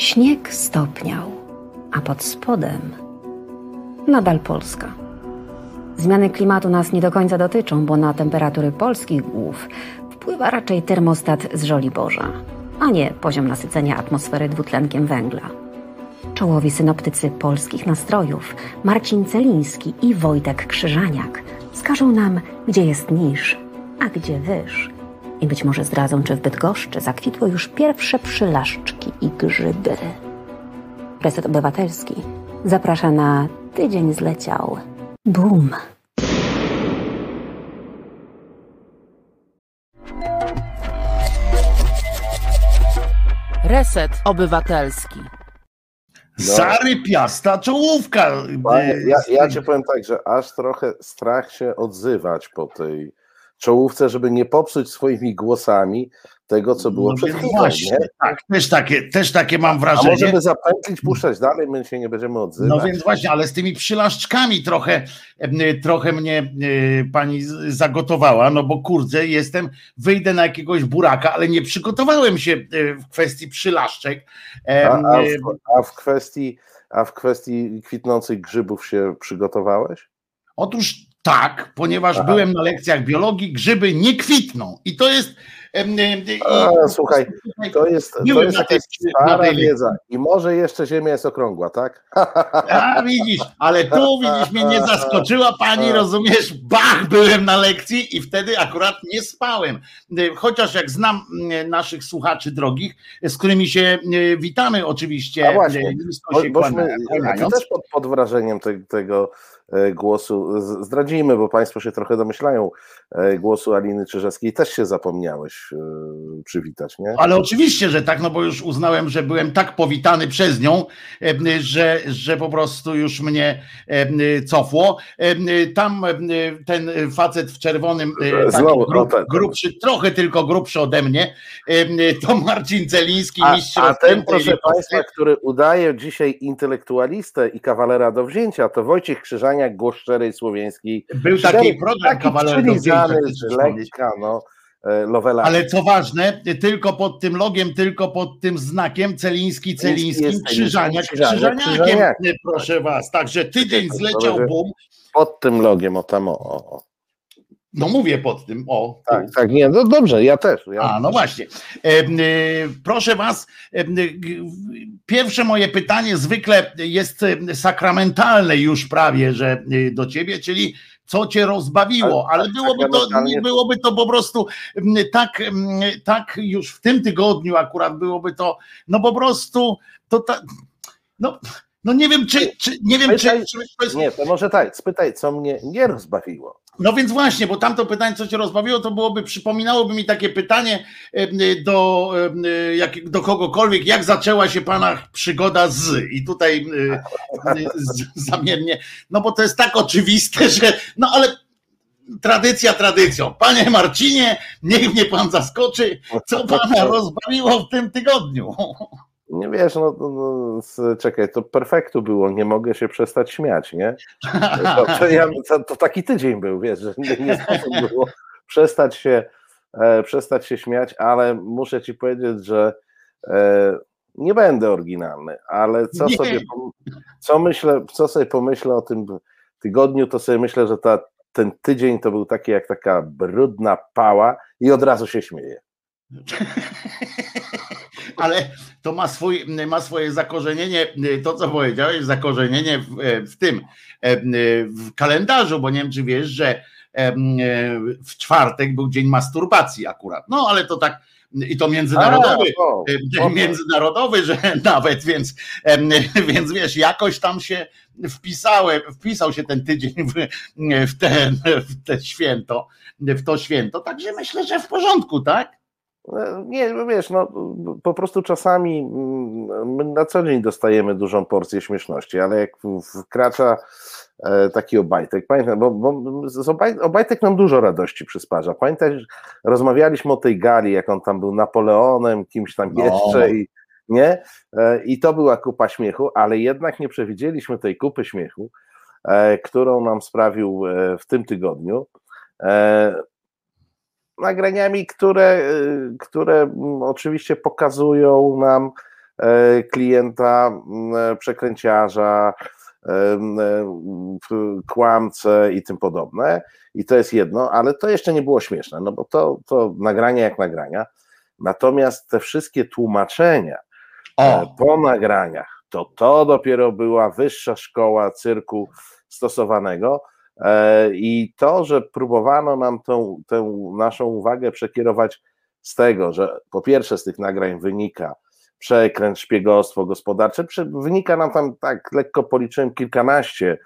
Śnieg stopniał, a pod spodem nadal Polska. Zmiany klimatu nas nie do końca dotyczą, bo na temperatury polskich głów wpływa raczej termostat z Żoliborza, a nie poziom nasycenia atmosfery dwutlenkiem węgla. Czołowi synoptycy polskich nastrojów Marcin Celiński i Wojtek Krzyżaniak wskażą nam, gdzie jest niż, a gdzie wyż. I być może zdradzą, czy w Bydgoszczy zakwitły już pierwsze przylaszczki i grzyby. Reset Obywatelski zaprasza na Tydzień zleciał. Boom! Reset Obywatelski. Zarypiasta czołówka. Panie, ja, ja ci powiem tak, że aż trochę strach się odzywać po tej czołówce, żeby nie popsuć swoimi głosami tego, co było No przed chwilą. właśnie, Nie? tak, też takie, też takie mam A wrażenie. możemy zapętlić, puszczać dalej, my się nie będziemy odzywać. No więc właśnie, ale z tymi przylaszczkami trochę, em, trochę mnie e, pani zagotowała, no bo kurde, jestem, wyjdę na jakiegoś buraka, ale nie przygotowałem się e, w kwestii przylaszczek. A, a, w, a, w kwestii, a w kwestii kwitnących grzybów się przygotowałeś? Otóż tak, ponieważ Aha. byłem na lekcjach biologii, grzyby nie kwitną. I to jest. i- A, słuchaj, To jest, to jest jakaś stara wiedza. I może jeszcze Ziemia jest okrągła, tak? A widzisz, ale tu widzisz, mnie nie zaskoczyła pani, rozumiesz? Bach, byłem na lekcji i wtedy akurat nie spałem. Y, Chociaż jak znam naszych słuchaczy drogich, z którymi się y, witamy oczywiście, A właśnie, nisko Bo, bośmy, kłaniając. też pod, pod wrażeniem te, tego e, głosu z- zdradzimy, bo Państwo się trochę domyślają e, głosu Aliny Czyżewskiej. Też się zapomniałeś e, przywitać, nie? Ale oczywiście, że tak, no bo już uznałem, że byłem tak powitany przez nią, że, że po prostu już mnie cofło. Tam ten facet w czerwonym, e, Znowu, grub, o, tak, grubszy, trochę tylko grubszy ode mnie, to Marcin Celiński, A, mistrz a ten, proszę. Państwa, który udaje dzisiaj intelektualistę i kawalera do wzięcia, to Wojciech Krzyżaniak, głos szczerej słowiańskiej. Był taki program taki kawaler do przylizany wzięcia, z lekka, no, e. Ale co ważne, tylko pod tym logiem, tylko pod tym znakiem Celiński, Celińskim, jest Krzyżaniak, Krzyżaniak, Krzyżaniakiem, Krzyżaniak. proszę was. Także tydzień To zleciał będzie- bum. Pod tym logiem, o tam, o, o. No mówię pod tym, o. Tak, tak, nie, no dobrze, ja też. Ja A, no właśnie. Em, y, Proszę Was, g- pierwsze moje pytanie zwykle jest sakramentalne już prawie, że do Ciebie, czyli co Cię rozbawiło, Ale tak, byłoby to, byłoby to po prostu tak, tak już w tym tygodniu akurat byłoby to, no po prostu to ta, no, no nie wiem, czy, czy nie wiem, czy, czy to jest Nie, to może tak, spytaj, co mnie nie rozbawiło. No więc właśnie, bo tamto pytanie, co cię rozbawiło, to byłoby, przypominałoby mi takie pytanie em, do, em, jak, do kogokolwiek, jak zaczęła się pana przygoda z i tutaj e, z, zamiennie, no bo to jest tak oczywiste, że no ale tradycja tradycją. Panie Marcinie, niech mnie pan zaskoczy, co pana rozbawiło w tym tygodniu. Nie wiesz, no, no, no czekaj, to perfektu było, nie mogę się przestać śmiać, nie? To, to, ja, to, taki tydzień był, wiesz, że nie, nie sposób było przestać się, e, przestać się śmiać, ale muszę ci powiedzieć, że e, nie będę oryginalny, ale co Nie. sobie, co myślę, co sobie pomyślę o tym tygodniu, to sobie myślę, że ta, ten tydzień to był taki jak taka brudna pała i od razu się śmieję. ale to ma, swój, ma swoje zakorzenienie, to co powiedziałeś, zakorzenienie w, w tym, w kalendarzu, bo nie wiem, czy wiesz, że w czwartek był dzień masturbacji akurat. No ale to tak, i to międzynarodowy, A, o, dzień o, międzynarodowy, że nawet, więc, więc wiesz, jakoś tam się wpisałem, wpisał się ten tydzień w, w, ten, w te święto, w to święto, także myślę, że w porządku, tak? E, Nie, no wiesz, no po prostu czasami mm, my na co dzień dostajemy dużą porcję śmieszności, ale jak wkracza e, taki Obajtek, pamiętam, bo, bo Obajtek nam dużo radości przysparza. Pamiętasz, rozmawialiśmy o tej gali, jak on tam był Napoleonem, kimś tam No. jeszcze i nie? E, I to była kupa śmiechu, ale jednak nie przewidzieliśmy tej kupy śmiechu, którą nam sprawił w tym tygodniu. E, nagraniami, które, y, które mm, oczywiście pokazują nam klienta przekręciarza, kłamce i tym podobne. I to jest jedno, ale to jeszcze nie było śmieszne, no bo to, to nagrania jak nagrania. Natomiast te wszystkie tłumaczenia o. po nagraniach, to to dopiero była wyższa szkoła cyrku stosowanego. E, I to, że próbowano nam tą, tę naszą uwagę przekierować z tego, że po pierwsze z tych nagrań wynika, przekręt, szpiegostwo gospodarcze. Wynika nam tam, tak lekko policzyłem, kilkanaście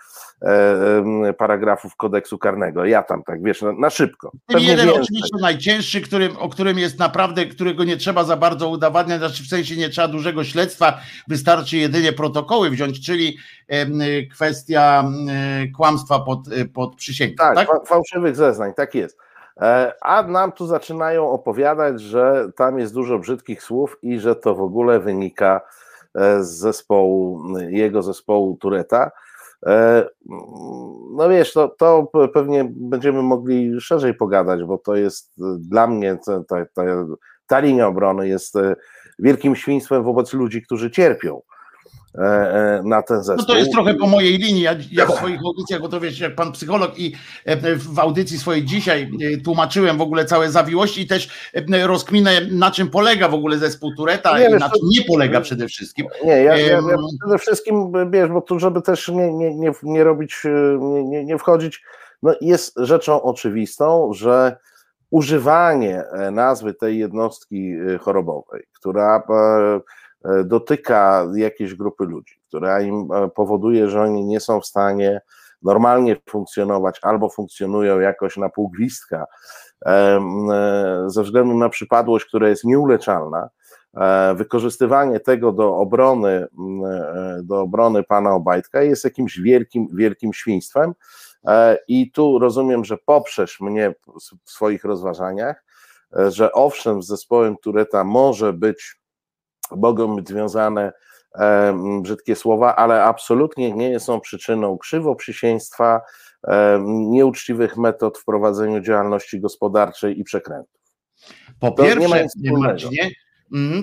e, paragrafów kodeksu karnego. Ja tam tak, wiesz, na, na szybko. Ten jeden więcej. oczywiście najcięższy, którym, o którym jest naprawdę, którego nie trzeba za bardzo udowadniać, znaczy w sensie nie trzeba dużego śledztwa, wystarczy jedynie protokoły wziąć, czyli e, kwestia e, kłamstwa pod, pod przysięgą. Tak, tak? fałszywych zeznań, tak jest. E, a nam tu zaczynają opowiadać, że tam jest dużo brzydkich słów i że to w ogóle wynika e, z zespołu, jego zespołu Tureta. E, no wiesz, to, to pewnie będziemy mogli szerzej pogadać, bo to jest dla mnie ta, ta, ta linia obrony jest wielkim świństwem wobec ludzi, którzy cierpią. E, e, na ten zespół. No to jest trochę po mojej linii. Ja, ja w swoich audycjach, bo to wiesz, jak pan psycholog i e, w audycji swojej dzisiaj tłumaczyłem w ogóle całe zawiłości i też rozkminę na czym polega w ogóle zespół Tureta nie, i wiesz, na czym nie polega przede wszystkim. Nie, ja, ja, ja przede wszystkim, wiesz, bo tu żeby też nie, nie, nie, nie robić, nie, nie wchodzić, no jest rzeczą oczywistą, że używanie nazwy tej jednostki chorobowej, która dotyka jakiejś grupy ludzi, która im e, powoduje, że oni nie są w stanie normalnie funkcjonować albo funkcjonują jakoś na pół gwizdka e, ze względu na przypadłość, która jest nieuleczalna, wykorzystywanie tego do obrony, do obrony pana Obajtka jest jakimś wielkim, wielkim świństwem. I tu rozumiem, że poprzesz mnie w swoich rozważaniach, że owszem, z zespołem Tureta może być mogą być związane e, brzydkie słowa, ale absolutnie nie są przyczyną krzywoprzysięstwa, e, nieuczciwych metod w prowadzeniu działalności gospodarczej i przekrętów. Po to pierwsze, Marcinie, Mhm.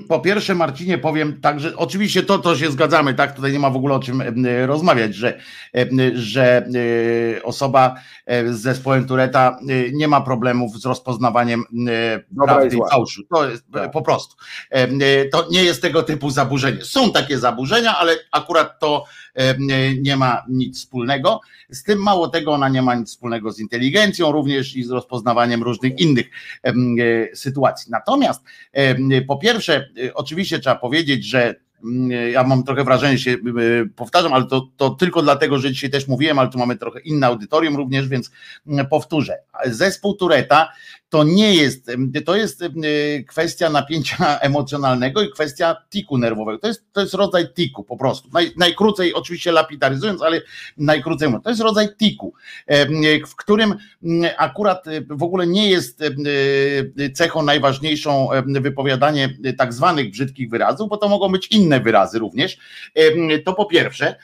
Po pierwsze, Marcinie, powiem tak, że oczywiście to, to się zgadzamy, tak? Tutaj nie ma w ogóle o czym rozmawiać, że, że e, osoba e, z zespołem Tureta e, nie ma problemów z rozpoznawaniem prawdy i fałszu. To jest tak. po prostu. To nie jest tego typu zaburzenie. Są takie zaburzenia, ale akurat to nie ma nic wspólnego. Z tym mało tego, ona nie ma nic wspólnego z inteligencją, również i z rozpoznawaniem różnych innych sytuacji. Natomiast po pierwsze, oczywiście trzeba powiedzieć, że ja mam trochę wrażenie, że się powtarzam, ale to, to tylko dlatego, że dzisiaj też mówiłem, ale tu mamy trochę inne audytorium również, więc powtórzę. Zespół Tureta to nie jest, to jest kwestia napięcia emocjonalnego i kwestia tiku nerwowego. To jest, to jest rodzaj tiku po prostu. Naj, najkrócej, oczywiście lapidaryzując, ale najkrócej mówiąc, to jest rodzaj tiku, w którym akurat w ogóle nie jest cechą najważniejszą wypowiadanie tak zwanych brzydkich wyrazów, bo to mogą być inne wyrazy również. To po pierwsze.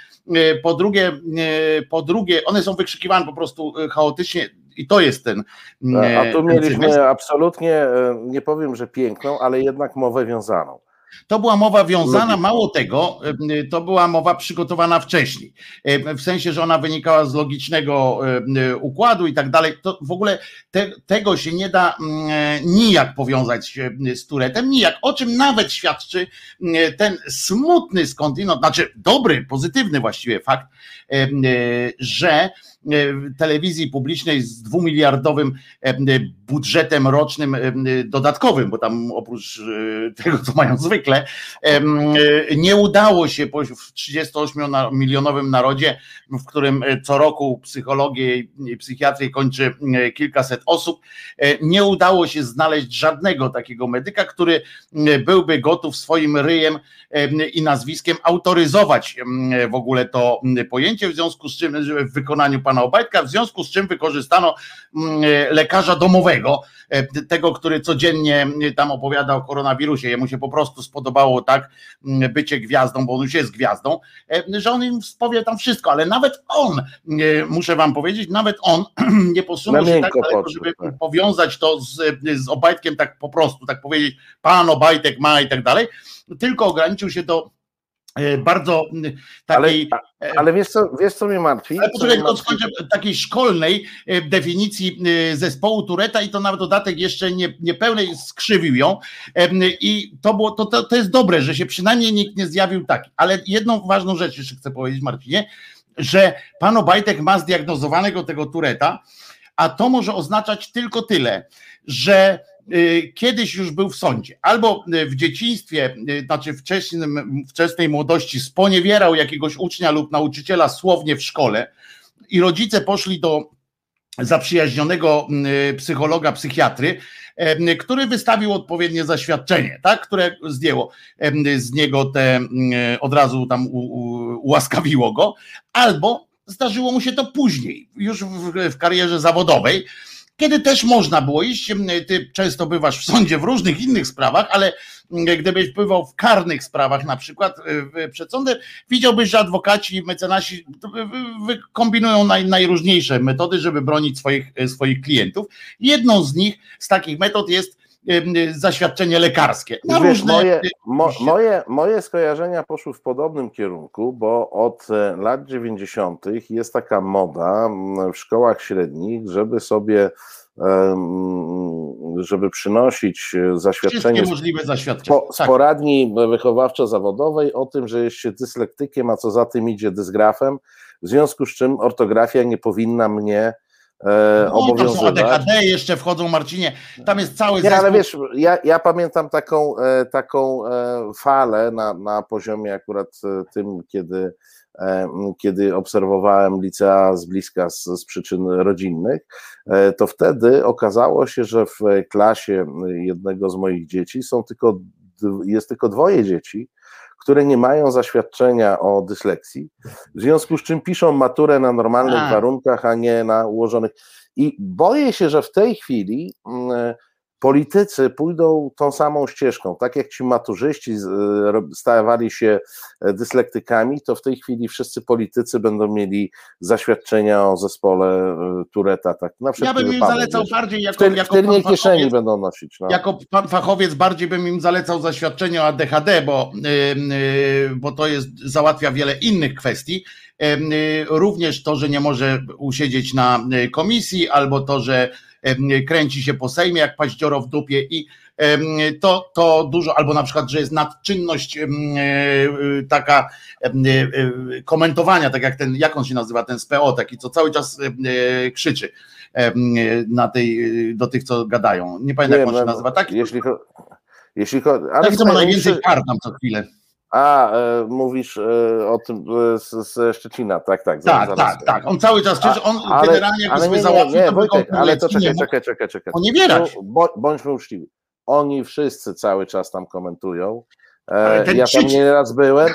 Po drugie, po drugie, one są wykrzykiwane po prostu chaotycznie i to jest ten. A tu mieliśmy absolutnie, e, nie powiem, że piękną, ale jednak mowę wiązaną. To była mowa wiązana, mało tego, e, to była mowa przygotowana wcześniej. E, w sensie, że ona wynikała z logicznego układu i tak dalej. To w ogóle te, tego się nie da mm, nijak powiązać z Turetem, nijak. O czym nawet świadczy ten smutny skądinąd, znaczy dobry, pozytywny właściwie fakt, że E, telewizji publicznej z dwumiliardowym e, budżetem rocznym e, dodatkowym, bo tam oprócz tego, co mają zwykle, nie udało się w 38-milionowym narodzie, w którym co roku psychologię i psychiatrię kończy kilkaset osób, nie udało się znaleźć żadnego takiego medyka, który byłby gotów swoim ryjem i nazwiskiem autoryzować w ogóle to pojęcie, w związku z czym w wykonaniu pana Obajtka, w związku z czym wykorzystano lekarza domowego, tego, który codziennie tam opowiada o koronawirusie. Jemu się po prostu spodobało tak bycie gwiazdą, bo on już jest gwiazdą, że on im powie tam wszystko, ale nawet on, muszę wam powiedzieć, nawet on nie posunął się tak daleko, żeby tak. powiązać to z, z Obajtkiem tak po prostu, tak powiedzieć, pan Obajtek ma i tak dalej, tylko ograniczył się do e, bardzo takiej. Ale, ale wiesz, co, wiesz, co mnie martwi? Ale poczekaj, tylko skończę takiej szkolnej e, definicji e, zespołu Tureta i to na dodatek jeszcze nie, niepełnej skrzywił ją. I to było, to, to, to jest dobre, że się przynajmniej nikt nie zjawił taki. Ale jedną ważną rzecz jeszcze chcę powiedzieć, Marcinie, że pan Obajtek ma zdiagnozowanego tego Tureta, a to może oznaczać tylko tyle, że kiedyś już był w sądzie, albo y, w dzieciństwie, y, znaczy wczesnym, wczesnej młodości sponiewierał jakiegoś ucznia lub nauczyciela słownie w szkole i rodzice poszli do zaprzyjaźnionego psychologa, psychiatry, który wystawił odpowiednie zaświadczenie, tak, które zdjęło z niego te, od razu tam ułaskawiło go, albo zdarzyło mu się to później, już w, w karierze zawodowej, kiedy też można było iść. Ty często bywasz w sądzie w różnych innych sprawach, ale gdybyś bywał w karnych sprawach, na przykład przed sądem, widziałbyś, że adwokaci, mecenasi kombinują naj, najróżniejsze metody, żeby bronić swoich, swoich klientów. Jedną z nich, z takich metod jest zaświadczenie lekarskie. Na Wiesz, różne... moje, mo, moje, moje skojarzenia poszły w podobnym kierunku, bo od e, lat 90. jest taka moda w szkołach średnich, żeby sobie żeby przynosić e, zaświadczenie Wszystkie możliwe zaświadczenia. Po, tak. poradni wychowawczo-zawodowej o tym, że jest się dyslektykiem, a co za tym idzie dysgrafem, w związku z czym ortografia nie powinna mnie e, no, obowiązywać. Tam są ADHD jeszcze wchodzą, Marcinie, tam jest cały Nie, ale wiesz, ja, ja pamiętam taką, e, taką e, falę na, na poziomie akurat e, tym, kiedy kiedy obserwowałem licea z bliska z, z, przyczyn rodzinnych, to wtedy okazało się, że w klasie jednego z moich dzieci są tylko, jest tylko dwoje dzieci, które nie mają zaświadczenia o dysleksji, w związku z czym piszą maturę na normalnych a. warunkach, a nie na ułożonych. I boję się, że w tej chwili mm, politycy pójdą tą samą ścieżką. Tak jak ci maturzyści e, stawali się e, dyslektykami, to w tej chwili wszyscy politycy będą mieli zaświadczenia o zespole e, Tureta. Tak, na ja bym im zalecał wiesz. bardziej jako, w, jako w kieszeni będą nosić. No. Jako pan fachowiec bardziej bym im zalecał zaświadczenie o ADHD, bo, yy, bo to jest, załatwia wiele innych kwestii. Również to, że nie może usiedzieć na komisji, albo to, że kręci się po Sejmie jak paździoro w dupie i to, to dużo, albo na przykład, że jest nadczynność e, taka e, komentowania, tak jak ten, jak on się nazywa, ten SPO, taki, co cały czas krzyczy na tej, do tych, co gadają. Nie pamiętam, jak on się nazywa. Tak? Jeśli, jeśli, ale taki, co ma najwięcej kar tam co chwilę. A, e, mówisz e, o tym e, z, z Szczecina, tak, tak. Tak, zaraz. tak, tak. On cały czas, czyż on ale, generalnie ale nie, załatwił, nie, nie, Wojtek, ale to czekaj, czekaj, czekaj, czekaj. Poniewierać. Bądźmy uczciwi. Oni wszyscy cały czas tam komentują. E, ja tam nie raz byłem.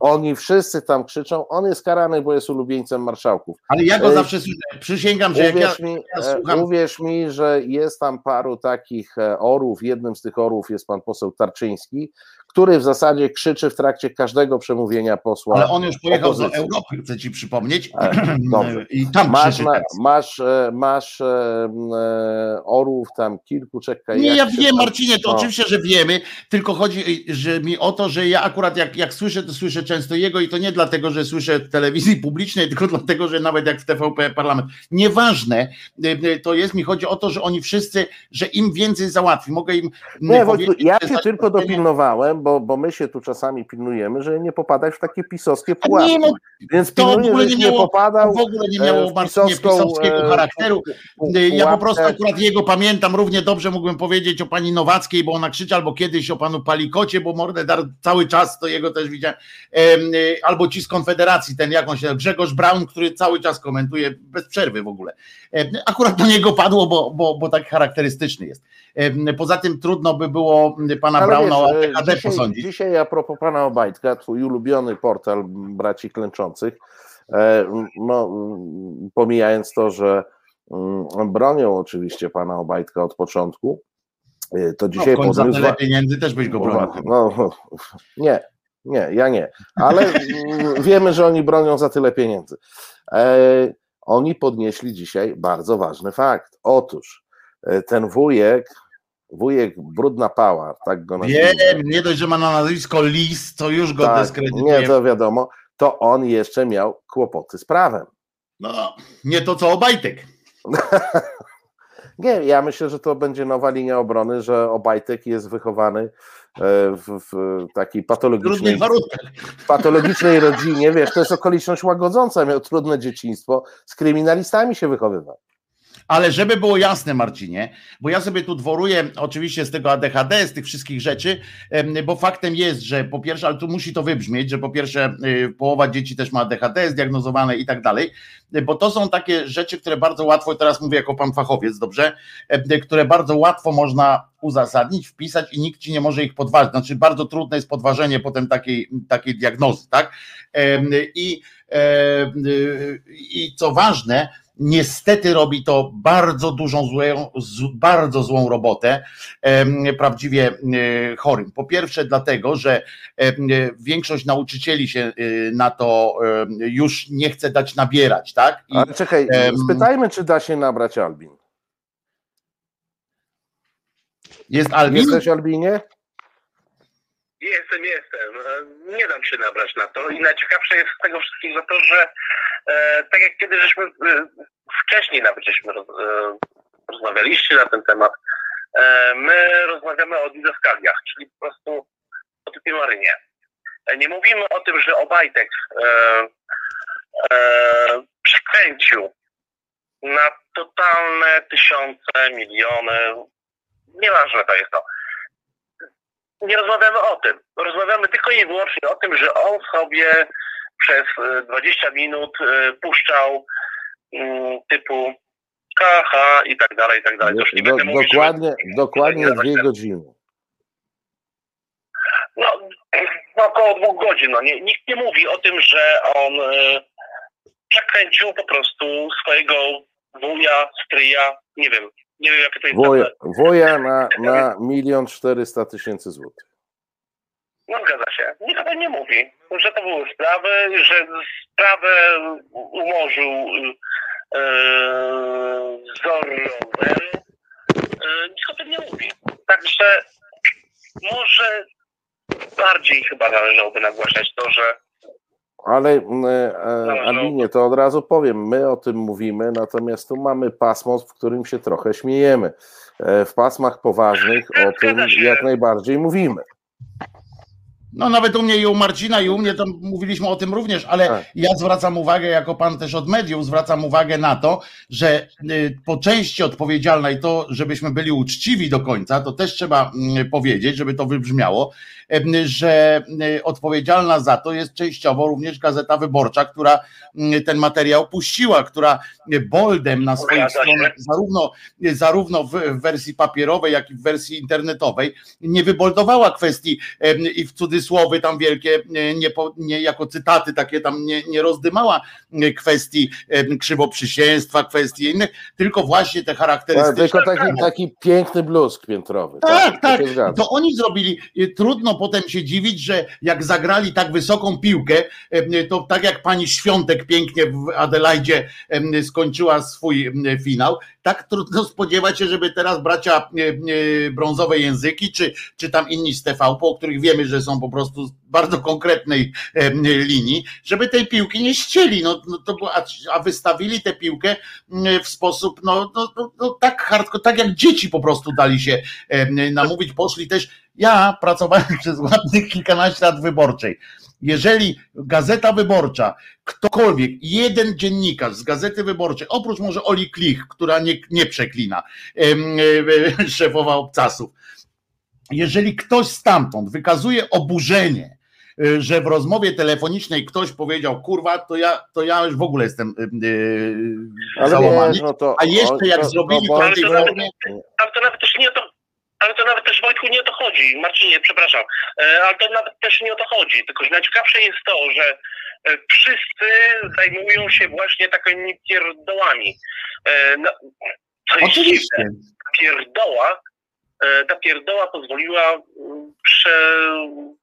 Oni wszyscy tam krzyczą. On jest karany, bo jest ulubieńcem marszałków. Ale ja go zawsze przysięgam, że uwierz jak ja, mi, ja słucham... Uwierz mi, że jest tam paru takich orów. Jednym z tych orów jest pan poseł Tarczyński, który w zasadzie krzyczy w trakcie każdego przemówienia posła. Ale on już pojechał opozycji. do Europy, chcę ci przypomnieć. E, dobrze. I tam masz, na, masz, e, masz e, orłów tam kilku, czekaj. Nie, ja wiem, Marcinie, to no. oczywiście, że wiemy, tylko chodzi że mi o to, że ja akurat jak, jak słyszę, to słyszę często jego i to nie dlatego, że słyszę w telewizji publicznej, tylko dlatego, że nawet jak w TVP Parlament. Nieważne to jest, mi chodzi o to, że oni wszyscy, że im więcej załatwi. Mogę im. Nie, powiedzieć, ja się tylko dopilnowałem, bo, bo my się tu czasami pilnujemy, że nie popadać w takie pisowskie pułapki. Nie, no, Więc to pilnuję, w ogóle nie, miało, nie popadał w ogóle nie miało w pisowską, pisowskiego e, charakteru. Ja po prostu akurat jego pamiętam równie dobrze mógłbym powiedzieć o pani Nowackiej, bo ona krzyczy, albo kiedyś o panu Palikocie, bo mordę dar cały czas to jego też widziałem, e, albo ci z Konfederacji, ten jakąś Grzegorz Braun, który cały czas komentuje bez przerwy w ogóle. E, akurat do niego padło, bo, bo, bo tak charakterystyczny jest. Poza tym trudno by było pana Ale Brauna o ADHD posądzić. Dzisiaj a propos pana Obajtka, twój ulubiony portal braci klęczących, no, pomijając to, że mm, bronią oczywiście pana Obajtka od początku, to dzisiaj no, za tyle pieniędzy też byś go bronił. No, nie, nie, ja nie, ale wiemy, że oni bronią za tyle pieniędzy. E, oni podnieśli dzisiaj bardzo ważny fakt. Otóż e, ten wujek, wujek Brudna Pała, tak go nazwijmy. Wiem, nie dość, że ma na nazwisko Lis, to już go tak, dyskredytuje. Nie, to wiadomo, to on jeszcze miał kłopoty z prawem. No, nie to co Obajtek. nie, ja myślę, że to będzie nowa linia obrony, że Obajtek jest wychowany E, w, w takiej patologicznej, patologicznej rodzinie, wiesz, to jest okoliczność łagodząca, miał trudne dzieciństwo, z kryminalistami się wychowywał. Ale żeby było jasne, Marcinie, bo ja sobie tu dworuję oczywiście z tego ADHD, z tych wszystkich rzeczy, bo faktem jest, że po pierwsze, ale tu musi to wybrzmieć, że po pierwsze y, połowa dzieci też ma ADHD zdiagnozowane i tak dalej, bo to są takie rzeczy, które bardzo łatwo, teraz mówię jako pan fachowiec, dobrze, które bardzo łatwo można uzasadnić, wpisać i nikt ci nie może ich podważyć. Znaczy bardzo trudne jest podważenie potem takiej, takiej diagnozy, tak? I, i co ważne, niestety robi to bardzo dużą, złą, bardzo złą robotę prawdziwie e, chorym. Po pierwsze dlatego, że większość nauczycieli się e, na to już nie chce dać nabierać, tak? I, Ale czekaj, spytajmy, czy da się nabrać Albin. Jest Albin? Jesteś Albinie? Jestem, jestem. E, nie dam się nabrać na to i najciekawsze jest z tego wszystkiego to, że e, tak jak kiedy żeśmy e, wcześniej nawet żeśmy roz, e, rozmawialiście na ten temat, e, my rozmawiamy o didaskaliach, czyli po prostu o typie marynie. E, nie mówimy o tym, że Obajtek przekręcił na totalne tysiące, miliony, nieważne to jest to nie rozmawiamy o tym. Rozmawiamy tylko i wyłącznie o tym, że on sobie przez 20 e, minut e, puszczał mm, typu KH i tak dalej, i tak dalej. Do, mówić, dokładnie że... dokładnie dwie godziny. No, no około dwóch godzin. No. Nie, nikt nie mówi o tym, że on e, przekręcił po prostu swojego wuja, stryja, nie wiem, nie wiem, jakie to jest. Woja, woja na, na milion czterysta tysięcy złotych. No zgadza się. Nikt o tym nie mówi, że to były sprawy, że sprawę umorzył yy, Zorrower. Yy, nikt o tym nie mówi. Także może bardziej chyba należałoby nagłaśniać to, że ale e, e Alinie, to od razu powiem, my o tym mówimy, natomiast tu mamy pasmo, w którym się trochę śmiejemy. E, w pasmach poważnych o tym jak najbardziej mówimy. No nawet u mnie i u Marcina i u mnie to mówiliśmy o tym również, ale tak. ja zwracam uwagę, jako pan też od mediów, zwracam uwagę na to, że y, po części odpowiedzialna i to, żebyśmy byli uczciwi do końca, to też trzeba mm, powiedzieć, żeby to wybrzmiało, że y, odpowiedzialna za to jest częściowo również Gazeta Wyborcza, która y, ten materiał puściła, która boldem na swoich stronach, zarówno, zarówno w wersji papierowej, jak i w wersji internetowej, nie wyboldowała kwestii i w cudzysłowy tam wielkie, nie, nie jako cytaty takie tam nie, nie rozdymała kwestii krzywoprzysięstwa, kwestii innych, tylko właśnie te charakterystyczne. Tylko taki, taki piękny bluzk piętrowy. Tak, tak. tak. To oni zrobili. Trudno potem się dziwić, że jak zagrali tak wysoką piłkę, to tak jak pani Świątek pięknie w Adelaidzie skończyła swój finał, tak trudno spodziewać się, żeby teraz bracia brązowe języki, czy, czy tam inni z TVP, o których wiemy, że są po prostu bardzo konkretnej linii, żeby tej piłki nie ścieli. No, no to, a, a wystawili tę piłkę w sposób no, no, no, no tak hardcore, tak jak dzieci po prostu dali się namówić, poszli też ja pracowałem przez ładnych kilkanaście lat wyborczej. Jeżeli Gazeta Wyborcza, ktokolwiek, jeden dziennikarz z Gazety Wyborczej, oprócz może Oli Klich, która nie, nie przeklina, e, szefowa obcasów, jeżeli ktoś stamtąd wykazuje oburzenie, e, że w rozmowie telefonicznej ktoś powiedział, kurwa, to ja, to ja już w ogóle jestem yy, załamany. Wiesz, no to, a jeszcze jak to, zrobili to, to, to, to, nawet też nie to ale to nawet też Wojtku nie o to chodzi, Marcinie, przepraszam, e, ale to nawet też nie o to chodzi, tylko że najciekawsze jest to, że e, wszyscy zajmują się właśnie takimi pierdołami. E, no, jest Oczywiście. pierdoła, ta pierdoła pozwoliła mm, prze,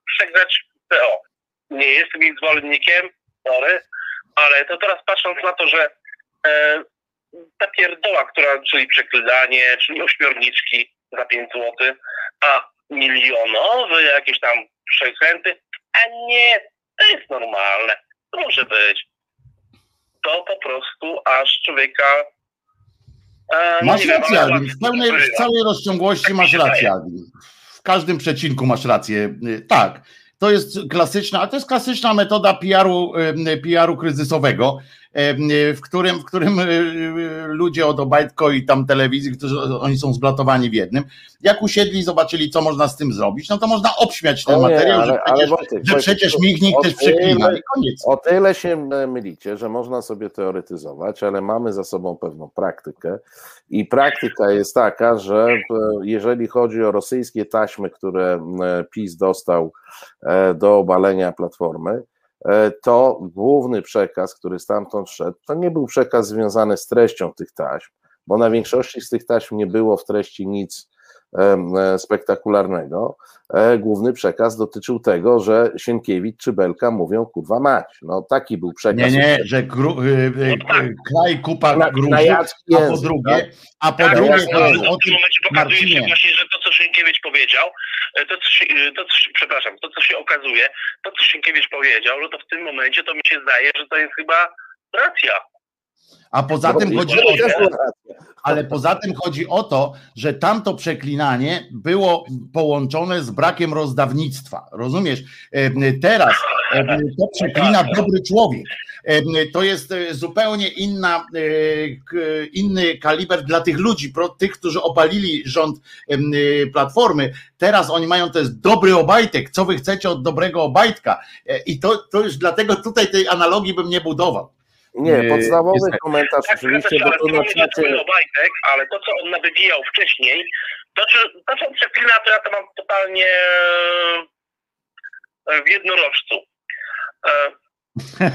przegrać PO. Nie jestem ich zwolennikiem, sorry, ale to teraz patrząc na to, że e, ta pierdoła, która, czyli przeklinanie, czyli ośmiorniczki za 5 zł, a milionowe jakieś tam przekręty, a nie, to jest normalne, to może być. To po prostu aż człowieka e, Masz rację, Alwin. W, pełnej, w całej rozciągłości masz mi się rację. W każdym przecinku masz rację. Y, Tak, to jest klasyczna, ale to jest klasyczna metoda PR-u, y, PR-u kryzysowego, w którym, w którym y, y, ludzie od Obajtko i tam telewizji, którzy oni są zblatowani w jednym, jak usiedli, zobaczyli, co można z tym zrobić, no to można obśmiać ten nie, materiał, że ale- ale przecież, Wojtek, że przecież Michnik też przeklina i koniec. O tyle się e, mylicie, że można sobie teoretyzować, ale mamy za sobą pewną praktykę. I praktyka jest taka, że e, jeżeli chodzi o rosyjskie taśmy, które e, PiS dostał e, do obalenia Platformy, e, to główny przekaz, który stamtąd szedł, to nie był przekaz związany z treścią tych taśm, bo na większości z tych taśm nie było w treści nic e, spektakularnego. E, Główny przekaz dotyczył tego, że Sienkiewicz czy Belka mówią kurwa mać. No taki był przekaz. Nie, nie, że gru, y, y, kraj kupa Na, gruzu, na a po drugie, tak? a po Tak, drugie jasne. o tym tym, momencie pokazuje się właśnie, że to, co Sienkiewicz powiedział, e, to, co się, e, to, co się, przepraszam, to, co się okazuje, to, co Sienkiewicz powiedział, no to w tym momencie to mi się zdaje, że to jest chyba racja. A poza tym chodzi o to, ale poza tym chodzi o to, że tamto przeklinanie było połączone z brakiem rozdawnictwa. Rozumiesz? E, Teraz e, to przeklina dobry człowiek. E, To jest zupełnie inna, inny kaliber dla tych ludzi, tych, którzy opalili rząd Platformy. Teraz oni mają, to jest dobry Obajtek. Co wy chcecie od dobrego Obajtka? I to, to już dlatego tutaj tej analogii bym nie budował. Nie, Nie, podstawowy jest- komentarz Tak, oczywiście, bo ale tu to na czacie... Obajtek, ale to, co on nawywijał wcześniej, to, czy, to, co on przeklina, to ja to mam totalnie e, w jednorożcu. E,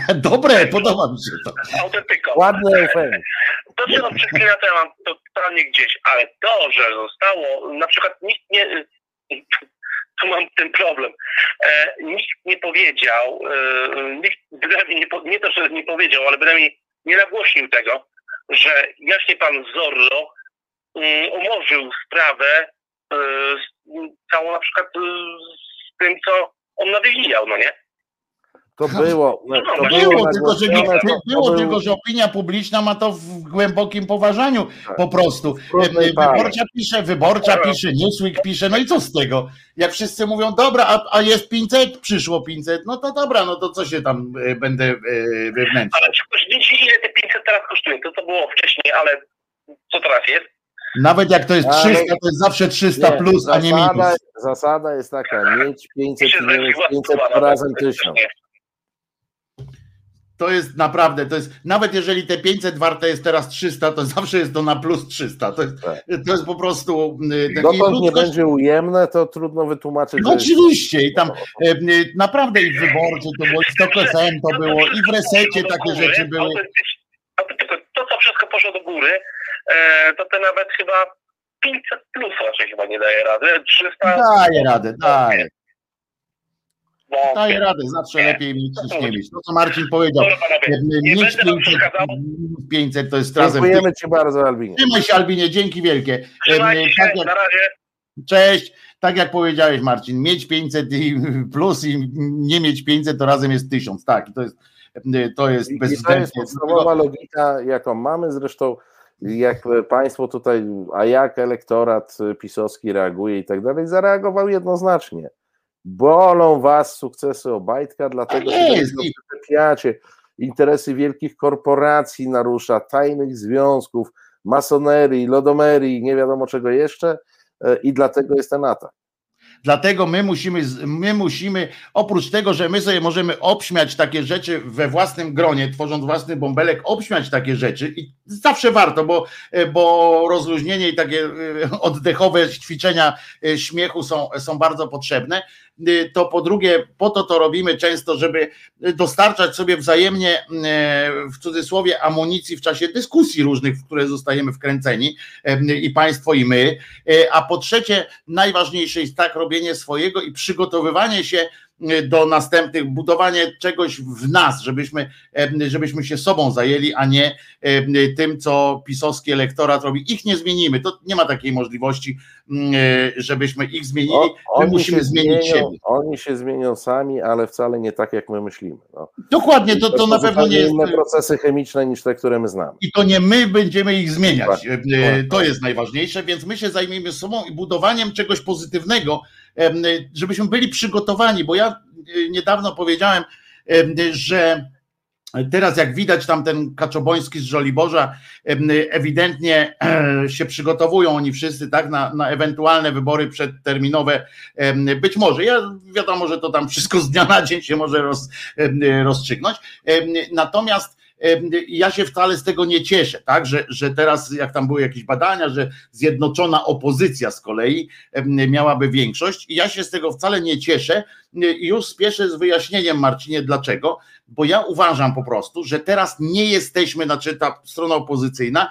Dobre, podoba mi się to. autentyką. Ładny eufemizm. To, co on przeklina, to ja mam totalnie gdzieś, ale to, że zostało, na przykład nikt nie, tu mam ten problem, e, nikt nie powiedział, e, nikt bynajmniej nie, po- nie to, że nie powiedział, ale bynajmniej nie nagłośnił tego, że jaśnie pan Zorro mm, umorzył sprawę e, całą na przykład e, z tym, co on nawywijał, no nie? To było, No, to no, było, Było, tylko, że, nie, to było był- tylko, że opinia publiczna ma to w głębokim poważaniu Tak. po prostu. trudnej parze. Wyborcza pisze, wyborcza pisze, Newsweek pisze, no i co z tego? Jak wszyscy mówią, dobra, a, a jest 500, przyszło 500, no to dobra, no to co się tam e, będę e, wewnętrznie. Ale czy ktoś widzi, ile te 500 teraz kosztuje? To, co było wcześniej, ale co teraz jest? Nawet jak to jest Ale- 300, to jest zawsze 300 Nie, plus, a nie zasada, minus. zasada jest taka, mieć 500 się i nie mieć zrealizować 500 chyba, to no, razem tak, 1000. To jest naprawdę, to jest, nawet jeżeli te 500 warte jest teraz 300, to zawsze jest to na plus 300. To jest, Tak. to jest po prostu e, taki Dotąd nie będzie ujemne, to trudno wytłumaczyć. No oczywiście i tam e, e, naprawdę i w wyborczy to było, i w Tok FM to było, i w resecie takie rzeczy były. To, co wszystko poszło do góry, e, to te nawet chyba 500 plus raczej chyba nie daje rady. 300 Daje radę, daje, wątpię. daje radę, zawsze lepiej mieć niż nie mieć. To co Marcin powiedział, e, nie mieć będę wam 500, przeszkadzał. minus 500 to jest razem. Dziękujemy Ci bardzo, Albinie. Trzymaj się Albinie, dzięki wielkie. E, Trzymajcie się, Tak jak, na razie. cześć, tak jak powiedziałeś Marcin, mieć 500 i plus i nie mieć 500 to razem jest 1000, tak, i to jest, e, to jest I to bezwzględnie. jest podstawowa logika, jaką mamy. Zresztą, jak Państwo tutaj, a jak elektorat pisowski reaguje i tak dalej, zareagował jednoznacznie. Bolą Was sukcesy Obajtka, dlatego że jest. go przyczepiacie. Interesy wielkich korporacji narusza, tajnych związków, masonerii, lodomerii, nie wiadomo czego jeszcze, e, i dlatego jest ten atak. Dlatego my musimy, my musimy, oprócz tego, że my sobie możemy obśmiać takie rzeczy we własnym gronie, tworząc własny bąbelek, obśmiać takie rzeczy i zawsze warto, bo, bo rozluźnienie i takie e, oddechowe ćwiczenia e, śmiechu są, są bardzo potrzebne. Y, to po drugie, po to to robimy często, żeby dostarczać sobie wzajemnie, y, w cudzysłowie, amunicji w czasie dyskusji różnych, w które zostajemy wkręceni y, i Państwo, i my. A po trzecie, najważniejsze jest tak robienie swojego i przygotowywanie się do następnych, budowanie czegoś w nas, żebyśmy, żebyśmy się sobą zajęli, a nie tym, co pisowski elektorat robi. Ich nie zmienimy, to nie ma takiej możliwości, mm, e, żebyśmy ich zmienili. My musimy zmienić zmienią, siebie. Oni się zmienią sami, ale wcale nie tak, jak my myślimy. No. Dokładnie, to, to na pewno nie jest. inne procesy chemiczne niż te, które my znamy. I to nie my będziemy ich zmieniać. Dokładnie. To jest najważniejsze, więc my się zajmiemy sobą i budowaniem czegoś pozytywnego, żebyśmy byli przygotowani, bo ja e, niedawno powiedziałem, em, że teraz jak widać tam ten Kaczoboński z Żoliborza ewidentnie e, się przygotowują oni wszyscy tak na, na ewentualne wybory przedterminowe być może, ja wiadomo, że to tam wszystko z dnia na dzień się może roz, rozstrzygnąć, natomiast ja się wcale z tego nie cieszę, tak, że, że teraz jak tam były jakieś badania, że zjednoczona opozycja z kolei miałaby większość. I ja się z tego wcale nie cieszę. I już spieszę z wyjaśnieniem Marcinie dlaczego, bo ja uważam po prostu, że teraz nie jesteśmy, znaczy ta strona opozycyjna,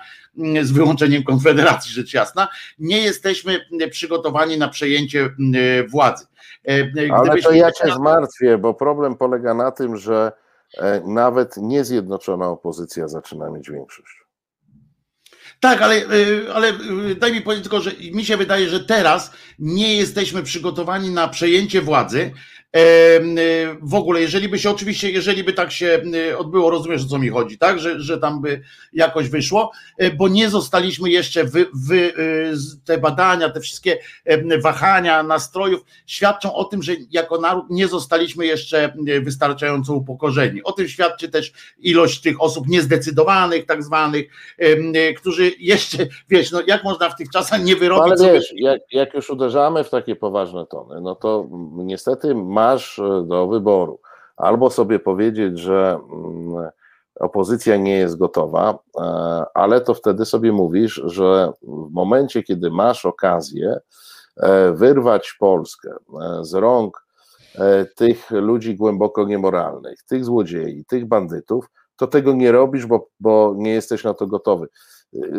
z wyłączeniem Konfederacji rzecz jasna, nie jesteśmy przygotowani na przejęcie władzy. E, Ale to gdybyśmy- ja cię zmartwię, bo problem polega na tym, że nawet niezjednoczona opozycja zaczyna mieć większość. Tak, ale, y, ale y, daj mi powiedzieć tylko, że mi się wydaje, że teraz nie jesteśmy przygotowani na przejęcie władzy. Y, W ogóle, jeżeli by się oczywiście, jeżeli by tak się y, odbyło, rozumiesz o co mi chodzi, tak? Że, że tam by jakoś wyszło, y, bo nie zostaliśmy jeszcze wy, wy, y, te badania, te wszystkie wahania nastrojów świadczą o tym, że jako naród nie zostaliśmy jeszcze wystarczająco upokorzeni. O tym świadczy też ilość tych osób niezdecydowanych, tak zwanych, którzy jeszcze, wiesz, no jak można w tych czasach nie No, wyrobić ale sobie wiesz, jak, jak już uderzamy w takie poważne tony, no to niestety masz e, do wyboru albo sobie powiedzieć, że mm, opozycja nie jest gotowa, e, ale to wtedy sobie mówisz, że w momencie, kiedy masz okazję e, wyrwać Polskę z rąk tych ludzi głęboko niemoralnych, tych złodziei, tych bandytów, to tego nie robisz, bo, bo nie jesteś na to gotowy.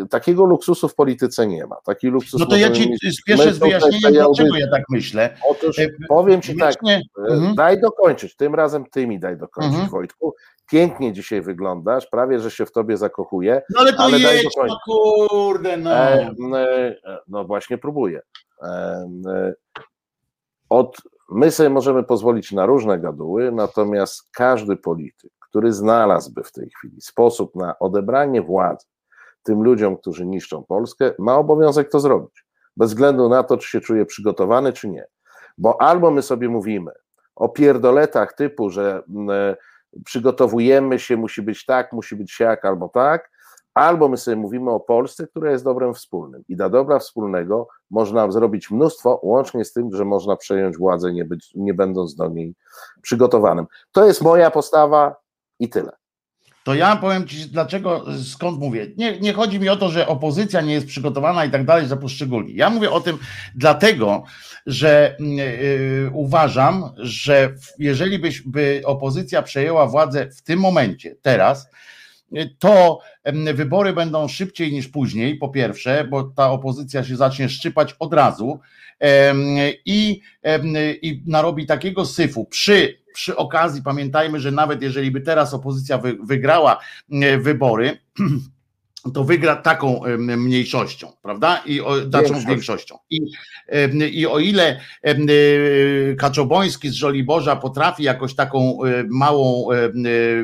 E, Takiego luksusu w polityce nie ma. Taki luksus No to ja ci spieszę z wyjaśnieniem, dlaczego ja tak myślę. Otóż E, powiem ci tak, e, Mhm. daj dokończyć, tym razem ty mi daj dokończyć, Mhm. Wojtku. Pięknie dzisiaj wyglądasz, prawie że się w tobie zakochuję. No ale to Ale daj jedź, dokończyć. no kurde, no. E, no właśnie próbuję. E, od, my sobie możemy pozwolić na różne gaduły, natomiast każdy polityk, który znalazłby w tej chwili sposób na odebranie władzy tym ludziom, którzy niszczą Polskę, ma obowiązek to zrobić. Bez względu na to, czy się czuje przygotowany, czy nie. Bo albo my sobie mówimy o pierdoletach typu, że mm, e, przygotowujemy się, musi być tak, musi być siak albo tak, albo my sobie mówimy o Polsce, która jest dobrem wspólnym. I dla dobra wspólnego można zrobić mnóstwo, łącznie z tym, że można przejąć władzę, nie, być, nie będąc do niej przygotowanym. To jest moja postawa i tyle. To ja powiem ci, dlaczego, skąd mówię. Nie, nie chodzi mi o to, że opozycja nie jest przygotowana i tak dalej za poszczególni. Ja mówię o tym dlatego, że yy, uważam, że jeżeli byś, by opozycja przejęła władzę w tym momencie, teraz, y, to em, wybory będą szybciej niż później, po pierwsze, bo ta opozycja się zacznie szczypać od razu i, i narobi takiego syfu przy, przy okazji, pamiętajmy, że nawet jeżeli by teraz opozycja wy, wygrała e, wybory, to wygra taką em, mniejszością, prawda? I o, Większość. większością. I, em, I o ile e, Kaczoboński z Żoliborza potrafi jakoś taką e, małą, e,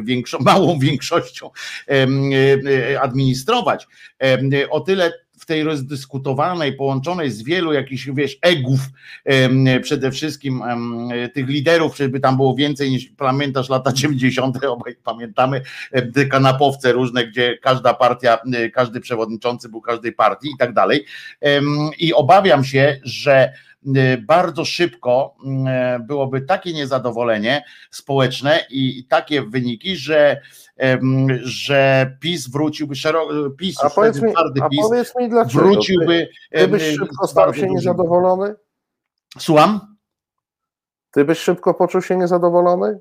większo, małą większością e, administrować, o tyle w tej rozdyskutowanej, połączonej z wielu jakichś, wiesz, egów, przede wszystkim tych liderów, żeby tam było więcej niż pamiętasz lata 90., obaj pamiętamy te kanapowce różne, gdzie każda partia, y, każdy przewodniczący był każdej partii i tak dalej. I obawiam się, że bardzo szybko byłoby takie niezadowolenie społeczne i takie wyniki, że, że PiS wróciłby szeroko, PiS, a powiedz mi, twardy PiS, a powiedz mi dlaczego? wróciłby. Ty byś szybko stał się niezadowolony? Słucham? Ty byś szybko poczuł się niezadowolony?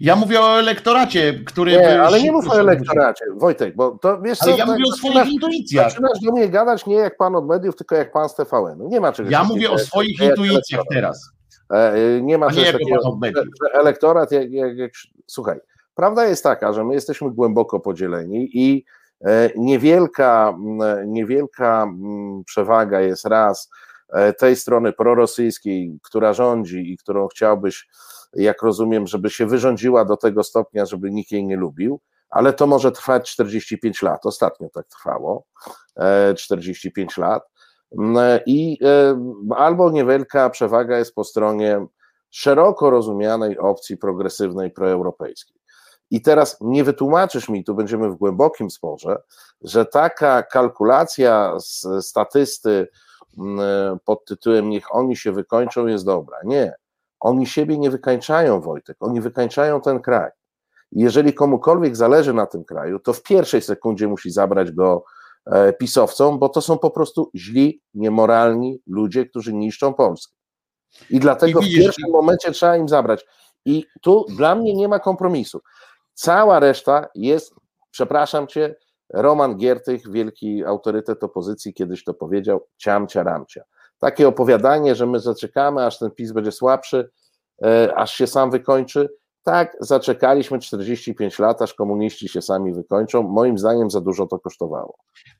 Ja mówię o elektoracie, który. Nie, ale nie mów o elektoracie, Wojtek, bo to wiesz ale co, ja mówię o swoich intuicjach. Zaczynasz do mnie gadać nie jak pan od mediów, tylko jak pan z TVN. Nie ma czegoś Ja mówię o swoich intuicjach teraz. E, nie ma czegoś takiego, że, elektorat, jak, jak, jak, słuchaj, prawda jest taka, że my jesteśmy głęboko podzieleni i e, niewielka, niewielka przewaga jest raz e, tej strony prorosyjskiej, która rządzi i którą chciałbyś jak rozumiem, żeby się wyrządziła do tego stopnia, żeby nikt jej nie lubił, ale to może trwać 45 lat. Ostatnio tak trwało 45 e, lat. Mm, I e, albo niewielka przewaga jest po stronie szeroko rozumianej opcji progresywnej, proeuropejskiej. I teraz nie wytłumaczysz mi, tu będziemy w głębokim sporze, że taka kalkulacja z statysty mm, pod tytułem niech oni się wykończą jest dobra. Nie. Oni siebie nie wykańczają, Wojtek, oni wykańczają ten kraj. Jeżeli komukolwiek zależy na tym kraju, to w pierwszej sekundzie musi zabrać go e, pisowcom, bo to są po prostu źli, niemoralni ludzie, którzy niszczą Polskę. I dlatego I w pierwszym momencie trzeba im zabrać. I tu dla mnie nie ma kompromisu. Cała reszta jest, przepraszam cię, Roman Giertych, wielki autorytet opozycji, kiedyś to powiedział, ciamcia ramcia takie opowiadanie, że my zaczekamy, aż ten PiS będzie słabszy, e, aż się sam wykończy. Tak, zaczekaliśmy 45 lat, aż komuniści się sami wykończą. Moim zdaniem za dużo to kosztowało.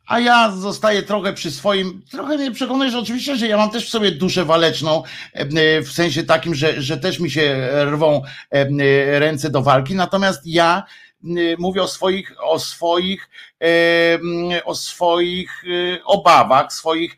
A ja zostaję trochę przy swoim. Trochę mnie przekonujesz oczywiście, że ja mam też w sobie duszę waleczną, e, w sensie takim, że, że też mi się rwą e, ręce do walki. Natomiast ja mówię o swoich, o swoich, o swoich e, obawach, swoich.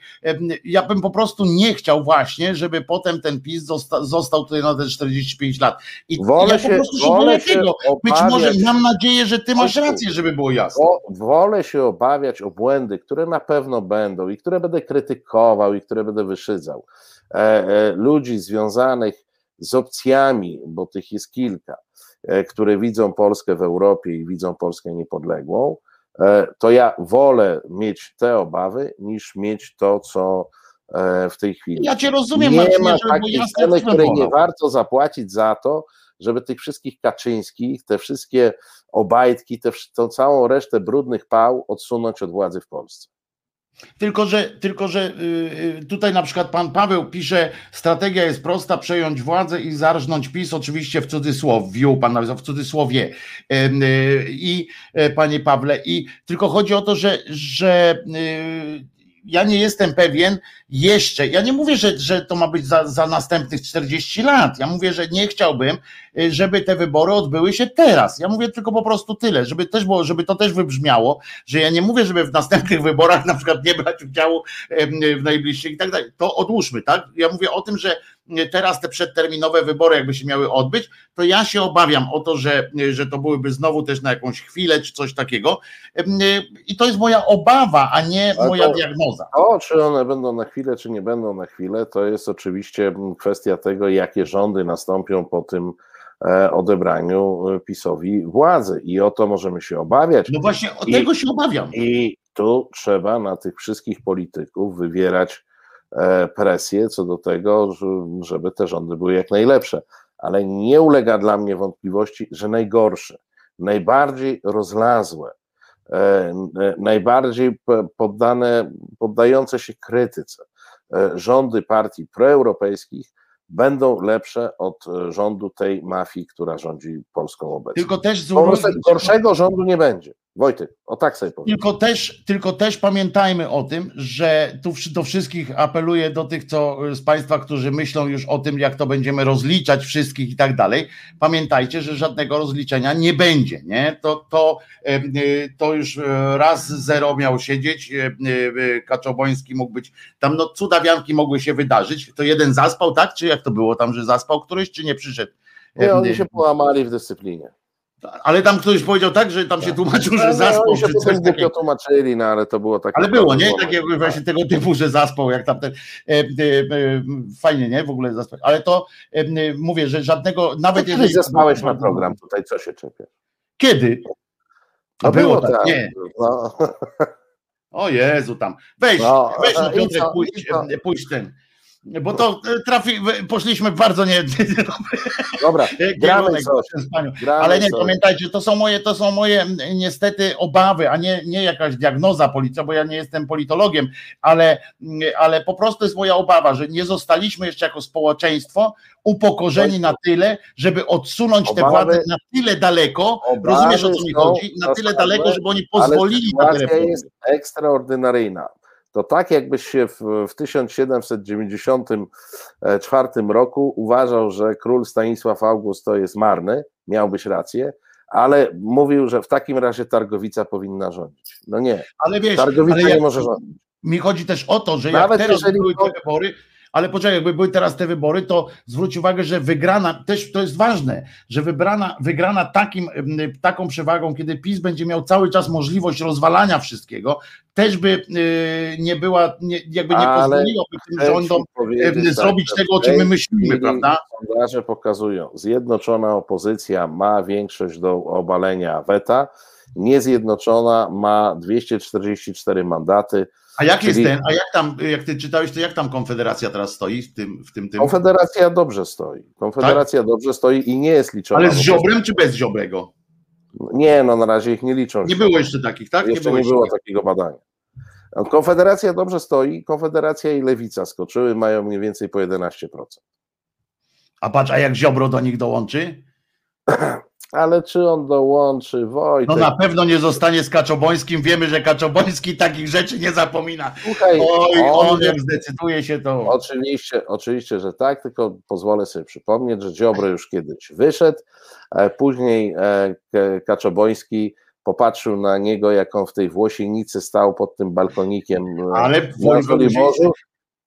Ja bym po prostu nie chciał właśnie, żeby potem ten PiS został, został tutaj na te 45 lat. I wolę ja się, po prostu wolę się tego. Być może mam nadzieję, że ty masz rację, żeby było jasne. Wolę się obawiać o błędy, które na pewno będą i które będę krytykował i które będę wyszydzał. E, e, ludzi związanych z opcjami, bo tych jest kilka E, które widzą Polskę w Europie i widzą Polskę niepodległą, e, to ja wolę mieć te obawy, niż mieć to, co e, w tej chwili. Ja cię rozumiem, nie Marcinie, ma takiej ceny, której nie warto zapłacić za to, żeby tych wszystkich Kaczyńskich, te wszystkie Obajtki, tę całą resztę brudnych pał odsunąć od władzy w Polsce. Tylko że, tylko, że y, y, tutaj na przykład pan Paweł pisze, strategia jest prosta, przejąć władzę i zarżnąć PiS, oczywiście w cudzysłowie, pan napisał w cudzysłowie. Y, i e, panie Pawle, i tylko chodzi o to, że, że ja nie jestem pewien jeszcze, ja nie mówię, że, że to ma być za, za następnych 40 lat, ja mówię, że nie chciałbym, y, żeby te wybory odbyły się teraz. Ja mówię tylko po prostu tyle, żeby też było, żeby to też wybrzmiało, że ja nie mówię, żeby w następnych wyborach na przykład nie brać udziału w najbliższych i tak dalej. To odłóżmy, tak? Ja mówię o tym, że teraz te przedterminowe wybory jakby się miały odbyć, to ja się obawiam o to, że, że to byłyby znowu też na jakąś chwilę czy coś takiego. I to jest moja obawa, a nie Ale moja to, diagnoza. To, czy one będą na chwilę, czy nie będą na chwilę, to jest oczywiście kwestia tego, jakie rządy nastąpią po tym e, odebraniu e, PiSowi władzy. I o to możemy się obawiać. No właśnie, o tego się obawiam. I tu trzeba na tych wszystkich polityków wywierać presję co do tego, żeby te rządy były jak najlepsze. Ale nie ulega dla mnie wątpliwości, że najgorsze, najbardziej rozlazłe, e, e, najbardziej poddane, poddające się krytyce rządy partii proeuropejskich będą lepsze od rządu tej mafii, która rządzi Polską obecnie. Tylko też z gorszego rządu nie będzie. Wojtek, o tak sobie powiem. Tylko też, tylko też pamiętajmy o tym, że tu do wszystkich apeluję, do tych co, z Państwa, którzy myślą już o tym, jak to będziemy rozliczać wszystkich i tak dalej. Pamiętajcie, że żadnego rozliczenia nie będzie. Nie? To, to, to już e, raz zero miał siedzieć. E, e, Kaczoboński mógł być, tam no cudawianki mogły się wydarzyć. To jeden zaspał, tak? Czy jak to było tam, że zaspał któryś, czy nie przyszedł? Nie, oni się połamali w dyscyplinie. Ale tam ktoś powiedział tak, że tam się tłumaczył, że No, zaspał. oni się czy coś takiego. tłumaczyli, no ale to było takie... Ale było, nie? Takie no. właśnie tego typu, że zaspał, jak tam ten. E, e, e, fajnie, nie? W ogóle zaspał. Ale to e, e, mówię, że żadnego, nawet kiedyś jeżeli. zespałeś na program tutaj, co się czepiasz? Kiedy? No A było było tak, nie. No. O Jezu, tam. Weź, No, weź no, i Piotrek, e, pójdź ten. Bo to e, trafi, poszliśmy bardzo nie. Dobra, gramy coś. Ale nie, pamiętajcie, to są moje, to są moje niestety obawy, a nie, nie jakaś diagnoza policja, bo ja nie jestem politologiem, ale, ale po prostu jest moja obawa, że nie zostaliśmy jeszcze jako społeczeństwo upokorzeni na tyle, żeby odsunąć te Obawy- władze na tyle daleko, rozumiesz o co mi chodzi, na tyle daleko, żeby oni pozwolili na te reformy. jest ekstraordynaryjna. To tak, jakbyś się w, w 1794 roku uważał, że król Stanisław August to jest marny, miałbyś rację, ale mówił, że w takim razie Targowica powinna rządzić. No nie, Ale wiesz, Targowica ale nie jak, może rządzić. mi chodzi też o to, że Nawet jak teraz jeżeli były te wybory, ale poczekaj, jakby były teraz te wybory, to zwróć uwagę, że wygrana, też to jest ważne, że wybrana, wygrana takim, taką przewagą, kiedy PiS będzie miał cały czas możliwość rozwalania wszystkiego, też by y, nie była, nie, jakby nie pozwoliłoby tym rządom tak, zrobić że tego, o czym my myślimy, prawda? Sondaże pokazują, zjednoczona opozycja ma większość do obalenia weta, niezjednoczona ma 244 mandaty. A jak jest czyli- ten, a jak tam, jak ty czytałeś, to jak tam Konfederacja teraz stoi w tym, w tym, tym? Konfederacja dobrze stoi. Konfederacja dobrze stoi i nie jest liczona. Tak? Ale z Ziobrem czy bez Ziobrego? Nie, no na razie ich nie liczą. Nie było jeszcze takich, tak? Jeszcze nie jeszcze było takich. takiego badania. Konfederacja dobrze stoi, Konfederacja i Lewica skoczyły, mają mniej więcej po 11%. A patrz, a jak Ziobro do nich dołączy? Ale czy on dołączy, Wojtek? No na pewno nie zostanie z Kaczobońskim. Wiemy, że Kaczoboński takich rzeczy nie zapomina. Słuchaj, Oj, on on jak zdecyduje się to. Oczywiście, oczywiście, że tak, tylko pozwolę sobie przypomnieć, że Ziobro już kiedyś wyszedł, e, później e, Kaczoboński popatrzył na niego, jak on w tej Włosienicy stał pod tym balkonikiem e, Ale Soliborzu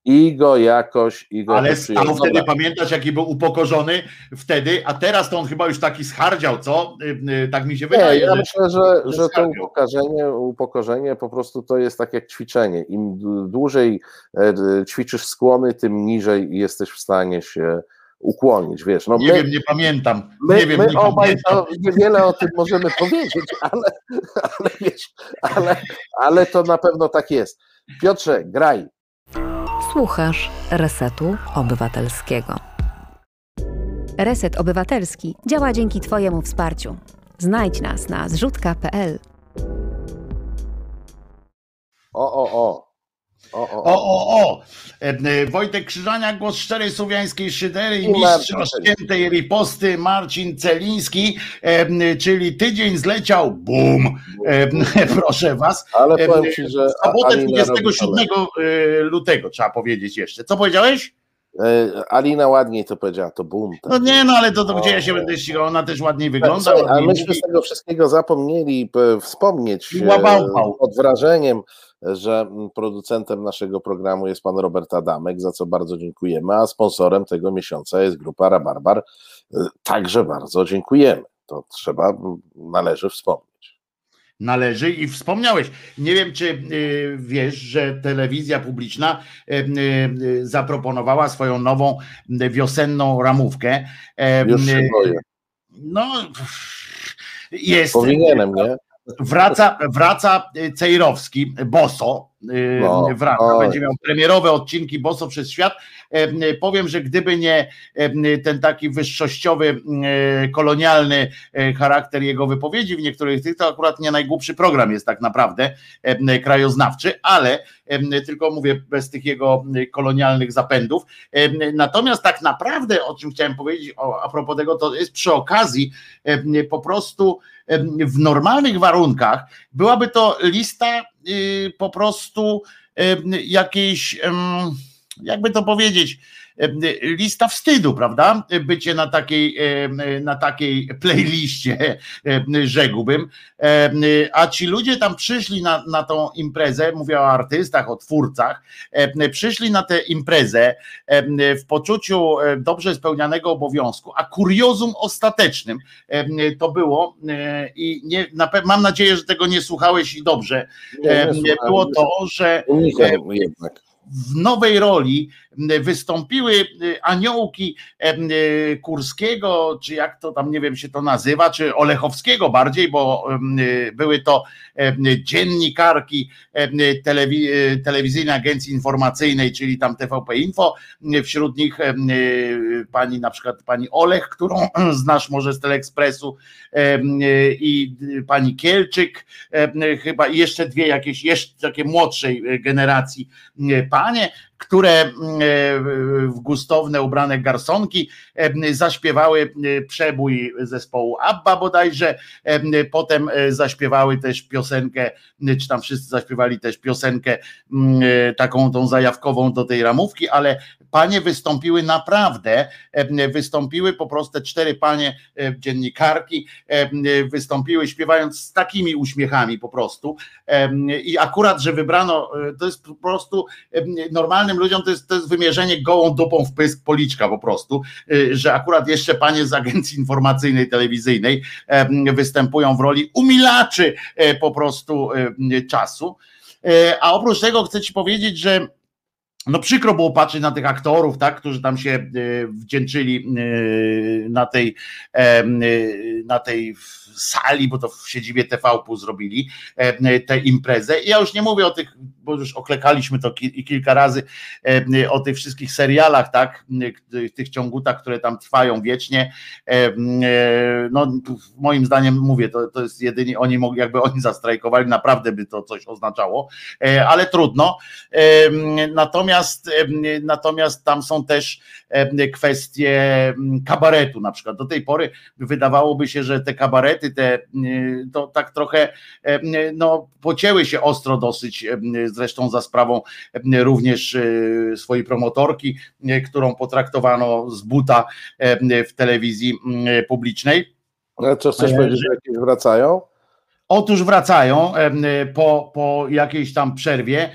i go jakoś i go Ale stał wtedy, pamiętasz, jaki był upokorzony wtedy, a teraz to on chyba już taki schardział, co? Y, y, Tak mi się Nie, wydaje. ja że- myślę, że, że że to upokorzenie, upokorzenie po prostu to jest tak jak ćwiczenie. Im dłużej e, ćwiczysz skłony, tym niżej jesteś w stanie się ukłonić, wiesz. No Nie my, wiem, nie pamiętam. My, nie wiem, my nie obaj pamiętam. to niewiele o tym możemy powiedzieć, ale, ale wiesz, ale, ale to na pewno tak jest. Piotrze, graj. Słuchasz Resetu Obywatelskiego. Reset Obywatelski działa dzięki Twojemu wsparciu. Znajdź nas na zrzutka.pl. O, o, o. O, o, O, o. E, Wojtek Krzyżania, głos szczerej słowiańskiej szydery i mistrz oszczętej riposty Marcin Celiński, e, czyli tydzień zleciał, bum! E, proszę was. Ale powiem ci, że sobotę Alina robi 27 e, lutego, trzeba powiedzieć jeszcze. Co powiedziałeś? Alina ładniej to powiedziała, to boom. tak. No nie, no ale to, to gdzie ja się będę ścigał? Ona też ładniej wygląda. Słuchaj, a ładniej myśmy z tego wszystkiego zapomnieli wspomnieć I łabałpał. pod wrażeniem, że mm, producentem naszego programu jest pan Robert Adamek, za co bardzo dziękujemy, a sponsorem tego miesiąca jest grupa Rabarbar. E, Także bardzo dziękujemy. To trzeba, należy wspomnieć. należy i wspomniałeś. Nie wiem, czy y, wiesz, że telewizja publiczna y, y, zaproponowała swoją nową y, wiosenną ramówkę. Już się y, boję. No, jest. Powinienem, nie? Wraca, wraca y, Cejrowski, Boso, y, No, wraca, oj. będzie miał premierowe odcinki Boso przez świat. E, y, Powiem, że gdyby nie e, ten taki wyższościowy, kolonialny y, charakter jego wypowiedzi w niektórych tych, to akurat nie najgłupszy program jest tak naprawdę e, krajoznawczy, ale e, tylko mówię bez tych jego kolonialnych zapędów. E, Natomiast tak naprawdę, o czym chciałem powiedzieć a propos tego, to jest przy okazji e, po prostu w normalnych warunkach byłaby to lista y, po prostu jakiejś, jakby to powiedzieć, lista wstydu, prawda? Bycie na takiej, na takiej playliście, rzekłbym. A ci ludzie tam przyszli na, na tą imprezę, mówię o artystach, o twórcach, przyszli na tę imprezę w poczuciu dobrze spełnianego obowiązku, a kuriozum ostatecznym to było i nie, na, mam nadzieję, że tego nie słuchałeś i dobrze. Nie, nie było to, że jednak w nowej roli wystąpiły aniołki Kurskiego, czy jak to tam nie wiem się to nazywa, czy Olechowskiego bardziej, bo były to dziennikarki telewi telewizyjnej agencji informacyjnej, czyli tam TVP Info, wśród nich pani na przykład pani Olech, którą znasz może z Teleekspresu i pani Kielczyk, chyba i jeszcze dwie jakieś jeszcze takie młodszej generacji panie, które mm, e, w gustowne ubrane garsonki e, zaśpiewały e, przebój zespołu ABBA bodajże, potem zaśpiewały też piosenkę, czy tam wszyscy zaśpiewali też piosenkę taką tą zajawkową do tej ramówki, ale panie wystąpiły naprawdę, wystąpiły po prostu cztery panie dziennikarki, wystąpiły śpiewając z takimi uśmiechami po prostu i akurat, że wybrano, to jest po prostu normalnym ludziom to jest, to jest wymierzenie gołą dupą w pysk policzka po prostu, że akurat jeszcze panie z agencji informacyjnej, telewizyjnej występują w roli umilaczy po prostu czasu. A oprócz tego chcę ci powiedzieć, że no przykro było patrzeć na tych aktorów, tak, którzy tam się e, wdzięczyli e, na tej, e, na tej sali, bo to w siedzibie TVP zrobili tę imprezę. Ja już nie mówię o tych, bo już oklekaliśmy to kilka razy, o tych wszystkich serialach, tak, tych ciągutach, które tam trwają wiecznie. No moim zdaniem mówię, to, to jest jedynie oni mogli, jakby oni zastrajkowali, naprawdę by to coś oznaczało, ale trudno. Natomiast Natomiast, natomiast tam są też kwestie kabaretu na przykład. Do tej pory wydawałoby się, że te kabarety, te to tak trochę no, pocięły się ostro dosyć, zresztą za sprawą również e, swojej promotorki, którą potraktowano z buta w telewizji publicznej. Co chcesz powiedzieć, że jakieś wracają? Otóż wracają po, po jakiejś tam przerwie,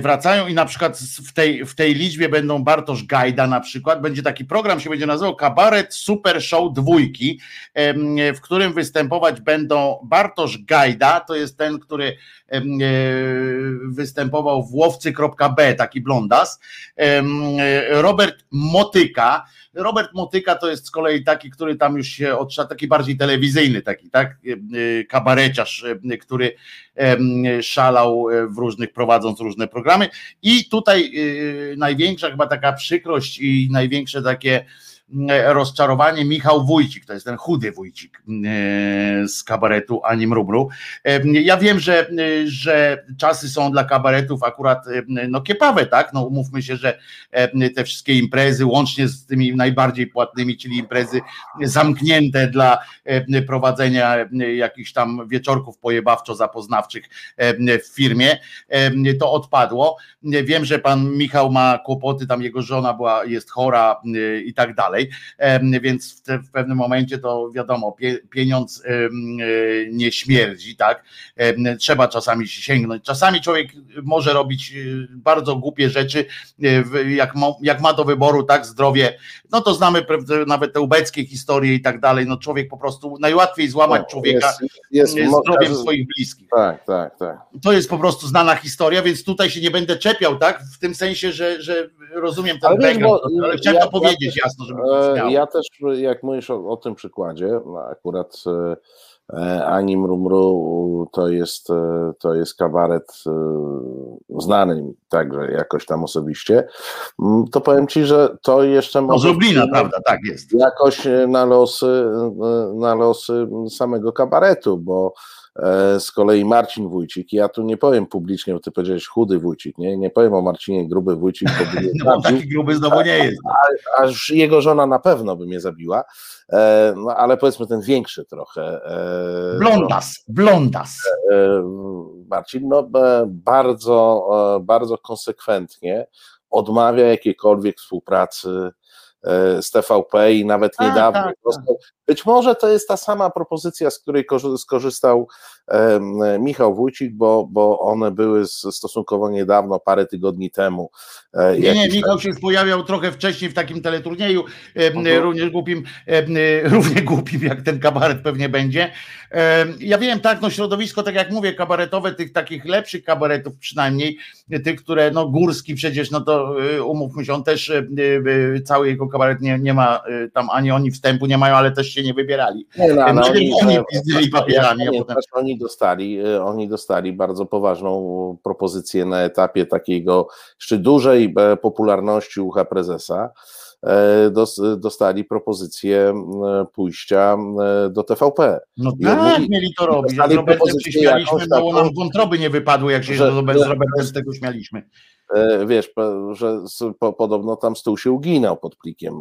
wracają i na przykład w tej, w tej liczbie będą Bartosz Gajda na przykład, będzie taki program, się będzie nazywał Kabaret Super Show Dwójki, w którym występować będą Bartosz Gajda, to jest ten, który e, występował w łowcy.b, taki blondas, Robert Motyka, Robert Motyka to jest z kolei taki, który tam już się otrza, taki bardziej telewizyjny, taki, tak, e, kabareciarz, e, który szalał e, w różnych, prowadząc różne programy. I tutaj największa chyba taka przykrość i największe takie rozczarowanie Michał Wójcik, to jest ten chudy Wójcik e, z kabaretu Anim Rubru. E, ja wiem, że, że czasy są dla kabaretów akurat e, no kiepawe, tak? No umówmy się, że te wszystkie imprezy, łącznie z tymi najbardziej płatnymi, czyli imprezy zamknięte dla prowadzenia jakichś tam wieczorków pojebawczo-zapoznawczych w firmie, to odpadło. Wiem, że pan Michał ma kłopoty, tam jego żona była, jest chora i tak dalej dalej, więc w, te, w pewnym momencie to wiadomo, pieniądz e, nie śmierdzi, tak? Trzeba czasami sięgnąć. Czasami człowiek może robić e, bardzo głupie rzeczy, e, jak ma, jak ma do wyboru, tak, zdrowie, no to znamy nawet te ubeckie historie i tak dalej, no człowiek po prostu, najłatwiej złamać no, człowieka jest, jest, zdrowiem swoich bliskich. Tak, tak, tak. To jest po prostu znana historia, więc tutaj się nie będę czepiał, tak, w tym sensie, że, że rozumiem ten ale background, ale chciałem ja, to powiedzieć ja, jasno, żeby ja też, jak mówisz o, o tym przykładzie, no akurat e, e, Ani Mrumru to jest, to jest kabaret znany także jakoś tam osobiście, mm, to powiem Ci, że to jeszcze może... z Lublina, prawda, tak jest. Jakoś na losy, na losy samego kabaretu, bo E, z kolei Marcin Wójcik, ja tu nie powiem publicznie, bo ty powiedziałeś chudy Wójcik, nie, nie powiem o Marcinie gruby Wójcik, bo by no, taki gruby znowu nie jest. Aż jego żona na pewno by mnie zabiła, e, no ale powiedzmy ten większy trochę. E, blondas, blondas. Marcin, no bardzo, bardzo konsekwentnie odmawia jakiejkolwiek współpracy E, z TVP i nawet tak, niedawno. Tak, tak. Być może to jest ta sama propozycja, z której skorzystał Michał Wójcik, bo, bo one były stosunkowo niedawno, parę tygodni temu. E, nie, nie, Michał się pojawiał trochę wcześniej w takim teleturnieju, mhm. również głupim, równie głupim jak ten kabaret pewnie będzie. Ja wiem, tak, no środowisko, tak jak mówię, kabaretowe, tych takich lepszych kabaretów przynajmniej, tych, które, no Górski przecież, no to y, umówmy się, on też y, y, cały jego kabaret nie, nie ma tam ani oni wstępu nie mają, ale też się nie wybierali. Nie, no, no, oni, oni pizdili papierami, a potem... Oni dostali, oni dostali bardzo poważną propozycję na etapie takiego jeszcze dużej e, popularności ucha prezesa E, dostali propozycję pójścia do TVP. No tak, mieli to robić. Z Robertem się śmialiśmy, nam wątroby nie wypadły, jak się że, z Robertem z tego śmialiśmy. E, wiesz, że podobno tam stół się uginał pod plikiem.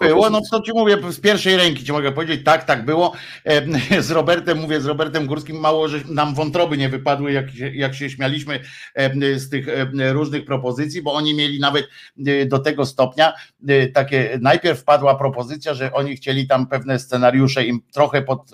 E, było, no co ci mówię, z pierwszej ręki ci mogę powiedzieć, tak, tak było. E, z Robertem, mówię, z Robertem Górskim mało, że nam wątroby nie wypadły, jak, jak się śmialiśmy z tych różnych propozycji, bo oni mieli nawet do tego stopnia takie, najpierw wpadła propozycja, że oni chcieli tam pewne scenariusze im trochę pod,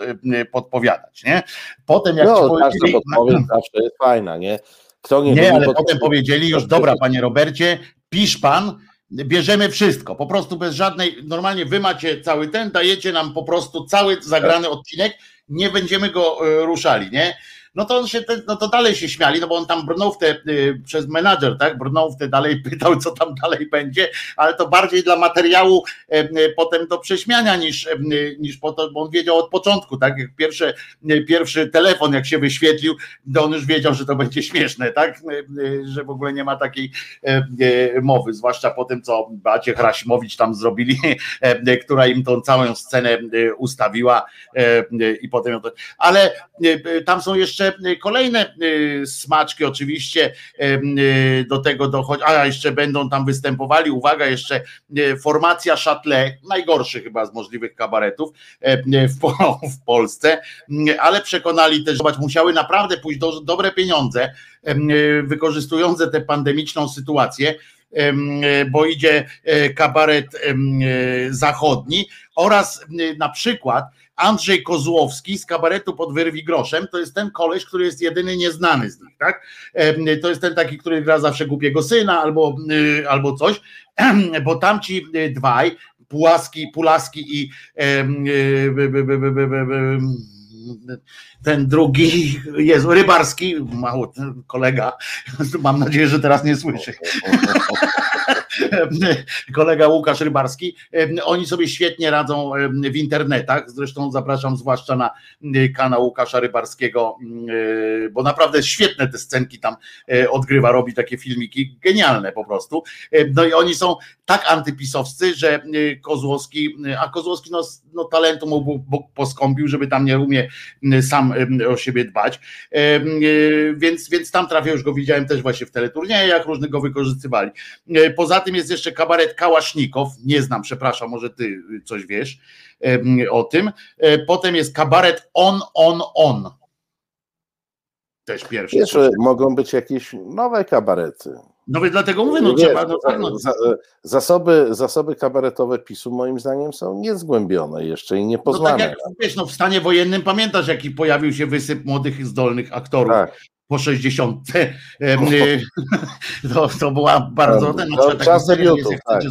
podpowiadać, nie? Potem jak no, ci powiedzieli... podpowiedź zawsze jest fajna, nie? Kto nie, nie ale pod... potem powiedzieli już, dobra, panie Robercie, pisz pan, bierzemy wszystko, po prostu bez żadnej, normalnie wy macie cały ten, dajecie nam po prostu cały zagrany odcinek, nie będziemy go e, ruszali, nie? No to on się, no to dalej się śmiali, no bo on tam brnął w te, y, przez menadżer, tak, brnął w te dalej, pytał, co tam dalej będzie, ale to bardziej dla materiału e, e, potem do prześmiania niż, niż po to, bo on wiedział od początku, tak, jak pierwszy, pierwszy telefon jak się wyświetlił, to on już wiedział, że to będzie śmieszne, tak, że w ogóle nie ma takiej mowy, zwłaszcza po tym, co Bacie Hrasimowicz tam zrobili, która im tą całą scenę ustawiła i potem, ale tam są jeszcze jeszcze kolejne y, smaczki oczywiście y, do tego dochodzi, a jeszcze będą tam występowali, uwaga, jeszcze y, formacja Châtelet, najgorszy chyba z możliwych kabaretów w, Polsce, ale przekonali też, zobacz, musiały naprawdę pójść do, dobre pieniądze, wykorzystujące tę pandemiczną sytuację, bo idzie kabaret zachodni oraz na przykład Andrzej Kozłowski z kabaretu pod Wyrwi Groszem, to jest ten koleś, który jest jedyny nieznany z nich, tak? To jest ten taki, który gra zawsze głupiego syna albo, y, albo coś, bo tamci y, dwaj, Pułaski, Pulaski i ten drugi jest Rybarski, mało kolega, mam nadzieję, że teraz nie słyszy. kolega Łukasz Rybarski, oni sobie świetnie radzą w internetach, zresztą zapraszam zwłaszcza na kanał Łukasza Rybarskiego, bo naprawdę świetne te scenki tam e, odgrywa, robi takie filmiki, genialne po prostu. No i oni są tak antypisowscy, że Kozłowski, a Kozłowski no, no talentu mu poskąpił, żeby tam nie umie sam o siebie dbać, e, więc, więc tam trafię, już go widziałem też właśnie w teleturniejach, różnych go wykorzystywali. E, poza tym jest jeszcze kabaret Kałasznikow, nie znam, przepraszam, może ty coś wiesz o tym. E, potem jest kabaret On, On, On. Też pierwszy. Wiesz, mogą być jakieś nowe kabarety. No więc dlatego mówię, no, trzeba. No, tak, no. Zasoby, zasoby kabaretowe PiSu moim zdaniem są niezgłębione jeszcze i niepoznane. No tak jak wiesz, no w stanie wojennym pamiętasz, jaki pojawił się wysyp młodych, zdolnych aktorów. Tak po 60. Y, to, to była bardzo. Ten, no, czas debiutu. Tak,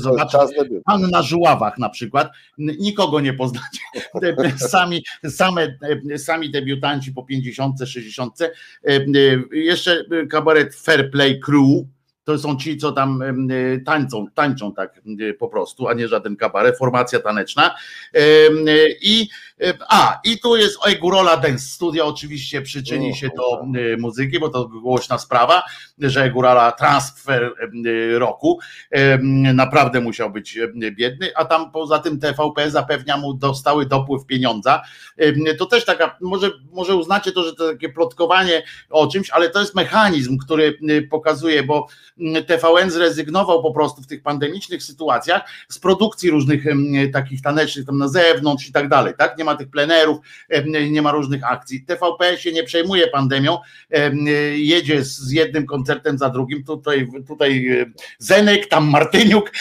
Pan na żuławach na przykład. Nikogo nie poznacie. Sami, same, sami debiutanci po 50, 60. Y, jeszcze kabaret Fair Play Crew to są ci, co tam y, tańczą, tańczą tak y, po prostu, a nie żaden kabaret, formacja taneczna. I, y, a, i tu jest Egorola Dance Studio, oczywiście przyczyni się do muzyki, bo to głośna sprawa, że Egorola transfer roku naprawdę musiał być biedny, a tam poza tym TVP zapewnia mu dostały dopływ pieniądza. To też taka, może, może uznacie to, że to takie plotkowanie o czymś, ale to jest mechanizm, który pokazuje, bo TVN zrezygnował po prostu w tych pandemicznych sytuacjach z produkcji różnych takich tanecznych tam na zewnątrz i tak dalej, tak? Nie ma tych plenerów, nie ma różnych akcji. TVP się nie przejmuje pandemią, jedzie z jednym koncertem za drugim, tutaj, tutaj Zenek, tam Martyniuk,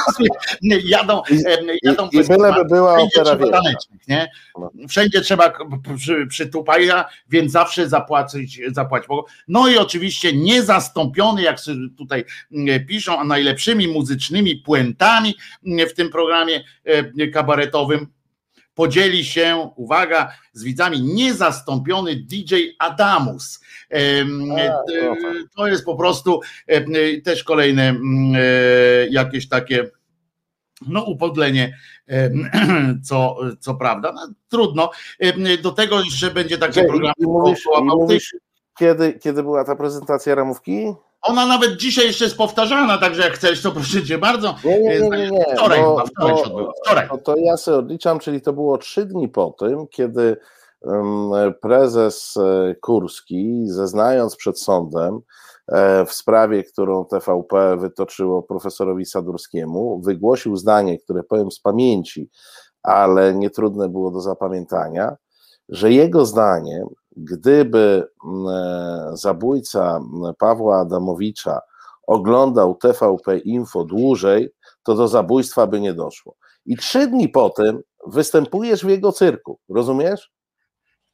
jadą, jadą I, i byleby była opera tanecznych, nie? No. Wszędzie trzeba przy, przytupać, więc zawsze zapłacić, zapłacić. No i oczywiście niezastąpiony, jak tutaj mm, piszą, a najlepszymi muzycznymi puentami mm, w tym programie e, kabaretowym podzieli się, uwaga, z widzami niezastąpiony DJ Adamus. To jest po prostu też kolejne mm, e, jakieś takie no upodlenie, co, co prawda, no, trudno. Do tego jeszcze będzie taki program. Mówisz, mówisz, kiedy, kiedy była ta prezentacja ramówki? Ona nawet dzisiaj jeszcze jest powtarzana, także jak chcesz, to proszę cię bardzo. Nie, nie, nie, nie, nie. Wczoraj, bo, wczoraj bo, się odbyło. Wczoraj. To, to ja sobie odliczam, czyli to było trzy dni po tym, kiedy prezes e, Kurski, zeznając przed sądem, E, w sprawie, którą TVP wytoczyło profesorowi Sadurskiemu, wygłosił zdanie, które powiem z pamięci, ale nie trudne było do zapamiętania, że jego zdaniem, gdyby e, zabójca Pawła Adamowicza oglądał TVP Info dłużej, to do zabójstwa by nie doszło. I trzy dni potem występujesz w jego cyrku, rozumiesz?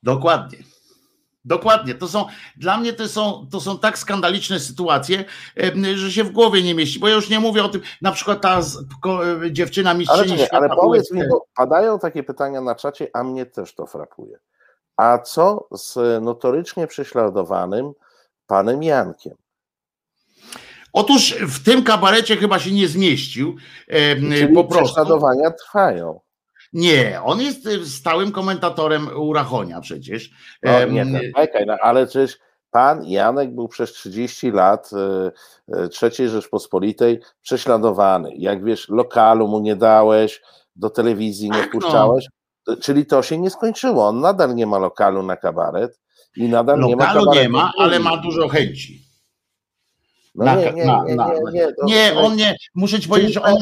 Dokładnie. Dokładnie, to są, dla mnie to są, to są tak skandaliczne sytuacje, że się w głowie nie mieści, bo ja już nie mówię o tym, na przykład ta dziewczyna mistrzyni Ale, ale powiedz mi, bo padają takie pytania na czacie, a mnie też to frapuje. A co z notorycznie prześladowanym panem Jankiem? Otóż w tym kabarecie chyba się nie zmieścił. Czyli po prostu. Prześladowania trwają. Nie, on jest y, stałym komentatorem u Rachonia przecież. No, nie, no, czekaj, no, ale przecież pan Janek był przez 30 lat III y, y, Rzeczpospolitej prześladowany. Jak wiesz, lokalu mu nie dałeś, do telewizji nie tak, no. wpuszczałeś. Czyli to się nie skończyło. On nadal nie ma lokalu na kabaret i nadal lokalu nie ma Lokalu nie ma, ale ma dużo chęci. No na, nie, nie, na, nie, na, nie, nie, nie, on nie, muszę ci powiedzieć, że on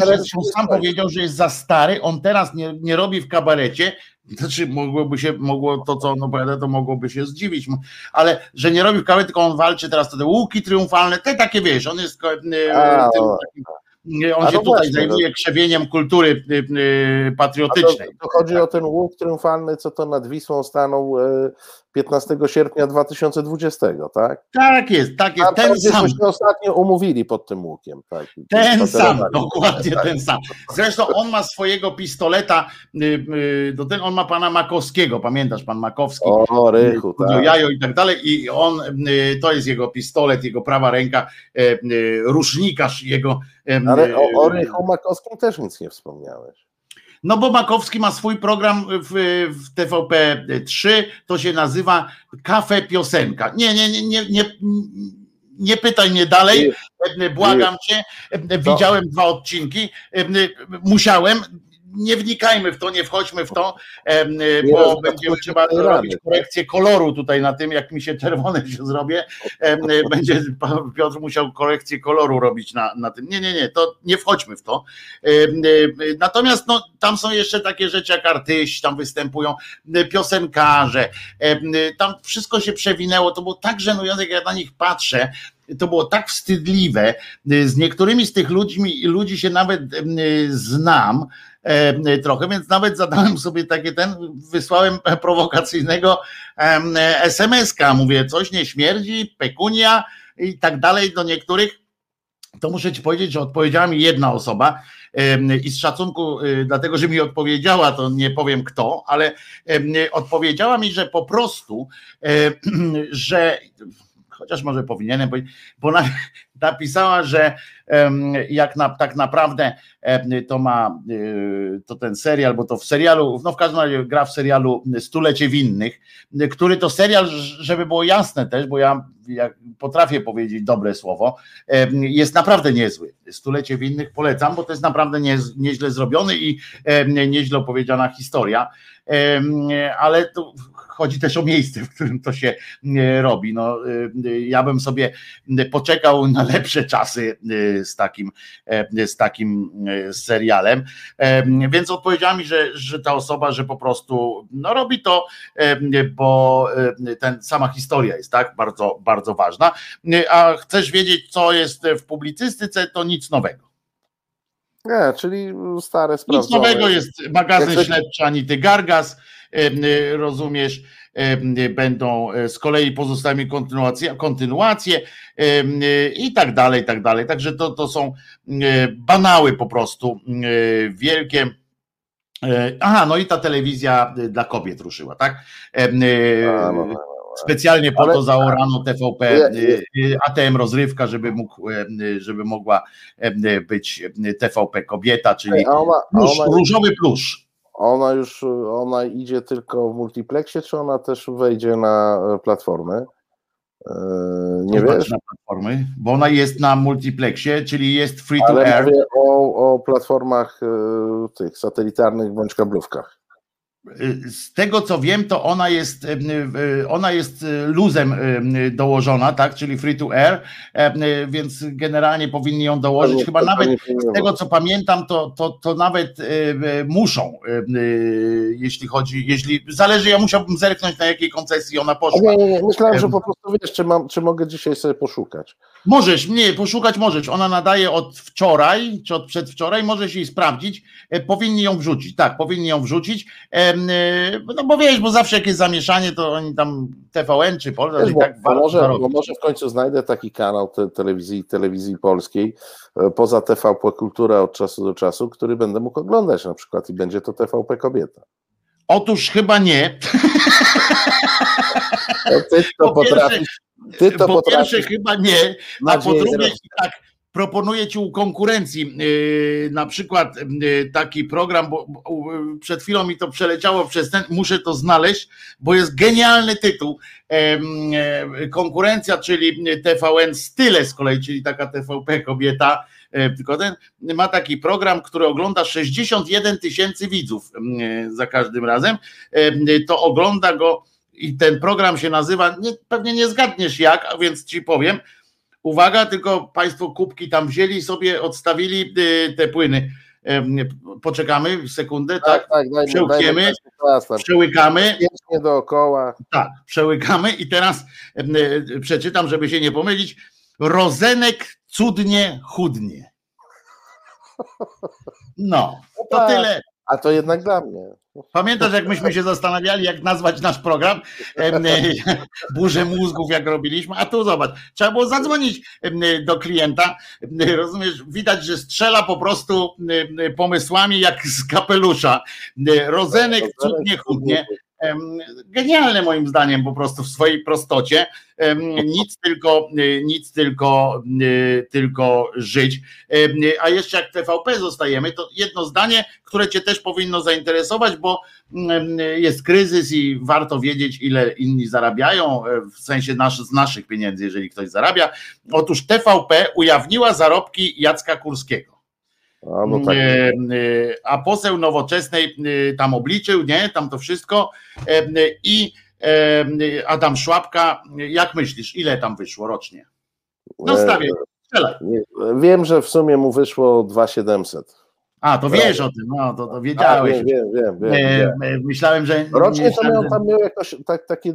sam powiedział, że jest za stary, on teraz nie, nie robi w kabarecie, znaczy mogłoby się, mogło to, co on opowiada, to mogłoby się zdziwić, ale że nie robi w kabarecie, tylko on walczy teraz te łuki triumfalne, te takie wiesz, on jest A, tym, takim, on się no tutaj właśnie, zajmuje no. krzewieniem kultury y, y, patriotycznej. To, to chodzi o ten łuk triumfalny, co to nad Wisłą stanął 15 e, sierpnia 2020, tak? Tak jest, tak jest. Ten sam. się ostatnio umówili pod tym łukiem. Tak, ten sam, dokładnie tak. ten sam. Zresztą on ma swojego pistoleta, y, do tego on ma pana Makowskiego, pamiętasz, pan Makowski? O, Rychu, tak. Jajo i tak dalej i on, to jest jego pistolet, jego prawa ręka, rusznikarz jego ale o, o Rychu Makowskim też nic nie wspomniałeś. No bo Makowski ma swój program w, w TVP3, to się nazywa Kafe Piosenka. Nie, nie, nie, nie, nie, nie pytaj mnie dalej, błagam cię. Widziałem dwa odcinki, musiałem, nie wnikajmy w to, nie wchodźmy w to, bo będzie trzeba robić korekcję koloru tutaj na tym, jak mi się czerwone się zrobię, będzie Piotr musiał korekcję koloru robić na, na tym. Nie, nie, nie, to nie wchodźmy w to. Natomiast no, tam są jeszcze takie rzeczy jak artyści, tam występują piosenkarze, tam wszystko się przewinęło, to było tak żenujące, jak ja na nich patrzę, to było tak wstydliwe. Z niektórymi z tych ludźmi, ludzi się nawet znam, E, trochę, więc nawet zadałem sobie takie ten, wysłałem prowokacyjnego SMS-ka, mówię, coś nie śmierdzi, pekunia i tak dalej do niektórych, to muszę ci powiedzieć, że odpowiedziała mi jedna osoba i z szacunku, y, dlatego że mi odpowiedziała, to nie powiem kto, ale odpowiedziała mi, że po prostu, że chociaż może powinienem powiedzieć, bo napisała, że jak na, tak naprawdę to ma y, to ten serial, bo to w serialu, no w każdym razie gra w serialu Stulecie Winnych, który to serial, żeby było jasne też, bo ja, potrafię powiedzieć dobre słowo, jest naprawdę niezły. Stulecie Winnych polecam, bo to jest naprawdę nie, nieźle zrobiony i nieźle opowiedziana historia, ale tu chodzi też o miejsce, w którym to się robi. No, ja bym sobie poczekał na lepsze czasy z takim, z takim serialem. Więc odpowiedziała mi, że, że ta osoba, że po prostu no, robi to, bo ten, sama historia jest tak bardzo, bardzo ważna. A chcesz wiedzieć, co jest w publicystyce, to nic nowego. Nie, czyli stare sprawy. Nic nowego jest magazyn Jak śledczy Anity Gargas, rozumiesz, będą e, z kolei pozostałymi kontynuacje, kontynuacje i tak dalej, i tak dalej. Także to, to są banały po prostu wielkie. E, aha, no i ta telewizja dla kobiet ruszyła, tak? No, no, no. Specjalnie po Ale, to zaorano TVP, ATM rozrywka, żeby, mógł, żeby mogła być TVP kobieta, czyli ona, plusz, ona, różowy plusz. Ona już ona idzie tylko w multiplexie, czy ona też wejdzie na platformę? E, nie to wiesz? Na platformy, bo ona jest na multiplexie, czyli jest free to Ale air. Mówię o, o platformach e, tych satelitarnych bądź kablówkach. Z tego co wiem, to ona jest, ona jest luzem dołożona, tak, czyli free to air, więc generalnie powinni ją dołożyć. Chyba nawet z tego co pamiętam, to, to, to nawet muszą, jeśli chodzi, jeśli zależy, ja musiałbym zerknąć na jakiej koncesji ona poszła. Nie, nie, nie. myślałem, że po prostu wiesz, czy, mam, czy mogę dzisiaj sobie poszukać. Możesz, nie, poszukać możesz. Ona nadaje od wczoraj, czy od przedwczoraj, możesz jej sprawdzić. E, powinni ją wrzucić, tak, powinni ją wrzucić. E, no bo wiesz, bo zawsze jakieś zamieszanie, to oni tam TVN czy Polska, i tak bo może, bo może w końcu znajdę taki kanał te, telewizji, telewizji polskiej, e, poza TVP Kultura od czasu do czasu, który będę mógł oglądać na przykład i będzie to TVP Kobieta. Otóż chyba nie. No ty to potrafisz ty to po pierwsze chyba nie, a po drugie tak, proponuję ci u konkurencji yy, na przykład yy, taki program, bo, przed chwilą mi to przeleciało przez ten, muszę to znaleźć, bo jest genialny tytuł. Yy, konkurencja, czyli TVN Style z kolei, czyli taka TVP kobieta, e, tylko ten ma taki program, który ogląda 61 tysięcy widzów za każdym razem. To ogląda go i ten program się nazywa, nie, pewnie nie zgadniesz jak, a więc ci powiem. Uwaga, tylko Państwo kubki tam wzięli sobie, odstawili y, te płyny. Poczekamy sekundę, tak? tak, tak Przełkniemy, przełykamy. Nie dookoła. Tak, przełykamy i teraz y, przeczytam, żeby się nie pomylić. Rozenek cudnie chudnie. No, to tak. tyle. A to jednak dla mnie. Pamiętasz, jak myśmy się zastanawiali, jak nazwać nasz program? Burzę mózgów, jak robiliśmy. A tu zobacz, trzeba było zadzwonić do klienta. Rozumiesz, widać, że strzela po prostu pomysłami jak z kapelusza. Rozenek cudnie chudnie. Genialne moim zdaniem po prostu w swojej prostocie. Nic tylko, nic tylko, tylko żyć. A jeszcze jak TVP zostajemy, to jedno zdanie, które Cię też powinno zainteresować, bo jest kryzys i warto wiedzieć, ile inni zarabiają, e, w sensie nasz, z naszych pieniędzy, jeżeli ktoś zarabia. Otóż TVP ujawniła zarobki Jacka Kurskiego. A, no tak. a poseł nowoczesnej tam obliczył, nie, tam to wszystko i Adam Szłapka, jak myślisz, ile tam wyszło rocznie? No stawię, strzelaj. Wiem, że w sumie mu wyszło 2700. A, to wiesz o tym, no to, to wiedziałeś. A, wiem, wiem, wiem, wiem, Myślałem, że. Rocznie to miał, tam miał jakoś tak, takie y,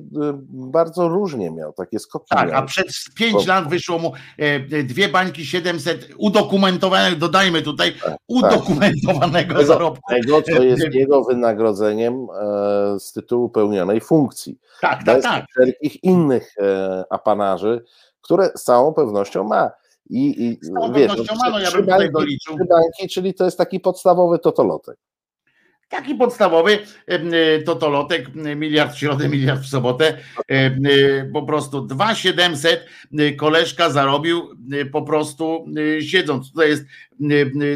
bardzo różnie miał, takie skoki. Tak, miał. a przez 5 lat wyszło mu e, dwie bańki 700 udokumentowanego, dodajmy tutaj, tak, tak. udokumentowanego tak. zarobku. Tego, co jest jego wynagrodzeniem e, z tytułu pełnionej funkcji. Tak, tak, tak. Wszelkich innych e, apanarzy, które z całą pewnością ma. I, i Z wiesz, no, no, ja bym tutaj doliczył. banki, czyli to jest taki podstawowy totolotek. Taki podstawowy y, totolotek, miliard w środę, miliard w sobotę, y, po prostu 2700 y, koleżka zarobił po prostu siedząc. Tutaj jest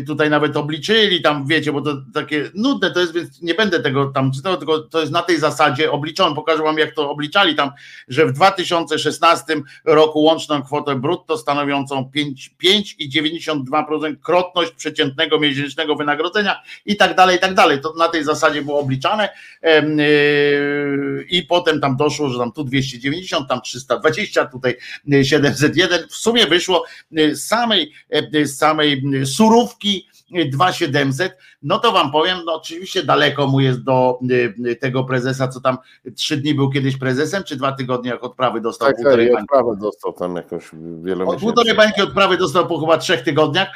tutaj nawet obliczyli, tam wiecie, bo to takie nudne to jest, więc nie będę tego tam czytał, tylko to jest na tej zasadzie obliczone. Pokażę wam, jak to obliczali tam, że w 2016 roku łączną kwotę brutto stanowiącą 5,92% krotność przeciętnego miesięcznego wynagrodzenia i tak dalej, i tak dalej. To na tej zasadzie było obliczane i potem tam doszło, że tam tu 290, tam 320, tutaj 701. W sumie wyszło z samej, z samej surówki 2700, no to wam powiem, no oczywiście daleko mu jest do tego prezesa, co tam trzy dni był kiedyś prezesem, czy dwa tygodnie jak odprawy dostał tak, półtorej tak, odprawę dostał tam jakoś wielomiesięcznie. Półtorej bańki odprawy dostał po chyba trzech tygodniach,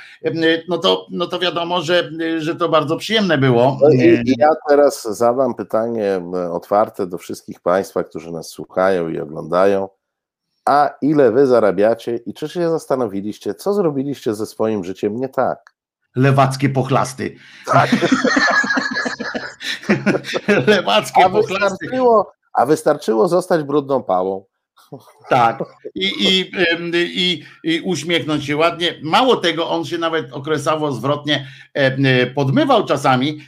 no to, no to wiadomo, że, że to bardzo przyjemne było. No i ja teraz zadam pytanie otwarte do wszystkich Państwa, którzy nas słuchają i oglądają a ile wy zarabiacie i czy się zastanowiliście, co zrobiliście ze swoim życiem nie tak? Lewackie pochlasty. Tak. Lewackie a pochlasty. Wystarczyło, a wystarczyło zostać brudną pałą. Tak, I, i, i, i, uśmiechnąć się ładnie. Mało tego, on się nawet okresowo zwrotnie podmywał czasami,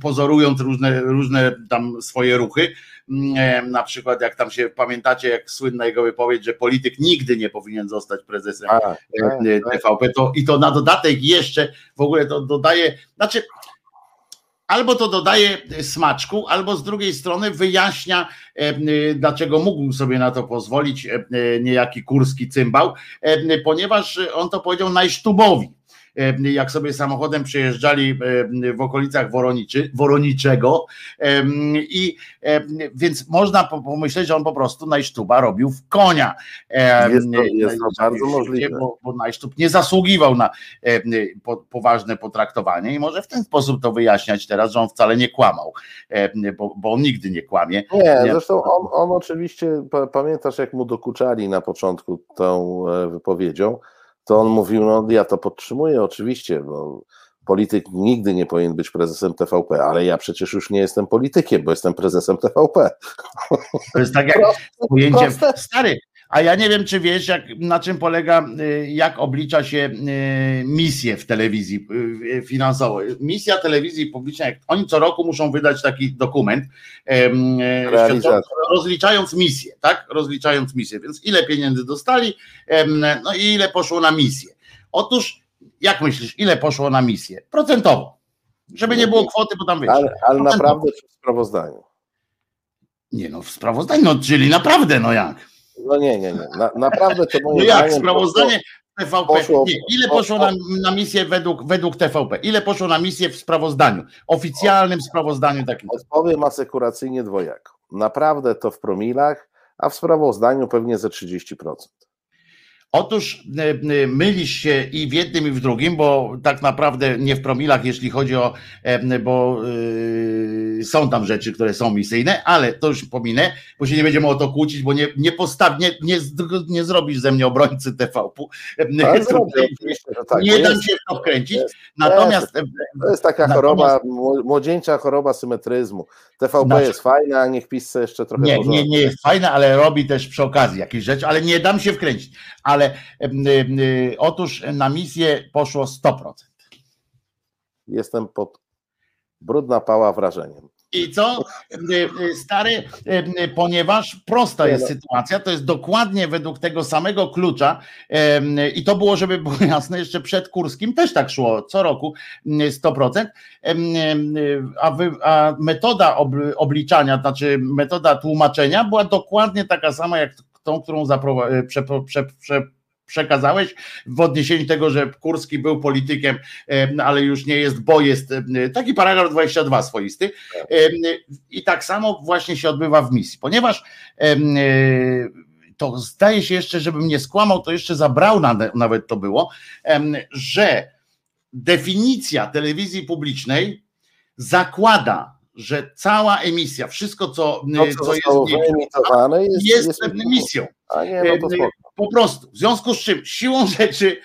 pozorując różne, różne tam swoje ruchy. Mm, na przykład jak tam się pamiętacie, jak słynna jego wypowiedź, że polityk nigdy nie powinien zostać prezesem a, tak, TVP, tak. to, i to na dodatek jeszcze w ogóle to dodaje, znaczy albo to dodaje smaczku, albo z drugiej strony wyjaśnia, dlaczego mógł sobie na to pozwolić niejaki kurski cymbał, ponieważ on to powiedział Najsztubowi jak sobie samochodem przejeżdżali w okolicach Woroniczy, Woroniczego i więc można pomyśleć, że on po prostu Najsztuba robił w konia. Jest to, jest to bardzo możliwe. Bo, bo Najsztub nie zasługiwał na poważne potraktowanie i może w ten sposób to wyjaśniać teraz, że on wcale nie kłamał, bo, bo on nigdy nie kłamie. Nie, zresztą on, on oczywiście, pamiętasz jak mu dokuczali na początku tą e, wypowiedzią, to on mówił, no ja to podtrzymuję oczywiście, bo polityk nigdy nie powinien być prezesem TVP, ale ja przecież już nie jestem politykiem, bo jestem prezesem TVP. To jest tak jak pojęcie, stary, a ja nie wiem, czy wiesz, jak, na czym polega, y, jak oblicza się y, misję w telewizji y, finansowej. Misja telewizji publicznej, oni co roku muszą wydać taki dokument, rozliczając misję, tak? Rozliczając misję. Więc ile pieniędzy dostali, no i ile poszło na misję. Otóż, jak myślisz, ile poszło na misję? Procentowo. Żeby nie było kwoty, bo tam wiesz. Ale, ale naprawdę w sprawozdaniu. Nie no, w sprawozdaniu, no, czyli naprawdę, no jak? No nie, nie, nie. Na, naprawdę to moim No jak, sprawozdanie TVP. Poszło, nie, ile poszło na, na misję według, według TVP? Ile poszło na misję w sprawozdaniu? Oficjalnym sprawozdaniu takim. Odpowiem asekuracyjnie dwojako. Naprawdę to w promilach, a w sprawozdaniu pewnie ze 30%. Otóż e, e, mylisz się i w jednym, i w drugim, bo tak naprawdę nie w promilach, jeśli chodzi o, e, bo yy, są tam rzeczy, które są misyjne, ale to już pominę, bo się nie będziemy o to kłócić, bo nie, nie postaw, nie, nie, nie zrobisz ze mnie obrońcy TVP. Tak, tak, nie dam się w to wkręcić. Jest, natomiast to jest taka choroba, młodzieńcza choroba symetryzmu. TVP znaczy, jest fajna, niech pisce jeszcze trochę. Nie, nie, nie jest fajna, ale robi też przy okazji jakieś rzeczy, ale nie dam się wkręcić. Ale ale otóż na misję poszło 100%. Jestem pod brudna pała wrażeniem. I co? Stary, ponieważ prosta jest no. sytuacja, to jest dokładnie według tego samego klucza i to było, żeby było jasne, jeszcze przed Kurskim też tak szło, co roku 100%, a, wy, a metoda obliczania, znaczy metoda tłumaczenia była dokładnie taka sama jak tą, którą e, prze, prze, prze, przekazałeś w odniesieniu tego, że Kurski był politykiem, e, ale już nie jest, bo jest e, taki paragraf 22 swoisty. I tak samo właśnie się odbywa w misji, ponieważ to zdaje się jeszcze, żebym nie skłamał, to jeszcze zabrał nawet to było, że definicja telewizji publicznej zakłada, że cała emisja, wszystko co, to, co, co jest, wyemitowane jest, jest, jest misją. Nie, no po prostu. W związku z czym siłą rzeczy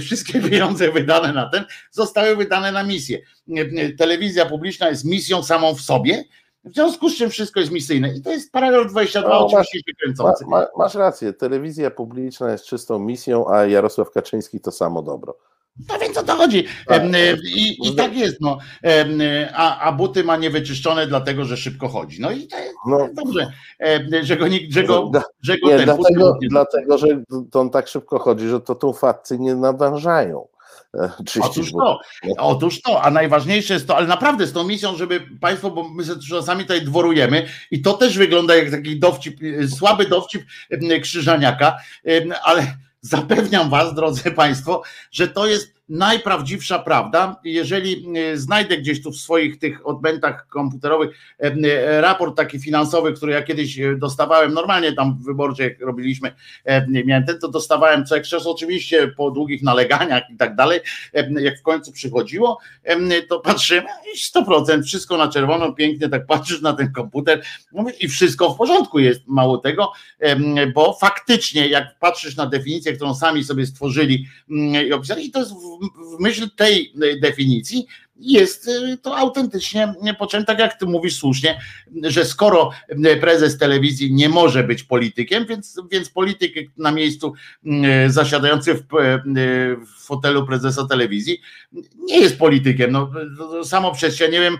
wszystkie pieniądze wydane na ten zostały wydane na misję. Telewizja publiczna jest misją samą w sobie, W związku z czym wszystko jest misyjne. I to jest paragraf 22 No, oczywiście się kręcący. Ma, ma, masz rację, telewizja publiczna jest czystą misją, a Jarosław Kaczyński to samo dobro. No więc o to chodzi. Tak. Y, I, I tak jest. No. Y, A, a buty ma niewyczyszczone dlatego, że szybko chodzi. No i to jest No. dobrze, że go, nikt- że go, że go Nie, ten dlatego, puty- dlatego, że to on tak szybko chodzi, że to tą fatcy nie nadążają. E, Otóż buty. to, otóż to, a najważniejsze jest to, ale naprawdę z tą misją, żeby Państwo, bo my sobie czasami tutaj dworujemy i to też wygląda jak taki dowcip, y, słaby dowcip Krzyżaniaka, ale zapewniam Was, drodzy Państwo, że to jest najprawdziwsza prawda. Jeżeli y, znajdę gdzieś tu w swoich tych odbędach komputerowych y, y, raport taki finansowy, który ja kiedyś dostawałem, normalnie tam w wyborcze jak robiliśmy, miałem ten, to dostawałem co jakiś oczywiście po długich naleganiach i tak dalej, jak w końcu przychodziło, to patrzyłem i 100%, wszystko na czerwono, pięknie tak patrzysz na ten komputer i wszystko w porządku jest, mało tego, bo faktycznie jak patrzysz na definicję, którą sami sobie stworzyli i opisali, to jest w, w myśl tej definicji jest y, to autentycznie potrzebne, tak jak ty mówisz słusznie, że skoro y, prezes telewizji nie może być politykiem, więc, więc polityk na miejscu y, zasiadający w, w fotelu prezesa telewizji nie jest politykiem. No, samo przez się, nie wiem,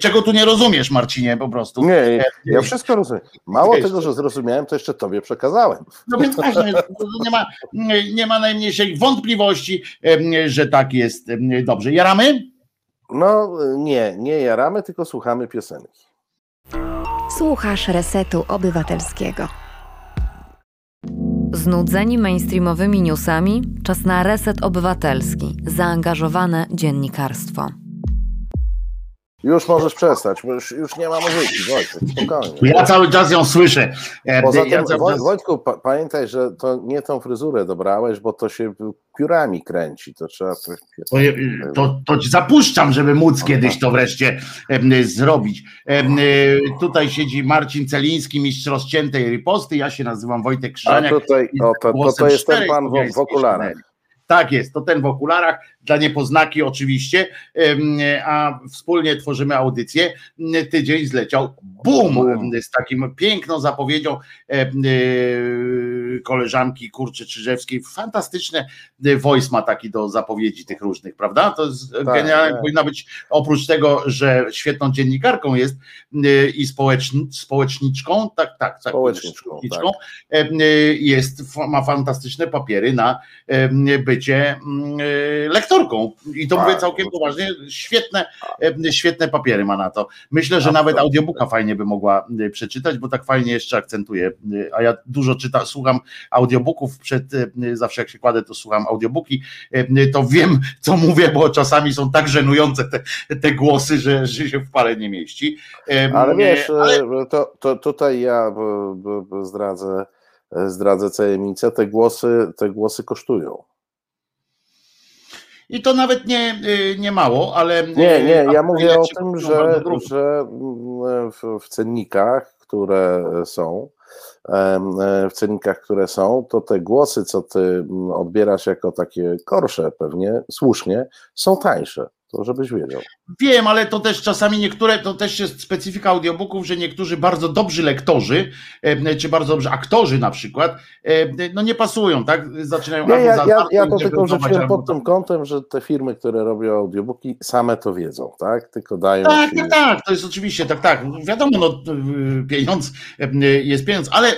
czego tu nie rozumiesz, Marcinie, po prostu. Nie, ja wszystko rozumiem. Mało Wiesz, tego, że zrozumiałem, to jeszcze tobie przekazałem. No więc właśnie, nie ma, nie ma najmniejszej wątpliwości, że tak jest dobrze. Jaramy? No nie, nie jaramy, tylko słuchamy piosenki. Słuchasz Resetu Obywatelskiego. Znudzeni mainstreamowymi newsami? Czas na Reset Obywatelski. Zaangażowane dziennikarstwo. Już możesz przestać, bo już, już nie ma muzyki, Wojtek, spokojnie. Ja cały czas ją słyszę. Em, Poza ja tym, Woj- Wojtku, pa, pamiętaj, że to nie tą fryzurę dobrałeś, bo to się piórami kręci, to trzeba... To, to, to ci zapuszczam, żeby móc kiedyś to wreszcie zrobić. Y, tutaj siedzi Marcin Celiński, mistrz rozciętej riposty. Ja się nazywam Wojtek A Krzyżaniak. tutaj, i o, to, to, to jest ten pan w, w okularach. Tak jest, to ten w okularach, dla niepoznaki oczywiście, a wspólnie tworzymy audycję. Tydzień zleciał bum, z takim piękną zapowiedzią y, koleżanki Kurczy Czyżewskiej. Fantastyczny y, voice ma taki do zapowiedzi tych różnych, prawda? To jest Tak, genialne, tak. powinna być oprócz tego, że świetną dziennikarką jest y, i społeczn, społeczniczką, tak, tak, tak, Społeczniczką, em, y, jest, ma fantastyczne papiery na bycie mm, lektorką. I to Tak, mówię całkiem oczywiście. poważnie, świetne, świetne papiery ma na to. Myślę, że nawet audiobooka fajnie by mogła y, przeczytać, bo tak fajnie jeszcze akcentuje. Y, A ja dużo czytam, słucham audiobooków przed, y, zawsze jak się kładę, to słucham audiobooki, to wiem, co mówię, bo czasami są tak żenujące te, te głosy, że, że się w pale nie mieści. Ale wiesz, ale- to, to tutaj ja zdradzę, zdradzę tajemnicę, te głosy, te głosy kosztują. I to nawet nie, y, nie mało, ale. Nie, nie, ja mówię o tym, że, że mm, w, w cennikach, które są, e, w cennikach, które są, to te głosy, co ty mm, odbierasz jako takie korsze pewnie, słusznie, są tańsze. To żebyś wiedział. Wiem, ale to też czasami niektóre, to też jest specyfika audiobooków, że niektórzy bardzo dobrzy lektorzy, e, czy bardzo dobrzy aktorzy na przykład, e, no nie pasują, tak? Zaczynają Nie, ja, za ja, ja to tylko rzuciłem pod tym kątem, że te firmy, które robią audiobooki, same to wiedzą, tak? Tylko dają Tak, tak, tak, to jest oczywiście tak, tak. Wiadomo, no, y, pieniądz jest pieniądz, ale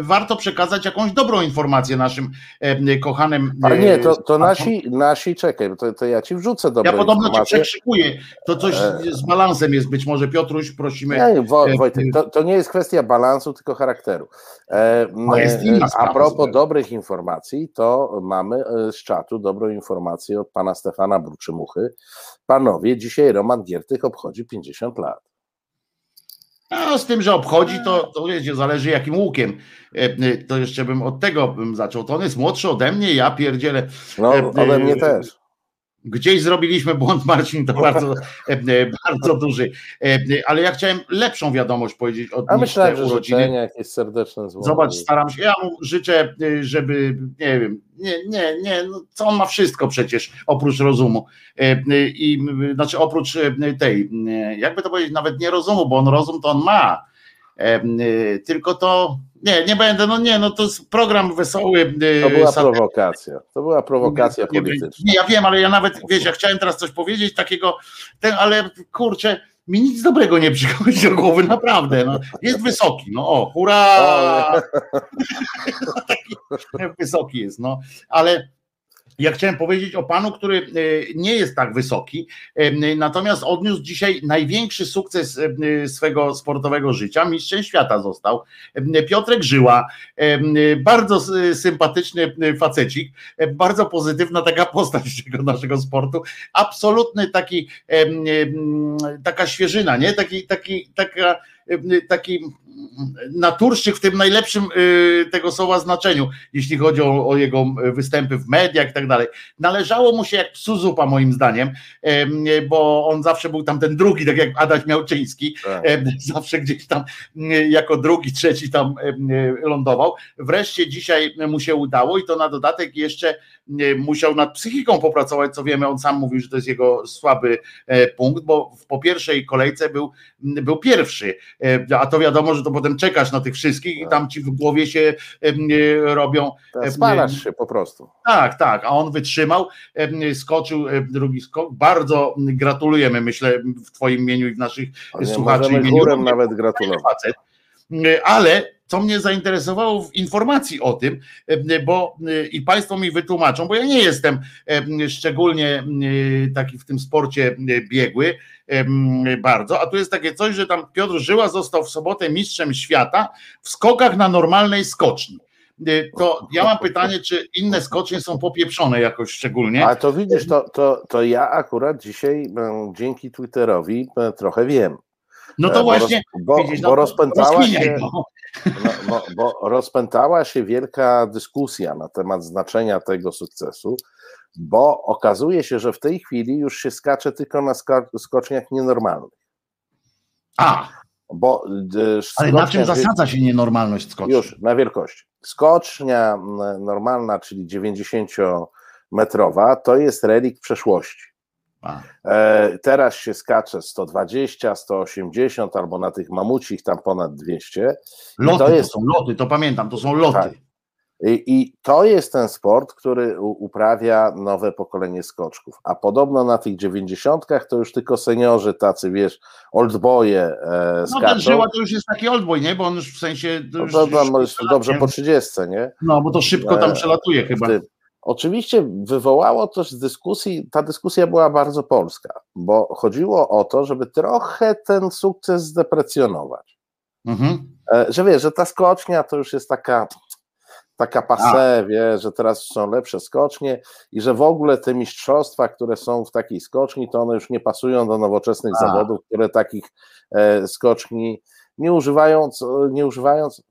warto przekazać jakąś dobrą informację naszym kochanym. A y, nie, to, to nasi, nasi, czekaj, to, to ja ci wrzucę dobre Ja podobno cię informacje. przekrzykuję. To coś z balansem jest być może, Piotruś, prosimy. Nie, e, Wojtek, to, to nie jest kwestia balansu, tylko charakteru. E, a propos dobrych informacji, to mamy e, z czatu dobrą informację od pana Stefana Bruczymuchy. Panowie, dzisiaj Roman Giertych obchodzi 50 lat. No, z tym, że obchodzi, to, to wiecie, zależy jakim łukiem. E, e, To jeszcze bym od tego bym zaczął. To on jest młodszy ode mnie, ja pierdzielę. No, E, ode mnie e, też. Gdzieś zrobiliśmy błąd, Marcin, to bardzo, bardzo duży. Ale ja chciałem lepszą wiadomość powiedzieć od A myślałem, że urodziny. jakieś serdeczne zło. Zobacz, staram się. Ja mu życzę, żeby, nie wiem, nie, nie, nie, no, co on ma wszystko przecież, oprócz rozumu. I znaczy oprócz tej, jakby to powiedzieć, nawet nie rozumu, bo on rozum to on ma tylko to nie, nie będę, no nie, no to jest program wesoły. Y, to była prowokacja, to była prowokacja nie, polityczna. Nie, ja wiem, ale ja nawet, wiesz, ja chciałem teraz coś powiedzieć takiego, ten, ale kurczę, mi nic dobrego nie przychodzi do głowy, naprawdę, no, jest wysoki, no o, hurra! Taki wysoki jest, no, ale ja chciałem powiedzieć o panu, który e, nie jest tak wysoki, e, natomiast odniósł dzisiaj największy sukces e, swego sportowego życia. Mistrzem świata został. Piotrek Żyła, bardzo sympatyczny facecik, bardzo pozytywna taka postać tego naszego sportu. Absolutny taki, taka świeżyna, nie? Taki, taki, taka, taki naturszczyk w tym najlepszym y, tego słowa znaczeniu, jeśli chodzi o, o, jego występy w mediach i tak dalej. Należało mu się jak psu zupa moim zdaniem, bo on zawsze był tam ten drugi, tak jak Adaś Miałczyński, tak. zawsze gdzieś tam jako drugi, trzeci tam lądował. Wreszcie dzisiaj mu się udało i to na dodatek jeszcze musiał nad psychiką popracować, co wiemy, on sam mówił, że to jest jego słaby e, punkt, bo po pierwszej kolejce był, był pierwszy, a to wiadomo, że to potem czekasz na tych wszystkich i tam ci w głowie się robią. Spalasz się po prostu. Tak, tak, a on wytrzymał, skoczył drugi skok. Bardzo gratulujemy, myślę, w Twoim imieniu i w naszych słuchaczy imieniu. nawet gratulować. Ale co mnie zainteresowało w informacji o tym, bo i Państwo mi wytłumaczą, bo ja nie jestem szczególnie taki w tym sporcie biegły bardzo, a tu jest takie coś, że tam Piotr Żyła został w sobotę mistrzem świata w skokach na normalnej skoczni to ja mam pytanie, czy inne skocznie są popieprzone jakoś szczególnie. A to widzisz, to, to, to ja akurat dzisiaj dzięki Twitterowi trochę wiem. No to właśnie, bo, widzisz, no, bo rozpętała się, no, bo, bo rozpętała się wielka dyskusja na temat znaczenia tego sukcesu, bo okazuje się, że w tej chwili już się skacze tylko na skoczniach nienormalnych. A, bo e, ale na czym zasadza się nienormalność skoczni? Już, na wielkości. Skocznia normalna, czyli 90-metrowa, to jest relik przeszłości. E, teraz się skacze 120, 180 albo na tych mamucich tam ponad 200. Loty to, jest, to są loty, to pamiętam, to są loty. Tak. I, I, to jest ten sport, który uprawia nowe pokolenie skoczków. A podobno na tych dziewięćdziesiątkach to już tylko seniorzy tacy, wiesz, oldboye e, skaczą. No ten Żyła to już jest taki oldboy, nie? Bo on już w sensie... No już, no to, to, już dobrze po trzydziestce, nie? No, bo to szybko tam e, przelatuje chyba. Oczywiście wywołało też dyskusji, ta dyskusja była bardzo polska, bo chodziło o to, żeby trochę ten sukces zdeprecjonować. Mhm. E, że wiesz, że ta skocznia to już jest taka, taka passe, wie, że teraz są lepsze skocznie i że w ogóle te mistrzostwa, które są w takiej skoczni, to one już nie pasują do nowoczesnych A. zawodów, które takich e, skoczni nie używając, nie używając,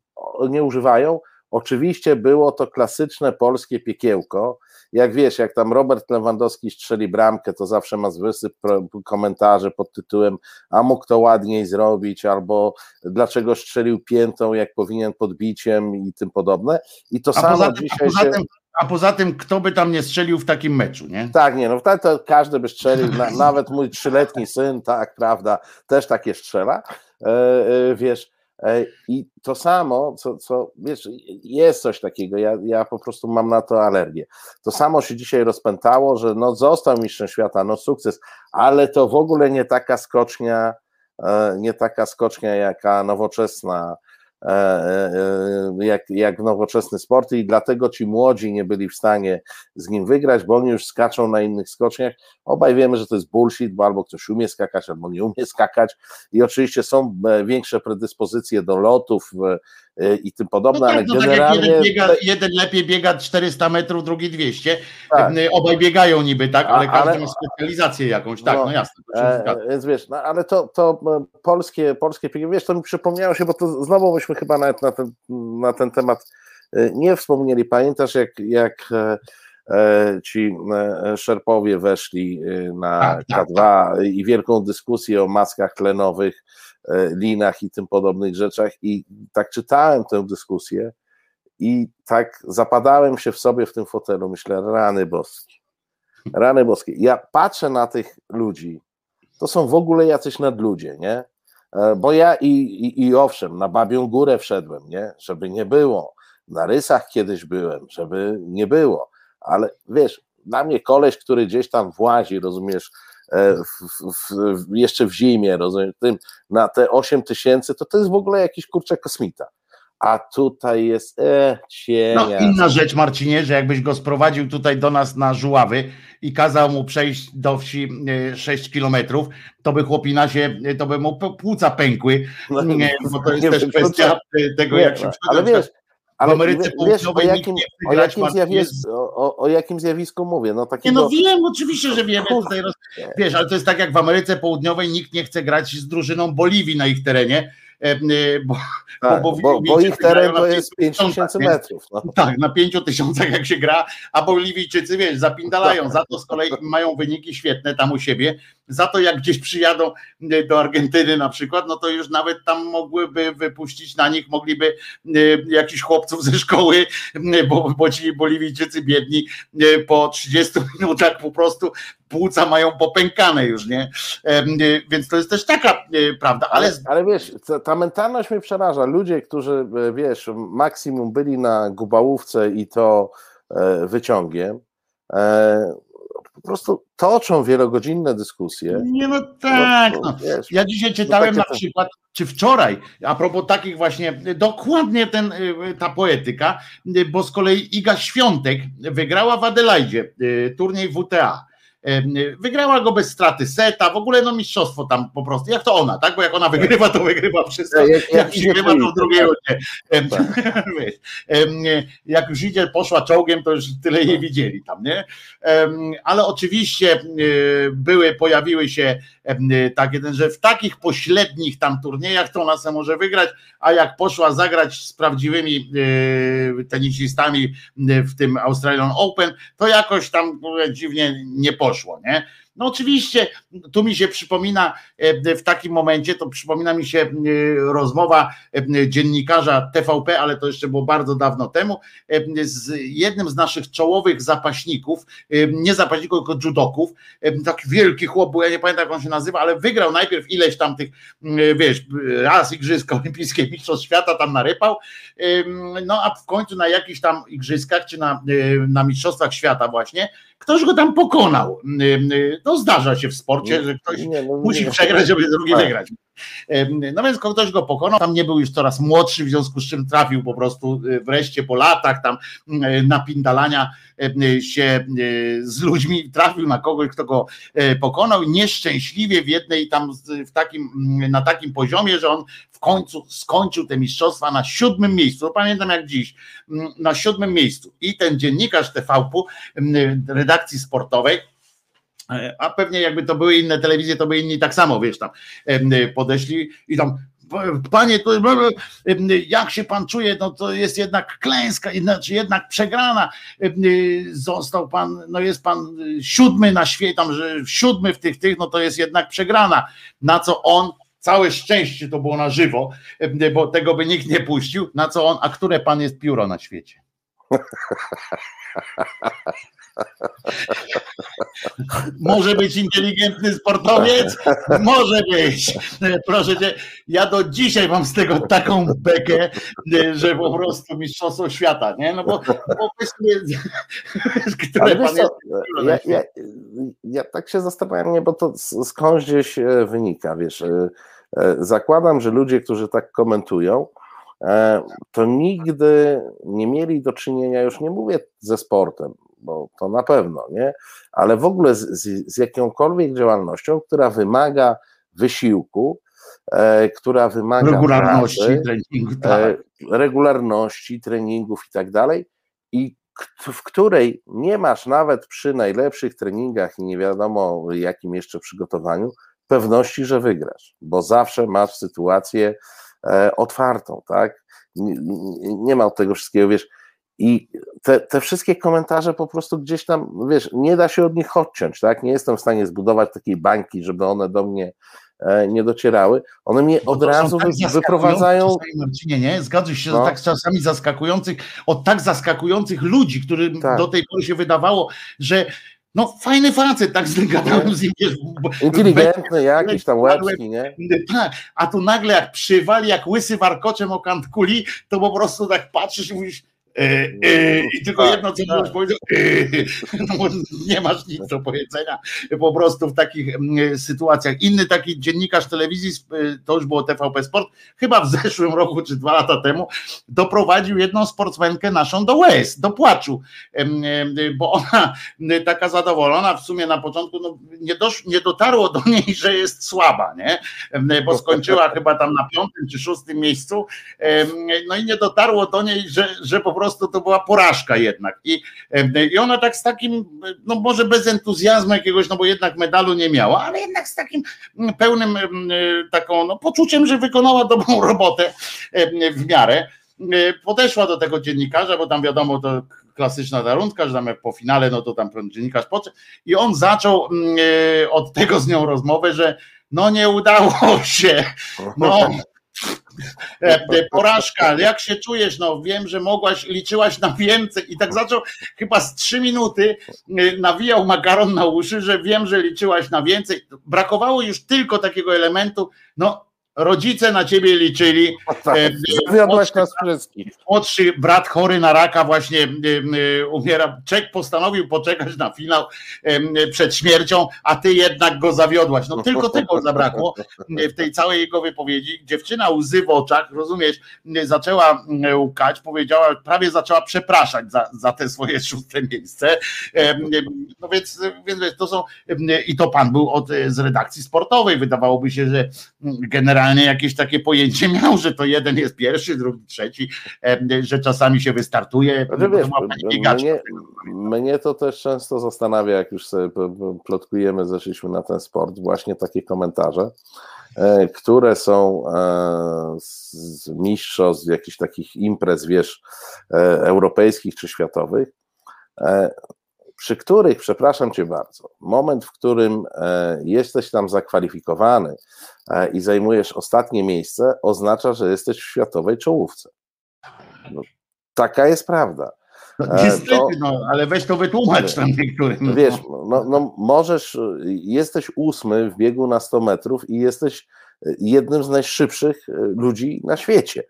nie używają, Oczywiście było to klasyczne polskie piekiełko. Jak wiesz, jak tam Robert Lewandowski strzeli bramkę, to zawsze ma wysyp komentarzy pod tytułem a mógł to ładniej zrobić, albo dlaczego strzelił piętą, jak powinien podbiciem i tym podobne. I to a samo poza, dzisiaj a poza, tym, a poza tym, kto by tam nie strzelił w takim meczu, nie? Tak, nie, no to, to każdy by strzelił, na, nawet mój trzyletni syn, tak, prawda, też takie strzela, e, e, wiesz, I to samo, co, co wiesz, jest coś takiego, ja, ja po prostu mam na to alergię. To samo się dzisiaj rozpętało, że no został mistrzem świata, no sukces, ale to w ogóle nie taka skocznia, e, nie taka skocznia jaka nowoczesna E, e, jak, jak nowoczesny sport i dlatego ci młodzi nie byli w stanie z nim wygrać, bo oni już skaczą na innych skoczniach. Obaj wiemy, że to jest bullshit, bo albo ktoś umie skakać, albo nie umie skakać i oczywiście są e, większe predyspozycje do lotów i tym podobne, no tak, ale no generalnie... Tak jeden, biega, jeden, lepiej biega 400 metrów, drugi 200, tak. obaj biegają niby, tak, ale każdy ale... ma specjalizację jakąś, tak, no, no jasne. E, więc wiesz, no, ale to, to polskie, polskie, wiesz, to mi przypomniało się, bo to znowu myśmy chyba nawet na ten, na ten temat nie wspomnieli. Pamiętasz, jak, jak e, ci e, szerpowie weszli na Tak, tak, K2 i wielką dyskusję o maskach tlenowych, linach i tym podobnych rzeczach i tak czytałem tę dyskusję i tak zapadałem się w sobie w tym fotelu, myślę, rany boskie, rany boskie. Ja patrzę na tych ludzi, to są w ogóle jacyś nadludzie, nie? Bo ja i, i, i owszem, na Babią Górę wszedłem, nie? Żeby nie było na rysach kiedyś byłem, żeby nie było, ale wiesz, dla mnie koleś, który gdzieś tam włazi, rozumiesz, e, w, w, w, jeszcze w zimie, rozumiesz, tym, na te 8 tysięcy, to to jest w ogóle jakiś kurczę kosmita. A tutaj jest e, cienia. No inna rzecz, Marcinie, że jakbyś go sprowadził tutaj do nas na Żuławy i kazał mu przejść do wsi 6 e, kilometrów, to by chłopina się, to by mu płuca pękły, no, bo to jest też kwestia tego, jak się no, Ale wiesz, ale w Ameryce Południowej o jakim, o jakim, zjawisku, o, o, jakim zjawisku mówię? No, takiego... Nie no wiem, oczywiście, że wiemy tutaj, roz... wiesz, ale to jest tak jak w Ameryce Południowej nikt nie chce grać z drużyną Boliwii na ich terenie, E, e, bo, tak, bo, bo, bo ich teren to jest 5 tysięcy metrów. No. Tak, na 5 tysiącach jak się gra, a Boliwijczycy, wiesz, zapindalają, tak. za to z kolei mają wyniki świetne tam u siebie, za to jak gdzieś przyjadą e, do Argentyny na przykład, no to już nawet tam mogłyby wypuścić na nich, mogliby jakichś chłopców ze szkoły, bo, bo ci Boliwijczycy biedni po 30 minutach po prostu płuca mają popękane już, nie? Więc to jest też taka prawda, ale... Ale, ale wiesz, ta mentalność mnie przeraża. Ludzie, którzy, e, wiesz, maksimum byli na gubałówce i to e, wyciągiem, e, po prostu toczą wielogodzinne dyskusje. Nie, no tak. No, no. Wiesz, ja dzisiaj czytałem na przykład, czy wczoraj, a propos takich właśnie, dokładnie ten, ta poetyka, bo z kolei Iga Świątek wygrała w Adelaidzie turniej WTA Wygrała go bez straty seta, w ogóle no mistrzostwo tam po prostu, jak to ona, tak? Bo jak ona wygrywa, to wygrywa wszystko. Jak, jak, jak przegrywa, to drugiego nie. Tak. jak już idzie, poszła czołgiem, to już tyle jej widzieli tam, nie? Ale oczywiście były, pojawiły się tak jeden, że w takich pośrednich tam turniejach to ona se może wygrać, a jak poszła zagrać z prawdziwymi tenisistami w tym Australian Open, to jakoś tam dziwnie nie poszło poszło, nie? No oczywiście, tu mi się przypomina e, w takim momencie, to przypomina mi się e, rozmowa e, dziennikarza TVP, ale to jeszcze było bardzo dawno temu, z jednym z naszych czołowych zapaśników, nie zapaśników, tylko judoków, taki wielki chłop był, ja nie pamiętam jak on się nazywa, ale wygrał najpierw ileś tam tych, wiesz, raz Igrzyska Olimpijskie, Mistrzostw Świata tam narypał, no a w końcu na jakichś tam Igrzyskach, czy na, na Mistrzostwach Świata właśnie, ktoś go tam pokonał. No zdarza się w sporcie, że ktoś nie, no, musi nie, przegrać, żeby drugi tak. wygrać. No więc ktoś go pokonał, tam nie był już coraz młodszy, w związku z czym trafił po prostu y, wreszcie po latach tam y, napindalania y, się z ludźmi, trafił na kogoś, kto go pokonał. Nieszczęśliwie w jednej tam w takim, na takim poziomie, że on w końcu skończył te mistrzostwa na siódmym miejscu, no pamiętam jak dziś, na siódmym miejscu. I ten dziennikarz TVP redakcji sportowej E, a pewnie jakby to były inne telewizje, to by inni tak samo, wiesz, tam podeszli i tam Panie, to, jak się pan czuje? No to jest jednak klęska, znaczy jednak przegrana. Został pan, no jest pan siódmy na świecie, tam, że siódmy w tych, tych, no to jest jednak przegrana. Na co on, całe szczęście to było na żywo, bo tego by nikt nie puścił. Na co on, a które pan jest pióro na świecie? Może być inteligentny sportowiec? Może być. Proszę cię, ja do dzisiaj mam z tego taką bekę, że po prostu mistrzostwo świata, nie? No bo, bo powiedzmy, które pan. Ja, ja, ja, tak się zastanawiam, nie, bo to skąd gdzieś e, wynika, wiesz, e, e, zakładam, że ludzie, którzy tak komentują, to nigdy nie mieli do czynienia, już nie mówię ze sportem, bo to na pewno, nie? Ale w ogóle z, z, z jakąkolwiek działalnością, która wymaga wysiłku, e, która wymaga regularności pracy, treningu, e, tak. e, regularności treningów i tak dalej, i w której nie masz nawet przy najlepszych treningach i nie wiadomo jakim jeszcze przygotowaniu pewności, że wygrasz, bo zawsze masz sytuację e, otwartą, tak? Nie, nie, nie ma tego wszystkiego, wiesz, I te, te wszystkie komentarze po prostu gdzieś tam, wiesz, nie da się od nich odciąć, tak? Nie jestem w stanie zbudować takiej bańki, żeby one do mnie e, nie docierały. One mnie od razu tak wyprowadzają. Marcinie, nie? Zgadzasz się, no. tak czasami zaskakujących, od tak zaskakujących ludzi, którym tak. do tej pory się wydawało, że no fajny facet, tak gadałem z nim. Inteligentny jakiś tam łebski, nie? Tak, a tu nagle jak przywali, jak łysy warkoczem o kant kuli, to po prostu tak patrzysz i mówisz, I tylko jedno, co możesz powiedzieć, e, no, nie masz nic do powiedzenia po prostu w takich mm, sytuacjach. Inny taki dziennikarz telewizji, to już było TVP Sport, chyba w zeszłym roku czy dwa lata temu, doprowadził jedną sportsmenkę naszą do łez, do płaczu, bo ona taka zadowolona w sumie na początku no, nie, dosz, nie dotarło do niej, że jest słaba, nie? bo skończyła chyba tam na piątym czy szóstym miejscu, no i nie dotarło do niej, że, że po prostu prostu to była porażka jednak. I, I ona tak z takim, no może bez entuzjazmu jakiegoś, no bo jednak medalu nie miała, ale jednak z takim pełnym taką no, poczuciem, że wykonała dobrą robotę w miarę. Podeszła do tego dziennikarza, bo tam wiadomo, to klasyczna zarundka, że tam jak po finale, no to tam dziennikarz podszedł i on zaczął od tego z nią rozmowę, że no nie udało się, no E, e, porażka, jak się czujesz? No wiem, że mogłaś, liczyłaś na więcej i tak zaczął chyba z trzy minuty e, nawijał makaron na uszy, że wiem, że liczyłaś na więcej. Brakowało już tylko takiego elementu, no rodzice na ciebie liczyli. Tak, Zawiodłaś nas wszystkich. Młodszy brat chory na raka właśnie e, umiera. Czek postanowił poczekać na finał przed śmiercią, a ty jednak go zawiodłaś. No tylko tego zabrakło w tej całej jego wypowiedzi. Dziewczyna łzy w oczach, rozumiesz, zaczęła łkać, powiedziała, prawie zaczęła przepraszać za, za te swoje szóste miejsce. No więc, więc to są, i to pan był od, z redakcji sportowej. Wydawałoby się, że generalnie generalnie jakieś takie pojęcie miał, że to jeden jest pierwszy, drugi, trzeci, że czasami się wystartuje. Znaczy, wiesz, mnie, mnie to też często zastanawia, jak już sobie plotkujemy, zeszliśmy na ten sport, właśnie takie komentarze, e, które są e, z mistrzostw, z jakichś takich imprez, wiesz, e, europejskich czy światowych, przy których, przepraszam cię bardzo, moment, w którym jesteś tam zakwalifikowany, E, i zajmujesz ostatnie miejsce, oznacza, że jesteś w światowej czołówce. No, taka jest prawda. No, e, niestety, to, no, ale weź to wytłumacz tam niektórym. No. Wiesz, no, no, możesz, jesteś ósmy w biegu na 100 metrów i jesteś jednym z najszybszych e, ludzi na świecie.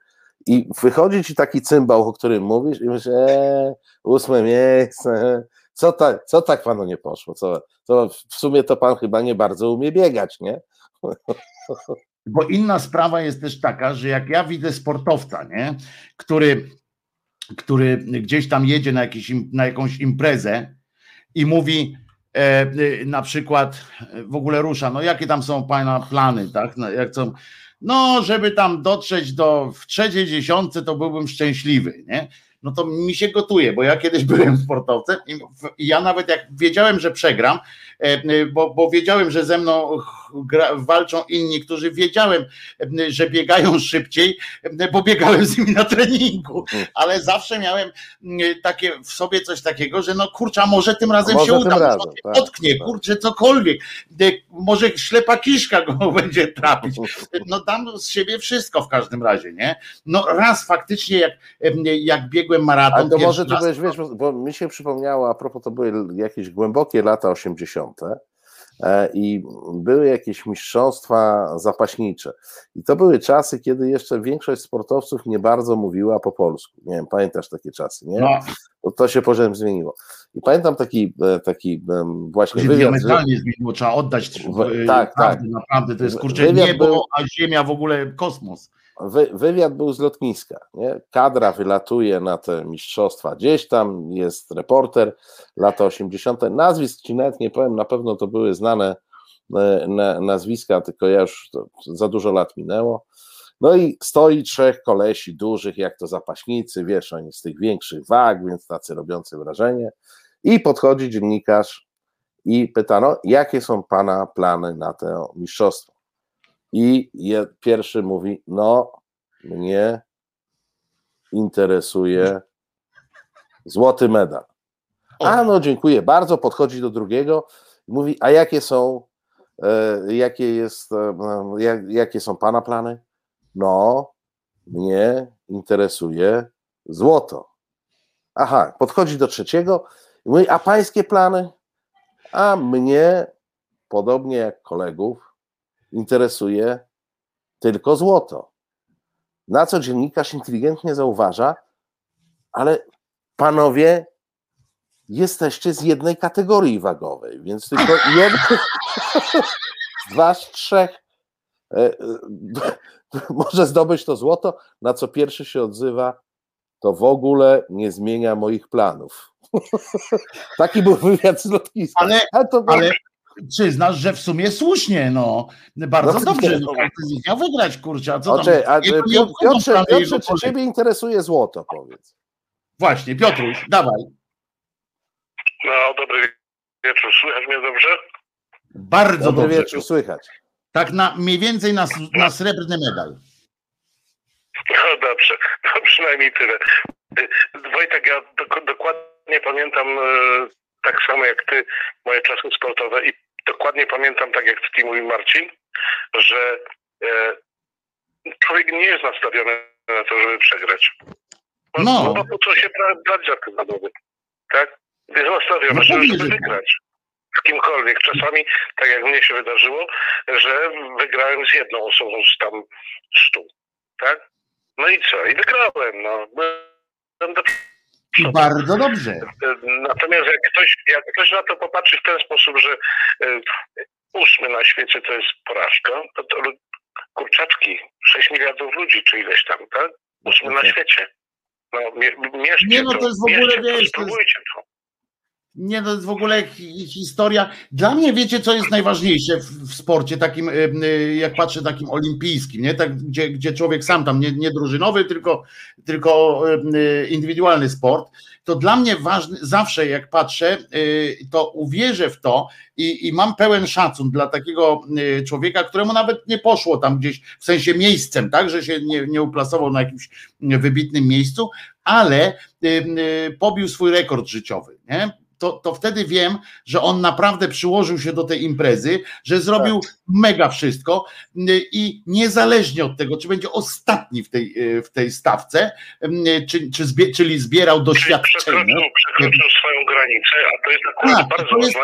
I wychodzi ci taki cymbał, o którym mówisz, i myślisz, eee, ósme miejsce, co, ta, co tak panu nie poszło? Co, to w sumie to pan chyba nie bardzo umie biegać, nie? Bo inna sprawa jest też taka, że jak ja widzę sportowca, nie, który, który gdzieś tam jedzie na, jakiś, na jakąś imprezę i mówi, e, na przykład w ogóle rusza, no jakie tam są pana plany, tak? No, jak są, no, żeby tam dotrzeć do w trzeciej dziesiątce, to byłbym szczęśliwy, nie? No to mi się gotuje, bo ja kiedyś byłem sportowcem i ja nawet jak wiedziałem, że przegram, bo, bo wiedziałem, że ze mną walczą inni, którzy wiedziałem, że biegają szybciej, bo biegałem z nimi na treningu, ale zawsze miałem takie w sobie coś takiego, że no kurczę, może tym razem może się uda, razem, tak, potknie, tak. kurczę, cokolwiek, może ślepa kiszka go będzie trapić. No dam z siebie wszystko w każdym razie, nie? No raz faktycznie jak, jak biegłem maraton. Ale to może ty byłeś, wiesz, bo mi się przypomniało, a propos to były jakieś głębokie lata 80. E, i były jakieś mistrzostwa zapaśnicze. I to były czasy, kiedy jeszcze większość sportowców nie bardzo mówiła po polsku. Nie wiem, pamiętasz takie czasy, nie? No. To, to się poziom zmieniło. I pamiętam taki, e, taki właśnie to się wywiad. Diametralnie zmieniło, trzeba oddać w, tak, tak. naprawdę, to jest kurczę wywiad niebo, był, a ziemia w ogóle kosmos. Wy, wywiad był z lotniska. Nie? Kadra wylatuje na te mistrzostwa gdzieś tam, jest reporter, lata 80. Nazwisk ci nawet nie powiem, na pewno to były znane e, nazwiska, tylko ja już za dużo lat minęło. No i stoi trzech kolesi dużych, jak to zapaśnicy, wiesz, oni z tych większych wag, więc tacy robiący wrażenie. I podchodzi dziennikarz i pytano, jakie są pana plany na to mistrzostwo? I pierwszy mówi: No, mnie interesuje Złoty medal. A no, dziękuję bardzo. Podchodzi do drugiego i mówi: A jakie są, e, jakie, jest, e, jak, jakie są pana plany? No, mnie interesuje złoto. Aha, podchodzi do trzeciego i mówi: A pańskie plany? A mnie, podobnie jak kolegów, interesuje tylko złoto. Na co dziennikarz inteligentnie zauważa, ale panowie, jesteście z jednej kategorii wagowej, więc tylko jeden z was trzech e, e, może zdobyć to złoto, na co pierwszy się odzywa, to w ogóle nie zmienia moich planów. Taki był wywiad z lotniska. Ale, ale przyznasz, że w sumie słusznie, no. Bardzo no, dobrze, no, miał wygrać, kurczę, a co Oczy, tam? A, Piotrze, Piotrze, Piotrze czy ciebie interesuje złoto, powiedz? Właśnie, Piotruś, dawaj. No, dobry wieczór, słychać mnie dobrze? Bardzo dobry dobrze. wieczór, słychać. Tak na, mniej więcej na, na srebrny medal. No dobrze, no przynajmniej tyle. Wojtek, ja do, dokładnie pamiętam e, tak samo jak ty moje czasy sportowe i dokładnie pamiętam, tak jak ty mówił Marcin, że e, człowiek nie jest nastawiony na to, żeby przegrać. No. bo po co się brać za te tak? Jest nastawiony, no, żeby, żeby wygrać z kimkolwiek. Czasami, tak jak mnie się wydarzyło, że wygrałem z jedną osobą z tam stu, tak? No i co? I wygrałem, no. Byłem do i bardzo dobrze. Natomiast jak ktoś, jak ktoś na to popatrzy w ten sposób, że e, ósmy na świecie to jest porażka, to, to kurczaczki, 6 miliardów ludzi, czy ileś tam, tak? Ósmy na świecie. No, mierzcie Nie, no to jest w ogóle, wiesz, to, spróbujcie to. Nie, to jest w ogóle historia. Dla mnie wiecie, co jest najważniejsze w, w sporcie takim, jak patrzę, takim olimpijskim, nie? Tak, gdzie, gdzie człowiek sam tam, nie, nie drużynowy, tylko, tylko indywidualny sport. To dla mnie ważne, zawsze jak patrzę, y, to uwierzę w to i, i mam pełen szacun dla takiego y, człowieka, któremu nawet nie poszło tam gdzieś w sensie miejscem, tak, że się nie, nie uplasował na jakimś wybitnym miejscu, ale y, pobił swój rekord życiowy. Nie? To, to wtedy wiem, że on naprawdę przyłożył się do tej imprezy, że zrobił tak. mega wszystko i niezależnie od tego, czy będzie ostatni w tej, e, w tej stawce, czy, czy zbie, czyli zbierał doświadczenie. Przekroczył, przekroczył swoją granicę, a to jest akurat tak, bardzo ważne,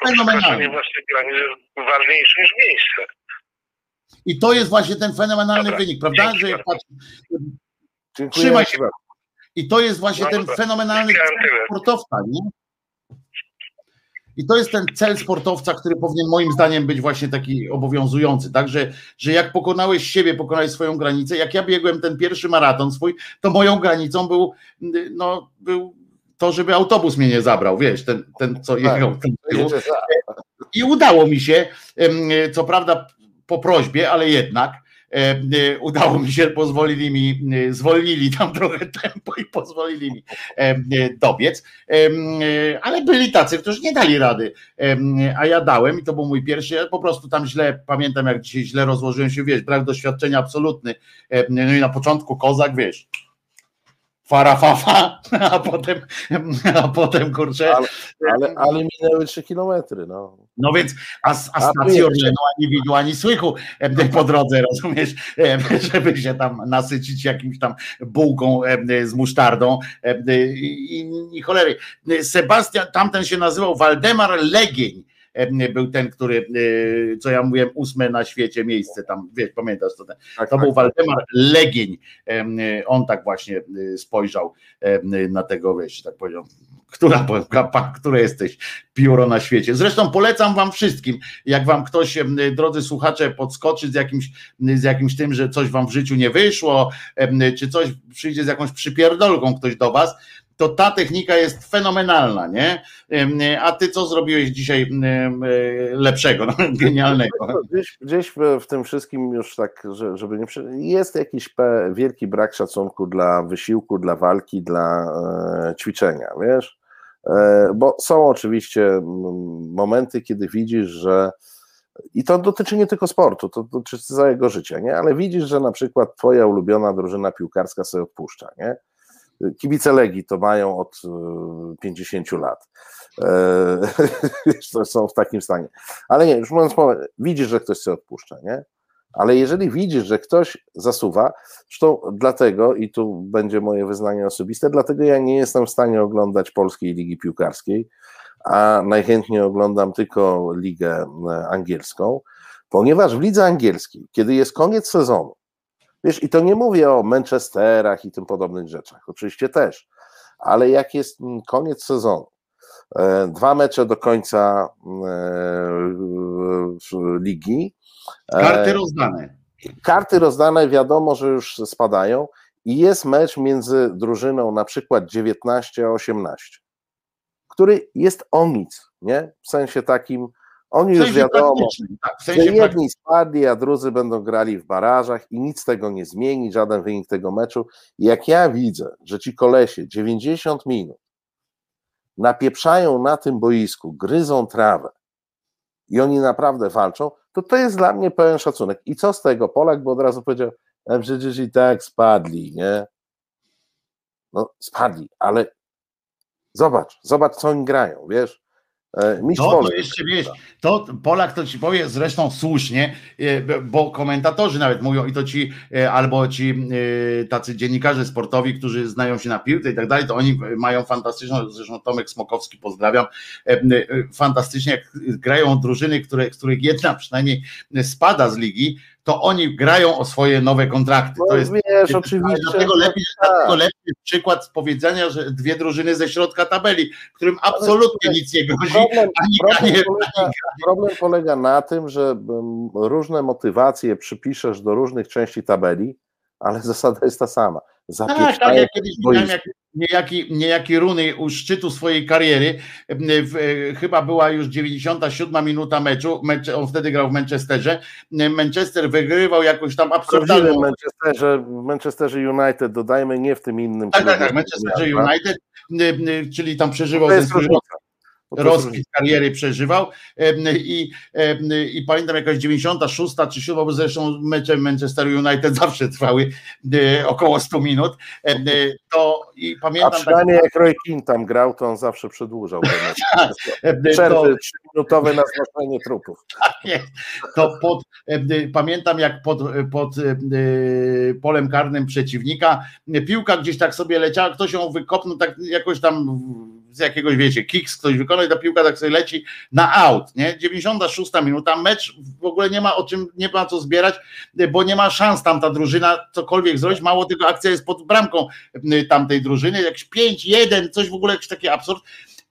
bo przekroczenie własnej granicy jest ważniejsze niż miejsce. I to jest właśnie ten fenomenalny Dobra, wynik, prawda? Że jak patrzę, Trzymaj się. I to jest właśnie no, ten fenomenalny sportowca, nie? I to jest ten cel sportowca, który powinien moim zdaniem być właśnie taki obowiązujący, tak, że, że jak pokonałeś siebie, pokonałeś swoją granicę, jak ja biegłem ten pierwszy maraton swój, to moją granicą był, no, był to, żeby autobus mnie nie zabrał, wiesz, ten, ten co tak. jechał. I udało mi się, co prawda po prośbie, ale jednak, udało mi się, pozwolili mi, e, zwolnili tam trochę tempo i pozwolili mi dobiec, ale byli tacy, którzy nie dali rady, a ja dałem i to był mój pierwszy, ja po prostu tam źle, pamiętam jak dzisiaj źle rozłożyłem się, wiesz, brak doświadczenia absolutny, no i na początku kozak, wiesz, farafafa, a potem, a potem kurczę. Ale, ale, ale minęły trzy kilometry, no. No więc, a, a stacji Orlenu ani widu, ani słychu po drodze, rozumiesz, żeby się tam nasycić jakimś tam bułką z musztardą i, i cholery. Sebastian, tamten się nazywał Waldemar Legień był ten, który, e, co ja mówiłem, ósme na świecie miejsce tam, wiesz, pamiętasz to ten. Tak, to tak, był Waldemar Legień. On tak właśnie e, spojrzał na tego, wiesz, tak powiedział, która, które jesteś pióro na świecie. Zresztą polecam wam wszystkim, jak wam ktoś, drodzy słuchacze, podskoczy z jakimś, z jakimś tym, że coś wam w życiu nie wyszło, czy coś przyjdzie z jakąś przypierdolką ktoś do was, to ta technika jest fenomenalna, nie? A ty co zrobiłeś dzisiaj lepszego, no, genialnego? Gdzieś, gdzieś w, w, tym wszystkim już tak, żeby nie jest jakiś wielki brak szacunku dla wysiłku, dla walki, dla e, ćwiczenia, wiesz? E, bo są oczywiście momenty, kiedy widzisz, że i to dotyczy nie tylko sportu, to dotyczy całego życia, nie? Ale widzisz, że na przykład twoja ulubiona drużyna piłkarska sobie odpuszcza, nie? Kibice Legii to mają od 50 lat. to są w takim stanie. Ale nie, już mówiąc, widzisz, że ktoś się odpuszcza, nie? Ale jeżeli widzisz, że ktoś zasuwa, zresztą dlatego, i tu będzie moje wyznanie osobiste, dlatego ja nie jestem w stanie oglądać polskiej ligi piłkarskiej, a najchętniej oglądam tylko ligę e, angielską, ponieważ w lidze angielskiej, kiedy jest koniec sezonu, wiesz, i to nie mówię o Manchesterach i tym podobnych rzeczach, oczywiście też, ale jak jest mm, koniec sezonu, e, dwa mecze do końca e, ligi, Karty rozdane. Karty rozdane wiadomo, że już spadają i jest mecz między drużyną na przykład 19 a 18, który jest o nic, nie? W sensie takim, oni już wiadomo, tak, w sensie że jedni spadli, a drudzy będą grali w barażach i nic tego nie zmieni, żaden wynik tego meczu. Jak ja widzę, że ci kolesie 90 minut napieprzają na tym boisku, gryzą trawę i oni naprawdę walczą, to to jest dla mnie pełen szacunek. I co z tego? Polak by od razu powiedział, a przecież i tak spadli, nie? No spadli, ale zobacz, zobacz co oni grają, wiesz? E, mistrz to, to jeszcze wiesz, to Polak to ci powie zresztą słusznie, e, bo komentatorzy nawet mówią i to ci, e, albo ci tacy dziennikarze sportowi, którzy znają się na piłce i tak dalej, to oni mają fantastyczną, zresztą Tomek Smokowski pozdrawiam, fantastycznie grają drużyny, które, z których jedna przynajmniej spada z ligi, to oni grają o swoje nowe kontrakty. No, to jest wiesz, oczywiście. Dlatego lepiej, tak. dlatego lepiej przykład powiedzenia, że dwie drużyny ze środka tabeli, którym absolutnie nic nie grozi. Problem, ani problem, polega, problem polega na tym, że różne motywacje przypiszesz do różnych części tabeli, ale zasada jest ta sama. Tak, tak, jak kiedyś widziałem, jak niejaki, niejaki Runy u szczytu swojej kariery, chyba była już 97 minuta meczu, mecz, on wtedy grał w Manchesterze, Manchester wygrywał jakoś tam absurdalną... W Manchesterze, w Manchesterze United, dodajmy, nie w tym innym. Tak, tak, tak, Manchesterze United, czyli tam przeżywał swój rozkwit kariery przeżywał. I, i pamiętam jakaś 96 czy 7, bo zresztą mecze Manchester United zawsze trwały e, około 100 minut, to i pamiętam... A przynajmniej tak, jak Roy King tam grał, to on zawsze przedłużał tak, przerwy trzyminutowe na znoszenie trupów. Tak to pod, pamiętam jak pod, pod polem karnym przeciwnika piłka gdzieś tak sobie leciała, ktoś ją wykopnął tak jakoś tam z jakiegoś, wiecie, kiks ktoś wykonał i ta piłka tak sobie leci na out, nie? 96 minuta, mecz w ogóle nie ma o czym, nie ma co zbierać, bo nie ma szans tam ta drużyna cokolwiek zrobić, mało tego akcja jest pod bramką y, tamtej drużyny, jakś 5-1, coś w ogóle jakiś taki absurd,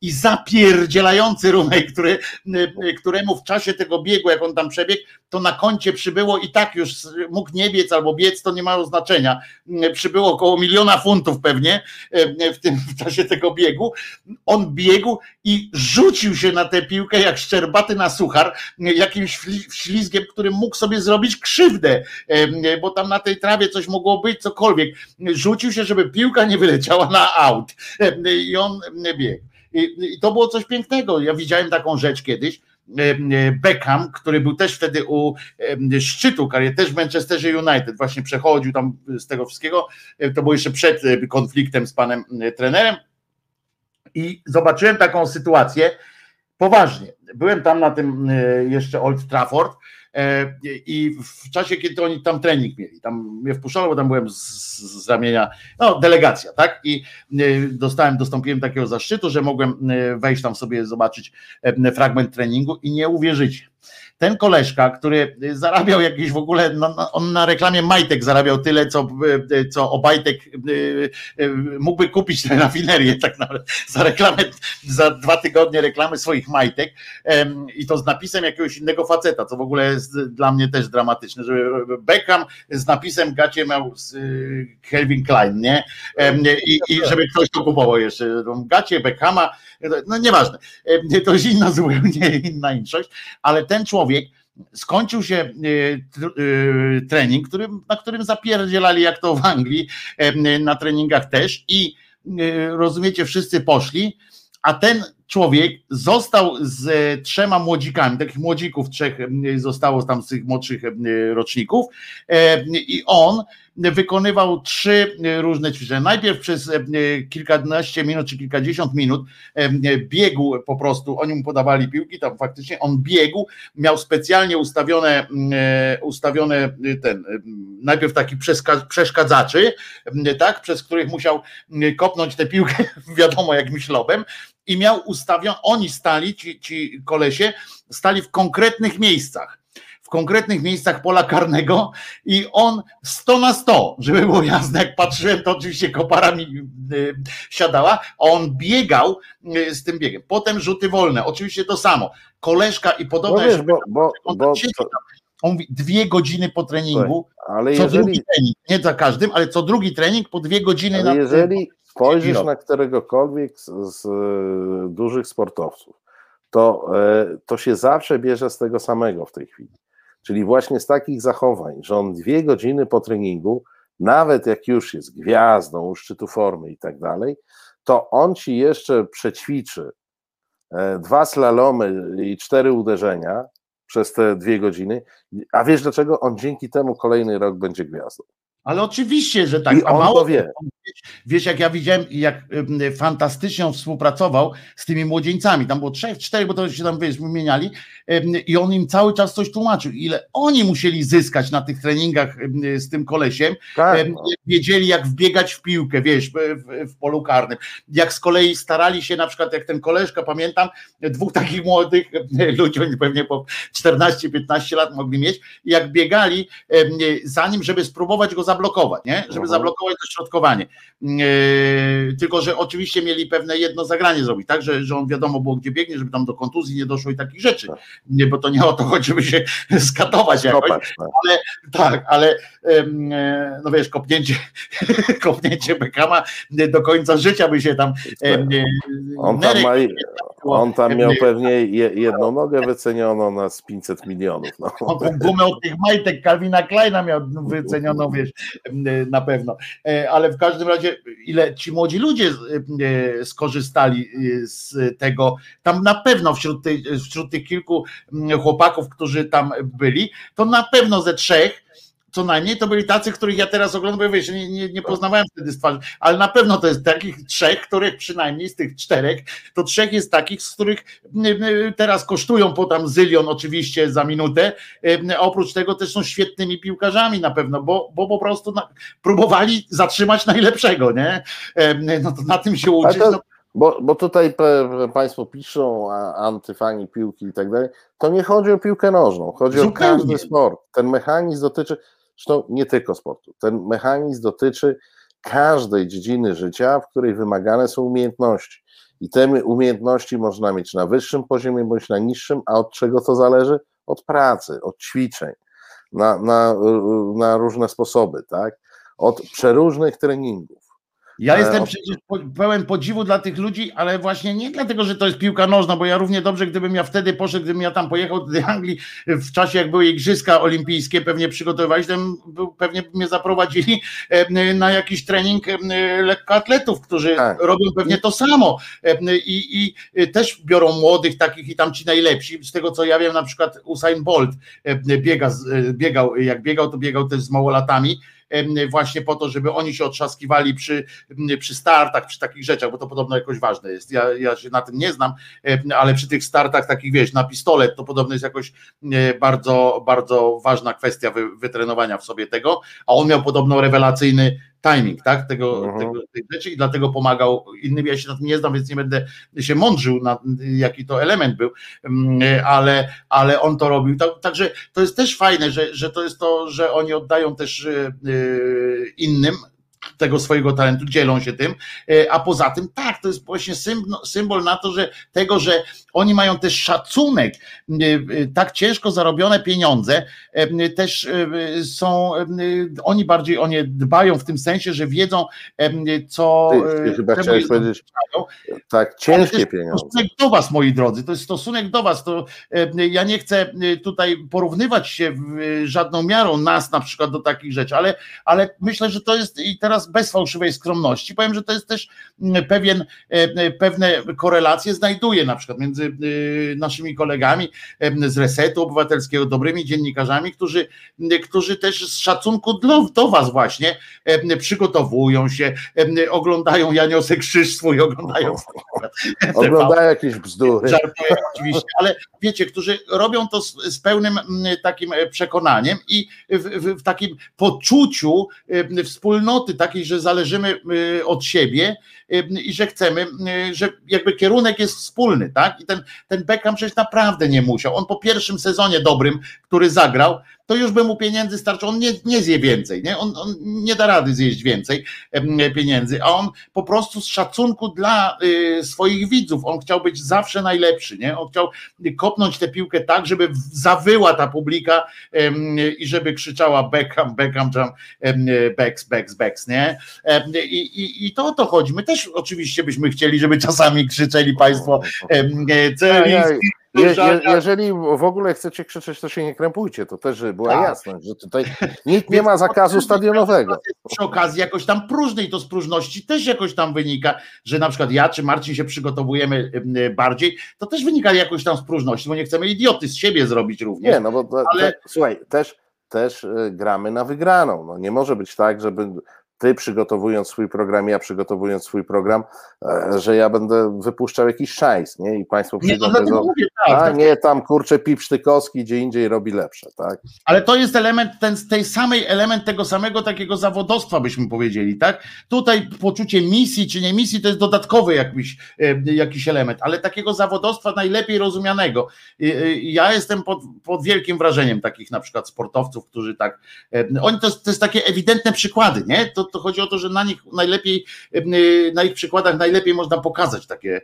i zapierdzielający rumek, który, y, któremu w czasie tego biegu, jak on tam przebiegł, to na koncie przybyło i tak już mógł nie biec albo biec, to nie mało znaczenia. Y, przybyło około miliona funtów pewnie y, w tym w czasie tego biegu. On biegł i rzucił się na tę piłkę jak szczerbaty na suchar, jakimś ślizgiem, którym mógł sobie zrobić krzywdę, bo tam na tej trawie coś mogło być, cokolwiek. Rzucił się, żeby piłka nie wyleciała na aut. I on biegł. I, to było coś pięknego. Ja widziałem taką rzecz kiedyś. E, e, Beckham, który był też wtedy u e, szczytu kariery, też w Manchesterze United, właśnie przechodził tam z tego wszystkiego. To było jeszcze przed konfliktem z panem trenerem. I zobaczyłem taką sytuację poważnie. Byłem tam na tym jeszcze Old Trafford I w czasie, kiedy oni tam trening mieli, tam mnie wpuszczono, bo tam byłem z, z ramienia, no delegacja, tak? I e, dostałem, dostąpiłem takiego zaszczytu, że mogłem e, wejść tam sobie, zobaczyć fragment treningu i nie uwierzycie ten koleżka, który zarabiał jakieś w ogóle, no, on na reklamie majtek zarabiał tyle, co, co Obajtek mógłby kupić tę rafinerię tak naprawdę, za reklamę, za dwa tygodnie reklamy swoich majtek i to z napisem jakiegoś innego faceta, co w ogóle jest dla mnie też dramatyczne, że Beckham z napisem gacie miał Kelvin Klein, nie? I, i żeby ktoś to kupował jeszcze, gacie Beckhama, no nieważne, to jest inna zupełnie inna inszość, ale ten człowiek skończył się e, e, trening, na którym zapierdzielali jak to w Anglii, na treningach też i e, rozumiecie, wszyscy poszli, a ten człowiek został z trzema młodzikami, takich młodzików trzech zostało tam z tych młodszych roczników i on wykonywał trzy różne ćwiczenia. Najpierw przez kilkanaście minut czy kilkadziesiąt minut biegł po prostu, oni mu podawali piłki, tam faktycznie on biegł, miał specjalnie ustawione, ustawione ten, najpierw taki przeszkadzaczy, tak, przez których musiał kopnąć tę piłkę, wiadomo, jakimś lobem, i miał ustawione, oni stali, ci, ci kolesie, stali w konkretnych miejscach w konkretnych miejscach pola karnego i on 100 na 100, żeby było jasne, jak patrzyłem, to oczywiście kopara mi y, siadała, a on biegał y, z tym biegiem. Potem rzuty wolne, oczywiście to samo. Koleżka i podobna no wiesz, bo, bo, bo, on mówi dwie godziny po treningu, ale co jeżeli, drugi trening, nie za każdym, ale co drugi trening po dwie godziny ale na jeżeli spojrzysz na któregokolwiek z, z, dużych sportowców, to, e, to się zawsze bierze z tego samego w tej chwili. Czyli właśnie z takich zachowań, że on dwie godziny po treningu, nawet jak już jest gwiazdą u szczytu formy i tak dalej, to on ci jeszcze przećwiczy e, dwa slalomy i cztery uderzenia przez te dwie godziny. A wiesz dlaczego? On dzięki temu kolejny rok będzie gwiazdą. Ale oczywiście, że tak. I on mało, to wie. Wiesz, jak ja widziałem, jak fantastycznie on współpracował z tymi młodzieńcami. Tam było trzech, czterech, bo to się tam wiesz, wymieniali, i on im cały czas coś tłumaczył. Ile oni musieli zyskać na tych treningach z tym kolesiem. Tak. Wiedzieli, jak wbiegać w piłkę, wiesz, w, polu karnym. Jak z kolei starali się, na przykład, jak ten koleżka, pamiętam, dwóch takich młodych ludzi, oni pewnie po 14-15 lat mogli mieć, jak biegali zanim, żeby spróbować go zablokować, nie? Żeby mhm. zablokować to środkowanie. Yy, tylko, że oczywiście mieli pewne jedno zagranie zrobić, tak, że, że on wiadomo było, gdzie biegnie, żeby tam do kontuzji nie doszło i takich rzeczy. Tak. Nie, bo to nie o to chodzi, żeby się skatować jakoś. Tak. Ale tak, ale yy, no wiesz, kopnięcie, kopnięcie Bekama do końca życia by się tam. Yy, on tam, ma, on tam miał pewnie jedną nogę wycenioną na 500 milionów. No. On gumę od tych majtek Calvina Kleina miał wycenioną, wiesz, na pewno. E, ale w każdym razie, ile ci młodzi ludzie e, skorzystali e, z tego, tam na pewno wśród, tej, wśród tych kilku chłopaków, którzy tam byli, to na pewno ze trzech co najmniej to byli tacy, których ja teraz oglądam, bo wiesz, nie, nie, nie poznawałem wtedy z twarzy, ale na pewno to jest takich trzech, których przynajmniej z tych czterech, to trzech jest takich, z których teraz kosztują po tam zylion oczywiście za minutę, a oprócz tego też są świetnymi piłkarzami na pewno, bo, bo po prostu na, próbowali zatrzymać najlepszego, nie? No to na tym się uczyć. To... No. Bo, bo tutaj Państwo piszą, antyfani piłki i tak dalej, to nie chodzi o piłkę nożną, chodzi Zupełnie. o każdy sport. Ten mechanizm dotyczy, Zresztą nie tylko sportu. Ten mechanizm dotyczy każdej dziedziny życia, w której wymagane są umiejętności. I te umiejętności można mieć na wyższym poziomie bądź na niższym, a od czego to zależy? Od pracy, od ćwiczeń, na, na, na różne sposoby, tak? Od przeróżnych treningów. Ja jestem przecież pełen podziwu dla tych ludzi, ale właśnie nie dlatego, że to jest piłka nożna, bo ja równie dobrze, gdybym ja wtedy poszedł, gdybym ja tam pojechał do Anglii w czasie, jak były Igrzyska Olimpijskie, pewnie przygotowywali, to pewnie mnie zaprowadzili na jakiś trening lekkoatletów, którzy tak. robią pewnie to samo I, i też biorą młodych takich i tam ci najlepsi. Z tego co ja wiem, na przykład Usain Bolt biega, biegał, jak biegał, to biegał też z małolatami właśnie po to, żeby oni się otrzaskiwali przy, przy startach, przy takich rzeczach, bo to podobno jakoś ważne jest. Ja, ja się na tym nie znam, ale przy tych startach takich, wiesz, na pistolet to podobno jest jakoś bardzo, bardzo ważna kwestia wytrenowania w sobie tego, a on miał podobno rewelacyjny timing, tak, tego, mhm. tego, tej rzeczy i dlatego pomagał innym. Ja się na tym nie znam, więc nie będę się mądrzył, na, jaki to element był, mm, ale, ale on to robił. Także to jest też fajne, że, że to jest to, że oni oddają też y, y, innym, tego swojego talentu, dzielą się tym, e, a poza tym tak, to jest właśnie symbol, symbol na to, że tego, że oni mają też szacunek, e, e, tak ciężko zarobione pieniądze też są, oni bardziej o nie dbają w tym sensie, że wiedzą, co. Ty, ty chyba chciałeś powiedzieć, tak, ciężkie pieniądze. Stosunek do Was, moi drodzy, to jest stosunek do Was. To ja nie chcę tutaj porównywać się żadną miarą nas na przykład do takich rzeczy, ale, ale myślę, że to jest i teraz teraz bez fałszywej skromności powiem, że to jest też mm, pewien, pewne korelacje znajduje na przykład między naszymi kolegami z Resetu Obywatelskiego, dobrymi dziennikarzami, którzy, którzy też z szacunku do, do was właśnie przygotowują się, oglądają Janiosek Krzyż swój, oglądają oglądają jakieś bzdury. Żartuję oczywiście, ale wiecie, którzy robią to z, z pełnym takim przekonaniem i w, w, w takim poczuciu wspólnoty takiej, że zależymy od siebie i że chcemy, że jakby kierunek jest wspólny, tak? I ten, ten Beckham przecież naprawdę nie musiał. On po pierwszym sezonie dobrym, który zagrał, to już by mu pieniędzy starczyło. On nie, nie zje więcej, nie? On, on nie da rady zjeść więcej pieniędzy, a on po prostu z szacunku dla y, swoich widzów, on chciał być zawsze najlepszy, nie? On chciał kopnąć tę piłkę tak, żeby zawyła ta publika i żeby krzyczała Beckham, Beckham, jam, Becks, Becks, Becks, nie? I, i, I to o to chodzi. My też oczywiście byśmy chcieli, żeby czasami krzyczeli Państwo Celiński, je, je, jeżeli w ogóle chcecie krzyczeć, to się nie krępujcie, to też była tak. jasność, że tutaj nikt nie ma zakazu stadionowego. Przy okazji jakoś tam próżnej, to z próżności też jakoś tam wynika, że na przykład ja czy Marcin się przygotowujemy bardziej, to też wynika jakoś tam z próżności, bo nie chcemy idioty z siebie zrobić również. Nie, no bo ale... Te, słuchaj, też też y, gramy na wygraną. No nie może być tak, żeby ty przygotowując swój program, ja przygotowując swój program, e, że ja będę wypuszczał jakiś szajs, nie? I państwo przyjdą nie, no, mówię, tak, a tak. nie, tam kurczę Pip Sztykowski gdzie indziej robi lepsze, tak? Ale to jest element, ten, tej samej element tego samego takiego zawodostwa, byśmy powiedzieli, tak? Tutaj poczucie misji czy nie misji to jest dodatkowy jakiś, e, jakiś element, ale takiego zawodostwa najlepiej rozumianego. Ja jestem pod, pod wielkim wrażeniem takich na przykład sportowców, którzy tak, e, oni to, to jest takie ewidentne przykłady, nie? To, to chodzi o to, że na nich najlepiej, na ich przykładach najlepiej można pokazać takie,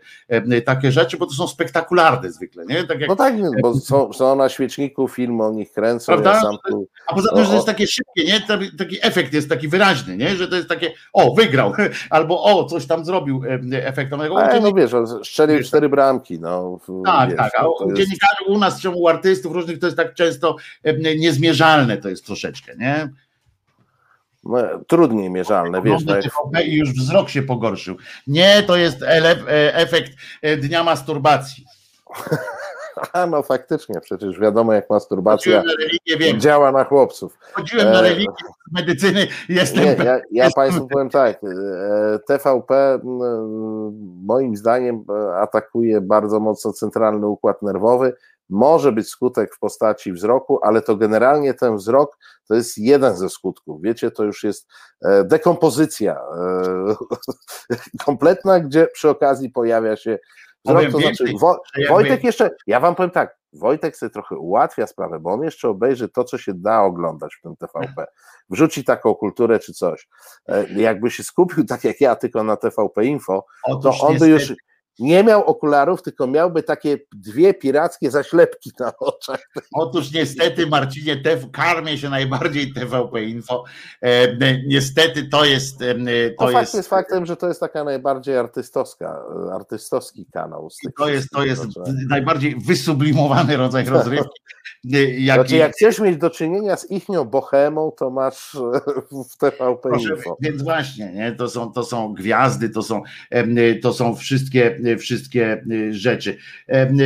takie rzeczy, bo to są spektakularne zwykle, nie? Tak jak, no tak, bo są, są na świeczniku, film o nich kręcą. Prawda? Ja tu, A poza tym, że to jest takie szybkie, nie? Taki efekt jest taki wyraźny, nie? Że to jest takie, o, wygrał, albo o, coś tam zrobił efektownego. Ale no wiesz, strzelił cztery bramki, no. Tak, wiesz, tak, a u jest... dziennikarzy u nas, u artystów różnych to jest tak często niezmierzalne to jest troszeczkę, nie? No, trudniej mierzalne, wiesz. No I już wzrok się pogorszył. Nie, to jest e, efekt e, dnia masturbacji. A no faktycznie, przecież wiadomo jak masturbacja na religię, działa na chłopców. Chodziłem na e, religię medycyny jestem... Nie, ja, ja Państwu powiem tak, TVP moim zdaniem atakuje bardzo mocno centralny układ nerwowy, może być skutek w postaci wzroku, ale to generalnie ten wzrok to jest jeden ze skutków. Wiecie, to już jest e, dekompozycja e, kompletna, gdzie przy okazji pojawia się wzrok. To znaczy, Wo Wojtek jeszcze, ja wam powiem tak, Wojtek sobie trochę ułatwia sprawę, bo on jeszcze obejrzy to, co się da oglądać w tym TVP. Wrzuci taką kulturę czy coś. E, jakby się skupił tak jak ja, tylko na TVP Info, to on by już nie miał okularów, tylko miałby takie dwie pirackie zaślepki na oczach. Otóż niestety, Marcinie, te, karmię się najbardziej TVP Info. E, niestety to jest. E, to no, jest... Fakt jest faktem, że to jest taka najbardziej artystowska, artystowski kanał. to jest, to jest najbardziej wysublimowany rodzaj rozrywki. Jak, znaczy, jak chcesz mieć do czynienia z ichnią bohemą, to masz w TVP Proszę, Info. Więc właśnie, nie? To, są, to są gwiazdy, to są, to są wszystkie wszystkie y, rzeczy.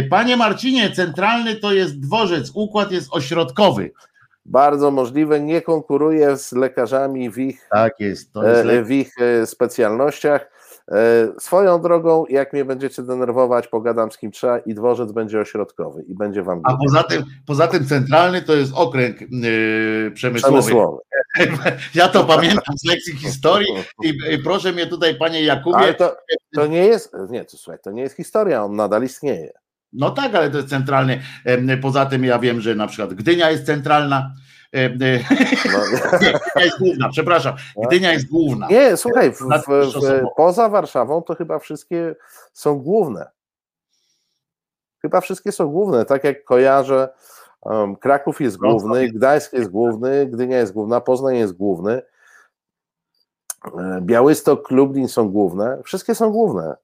Panie Marcinie, centralny to jest dworzec, układ jest ośrodkowy. Bardzo możliwe, nie konkuruje z lekarzami w ich, tak jest, jest e, w ich e, specjalnościach. E, swoją drogą, jak mnie będziecie denerwować, pogadam z kim trzeba i dworzec będzie ośrodkowy i będzie wam. A poza tym, poza tym centralny to jest okręg yy, przemysłowy. przemysłowy. Ja to pamiętam z lekcji historii i, i proszę mnie tutaj, panie Jakubie. Ale to, to nie jest, nie, to słuchaj, to nie jest historia, on nadal istnieje. No tak, ale to jest centralny. Poza tym ja wiem, że na przykład Gdynia jest centralna. No. Gdynia jest główna, przepraszam. Gdynia jest główna. Nie, słuchaj, w, w, w, poza Warszawą to chyba wszystkie są główne. Chyba wszystkie są główne, tak jak kojarzę. Um, Kraków jest główny, Gdańsk jest główny, Gdynia jest główna, Poznań jest główny. E, Białystok, Lublin są główne, wszystkie są główne.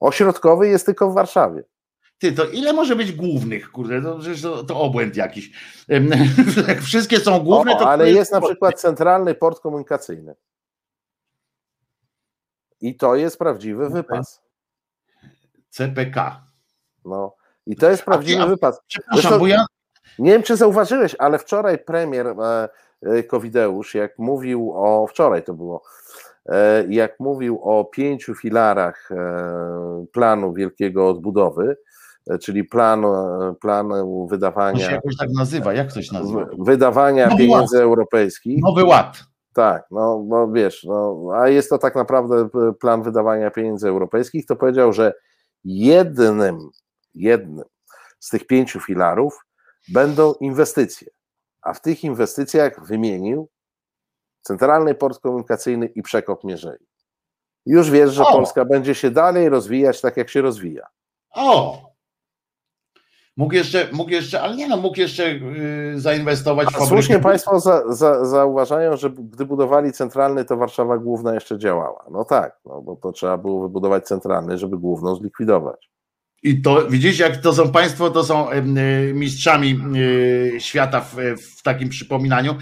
Ośrodkowy jest tylko w Warszawie. Ty, to ile może być głównych, kurde, to, to, to obłęd jakiś. Jak wszystkie są główne, o, to... Ale jest na przykład centralny port komunikacyjny. I to jest prawdziwy wypas. CPK. No. I to jest prawdziwy a- wypas. Przepraszam, bo ja. Nie wiem, czy zauważyłeś, ale wczoraj premier e, e, Covideusz, jak mówił o, wczoraj to było, e, jak mówił o pięciu filarach planu wielkiego odbudowy, czyli planu, e, planu To się wydawania, jakoś tak nazywa. Jak się nazywa? wydawania Nowy pieniędzy europejskich. Nowy Ład. Tak, no, no wiesz, no, a jest to tak naprawdę p- plan wydawania pieniędzy europejskich, to powiedział, że jednym, jednym z tych pięciu filarów będą inwestycje, a w tych inwestycjach wymienił Centralny Port Komunikacyjny i Przekop Mierzei. Już wiesz, że O! Polska będzie się dalej rozwijać tak, jak się rozwija. O! Mógł jeszcze, mógł jeszcze, ale nie no, mógł jeszcze yy, zainwestować w A fabrykę. słusznie Państwo za, za, zauważają, że gdy budowali centralny, to Warszawa Główna jeszcze działała. No tak, no, bo to trzeba było wybudować centralny, żeby główną zlikwidować. I to widzisz, jak to są państwo, to są y, mistrzami y, świata w, w takim przypominaniu.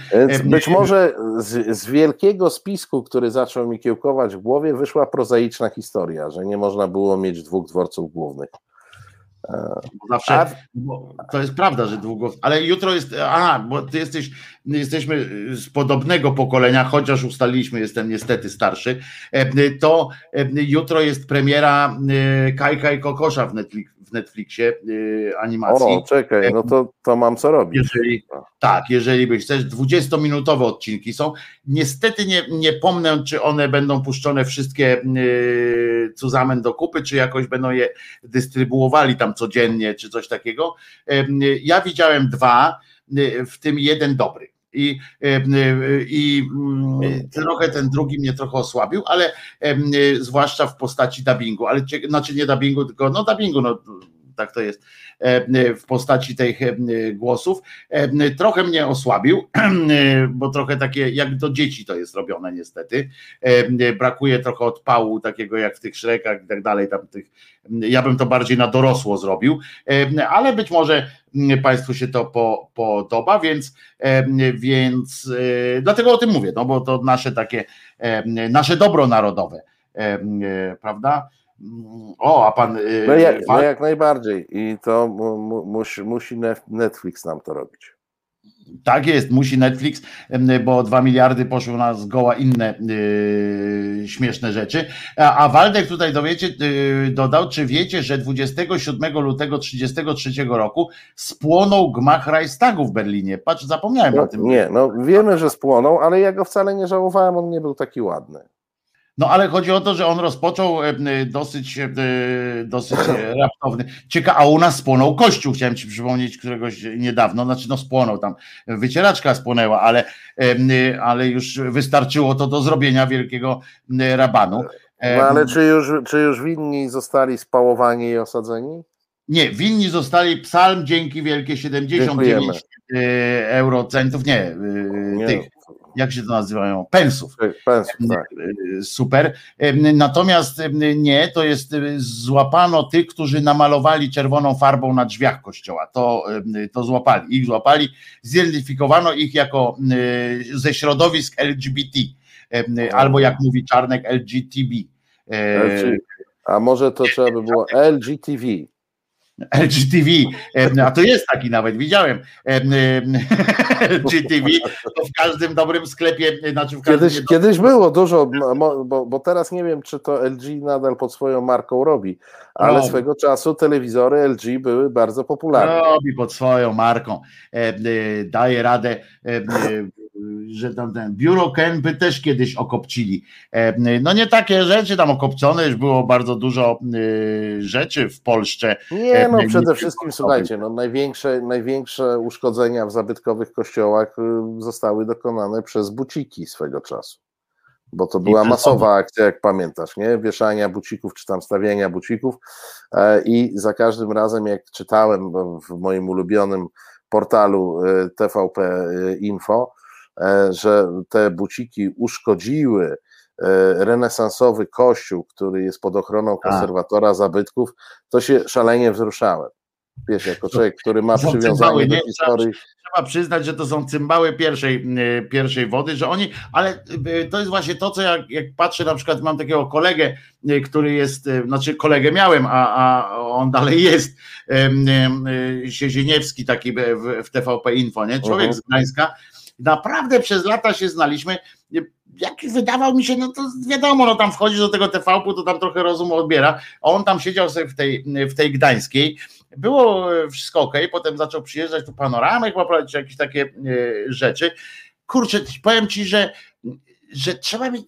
Być może z, z wielkiego spisku, który zaczął mi kiełkować w głowie, wyszła prozaiczna historia, że nie można było mieć dwóch dworców głównych. Zawsze, to jest prawda, że długo, ale jutro jest, aha, bo ty jesteś, my jesteśmy z podobnego pokolenia, chociaż ustaliliśmy, jestem niestety starszy, em, to em, jutro jest premiera y, Kajka i Kokosza w, Netflix, Netflixie y, animacji. O, czekaj, no to, to mam co robić. Jeżeli, tak, jeżeli byś chcesz, 20-minutowe odcinki są. Niestety nie, nie pomnę, czy one będą puszczone wszystkie yy, zusammen do kupy, czy jakoś będą je dystrybuowali tam codziennie, czy coś takiego. Ja widziałem dwa, yy, w tym jeden dobry. I, em, yy, i mm, trochę ten drugi mnie trochę osłabił, ale yy, zwłaszcza w postaci dubbingu, ale znaczy nie dubbingu, tylko no dubbingu, no tak to jest e, w postaci tych e, głosów. E, Trochę mnie osłabił, bo trochę takie jak do dzieci to jest robione niestety. E, Brakuje trochę odpału takiego jak w tych szrekach i tak dalej. Tam tych, ja bym to bardziej na dorosło zrobił, E, ale być może mm, Państwu się to po, podoba, więc, e, więc e, dlatego o tym mówię, no bo to nasze takie, e, nasze dobro narodowe, e, e, prawda? O, a pan. e, No jak, no Wal- jak najbardziej. I to mu, mu, musi, musi Netflix nam to robić. Tak jest, musi Netflix, bo 2 miliardy poszły na zgoła inne yy, śmieszne rzeczy. A, a Waldek tutaj dowiecie, yy, dodał, czy wiecie, że 27 lutego 1933 roku spłonął gmach Reichstagu w Berlinie. Patrz, zapomniałem o No, tym. nie, no wiemy, że spłonął, ale ja go wcale nie żałowałem, on nie był taki ładny. No ale chodzi o to, że on rozpoczął e, dosyć, e, dosyć e, raptowny. Ciekawe, a u nas spłonął kościół, chciałem ci przypomnieć któregoś niedawno, znaczy no spłonął tam, wycieraczka spłonęła, ale, ale już wystarczyło to do zrobienia wielkiego rabanu. No ale czy już, czy już winni zostali spałowani i osadzeni? Nie, winni zostali psalm dzięki wielkie 79 Dziękujemy. eurocentów, nie, Nie, tych, jak się to nazywają, pensów. Pensów, tak. E, Super. Em, Natomiast em, nie, to jest e, złapano tych, którzy namalowali czerwoną farbą na drzwiach kościoła. To, to złapali. Ich złapali, zidentyfikowano ich jako e, ze środowisk LGBT. Albo jak mówi Czarnek LGTB. E, LG. A może to trzeba by było LGTV. LGTV, em, a to jest taki nawet, widziałem. em, em, LGTV, to w każdym dobrym sklepie, znaczy w każdym Kiedyś, kiedyś było dużo, bo, bo teraz nie wiem, czy to LG nadal pod swoją marką robi, ale Robi. swego czasu telewizory LG były bardzo popularne. robi pod swoją marką, e, daje radę, e, że tam ten biuro by też kiedyś okopcili. E, no nie takie rzeczy tam okopcone, już było bardzo dużo e, rzeczy w Polsce. Nie, no nie przede wszystkim, słuchajcie, no największe, największe uszkodzenia w zabytkowych kościołach y, zostały dokonane przez buciki swego czasu. Bo to była masowa akcja, jak pamiętasz, nie? Wieszania bucików, czy tam stawiania bucików. E, I za każdym razem, jak czytałem w moim ulubionym portalu y, TVP Info, e, że te buciki uszkodziły e, renesansowy kościół, który jest pod ochroną Tak. konserwatora zabytków, to się szalenie wzruszałem. Wiesz, jako człowiek, który ma Są przywiązanie cymbały, do nie? historii. trzeba przyznać, że to są cymbały pierwszej, e, pierwszej wody, że oni, ale e, to jest właśnie to, co jak, jak patrzę, na przykład mam takiego kolegę, e, który jest, e, znaczy kolegę miałem, a, a on dalej jest, e, Siezieniewski taki w, w TVP Info, nie? Człowiek Mhm. z Gdańska. Naprawdę przez lata się znaliśmy. Jak wydawał mi się, no to wiadomo, no tam wchodzisz do tego TVP, to tam trochę rozumu odbiera, on tam siedział sobie w tej, w tej gdańskiej, było wszystko ok, potem zaczął przyjeżdżać tu panoramę, chyba prowadzić jakieś takie e, rzeczy. Kurczę, powiem ci, że, że trzeba mieć,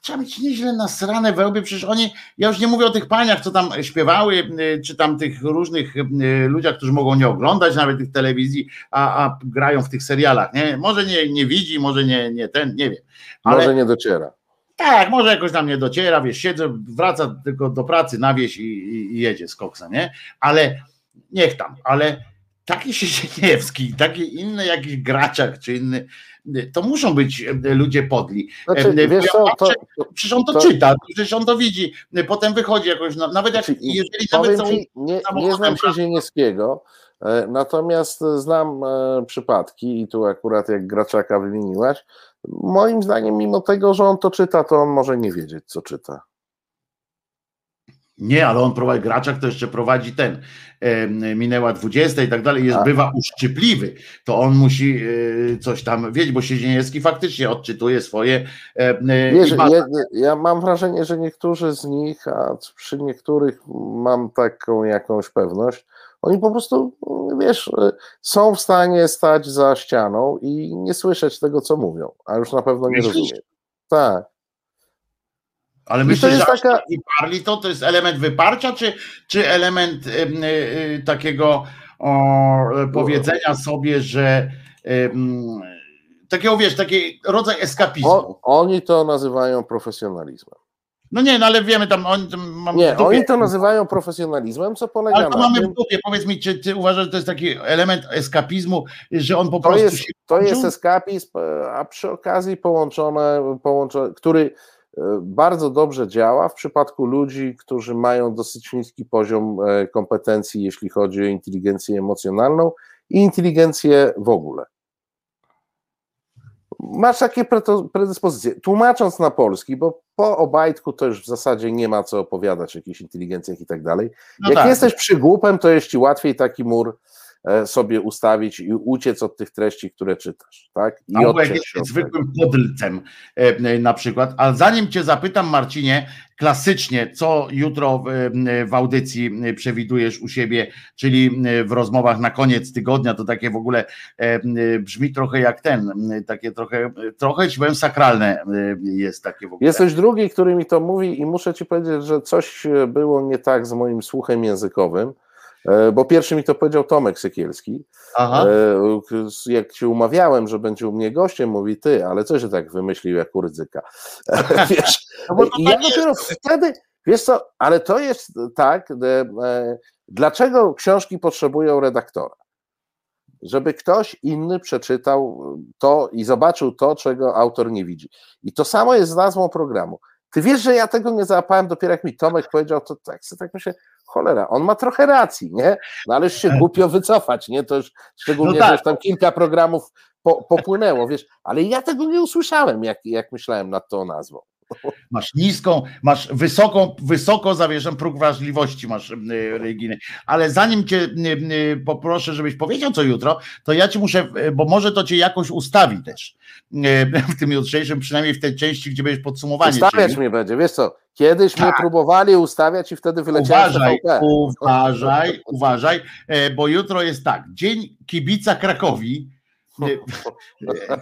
trzeba mieć nieźle nasrane wełby, przecież oni, ja już nie mówię o tych paniach, co tam śpiewały, e, czy tam tych różnych e, ludziach, którzy mogą nie oglądać nawet tych telewizji, a, a grają w tych serialach, nie? Może nie, nie widzi, może nie, nie ten, nie wiem. Ale, Może nie dociera. tak, może jakoś tam nie dociera, wiesz, siedzę, wraca tylko do pracy na wieś i, i, i jedzie z koksa, nie? Ale niech tam, ale taki Siedzieniewski, taki inny jakiś graczak czy inny, to muszą być e, ludzie podli. Znaczy, E, wiesz co, to, Przecież on to, to- czyta, przecież on to widzi, potem wychodzi jakoś, na- nawet jak, Znaczy, jeżeli nawet ci, nie, nie znam e, natomiast znam e, przypadki i tu akurat jak Graczaka wymieniłaś, moim zdaniem mimo tego, że on to czyta, to on może nie wiedzieć, co czyta. Nie, ale on prowadzi, graczak to jeszcze prowadzi ten, e, minęła 20 i tak dalej, jest, A. bywa uszczypliwy, to on musi e, coś tam wiedzieć, bo Siedzieniewski faktycznie odczytuje swoje e, e, Wiesz, bada. ja, ja mam wrażenie, że niektórzy z nich, a przy niektórych mam taką jakąś pewność, oni po prostu, wiesz, e, są w stanie stać za ścianą i nie słyszeć tego, co mówią, a już na pewno nie Myślisz? rozumiem. Tak. Ale to jest że taka- tak wyparli to, to jest element wyparcia, czy, czy element em, y, y, takiego o, powiedzenia sobie, że em, takiego, wiesz, taki rodzaj eskapizmu. O, oni to nazywają profesjonalizmem. No nie, no ale wiemy tam, mam Nie, oni to nazywają profesjonalizmem, co polega Ale to na mamy tym, w dupie. Powiedz mi, czy ty uważasz, że to jest taki element eskapizmu, że on po to prostu jest, się to jest eskapizm, a przy okazji połączone, połączone, który bardzo dobrze działa w przypadku ludzi, którzy mają dosyć niski poziom e, kompetencji, jeśli chodzi o inteligencję emocjonalną i inteligencję w ogóle. Masz takie predyspozycje. Tłumacząc na polski, bo po Obajtku to już w zasadzie nie ma co opowiadać o jakichś inteligencjach i tak dalej. No Jak tak. jesteś przygłupem, to jest ci łatwiej taki mur e, sobie ustawić i uciec od tych treści, które czytasz, tak? I Albo jak odciąć jest się od tego. zwykłym podlcem e, e, na przykład. Ale zanim cię zapytam, Marcinie, klasycznie, co jutro w, e, audycji e, przewidujesz u siebie, czyli e, w rozmowach na koniec tygodnia, to takie w ogóle e, e, brzmi trochę jak ten, e, takie trochę, trochę ci powiem sakralne e, jest takie w ogóle. Jesteś drugi, który mi to mówi i muszę ci powiedzieć, że coś e, było nie tak z moim słuchem językowym, e, bo pierwszy mi to powiedział Tomek Sykielski. Aha. E, Jak się umawiałem, że będzie u mnie gościem, mówi ty, ale co się tak wymyślił jak u Rydzyka? Wiesz, No bo ja tak dopiero wtedy, wiesz co, ale to jest tak, e, e, dlaczego książki potrzebują redaktora? Żeby ktoś inny przeczytał to i zobaczył to, czego autor nie widzi. I to samo jest z nazwą programu. Ty wiesz, że ja tego nie załapałem dopiero jak mi Tomek powiedział, to tak sobie tak myślę, cholera, on ma trochę racji, nie? No ale już się głupio wycofać, nie? To już szczególnie, No tak. że już tam kilka programów po, popłynęło, wiesz, ale ja tego nie usłyszałem, jak, jak myślałem nad tą nazwą. Masz niską, masz wysoką, wysoko zawieszam próg wrażliwości masz y, Reginy. Ale zanim cię y, y, poproszę, żebyś powiedział co jutro, to ja ci muszę, bo może to cię jakoś ustawi też w tym jutrzejszym, przynajmniej w tej części, gdzie będziesz podsumowanie. Ustawiać mnie będzie, wiesz co, kiedyś mnie Tak. próbowali ustawiać i wtedy wyleciałem Uważaj, uważaj, uważaj, e, bo jutro jest tak, dzień kibica Krakowi,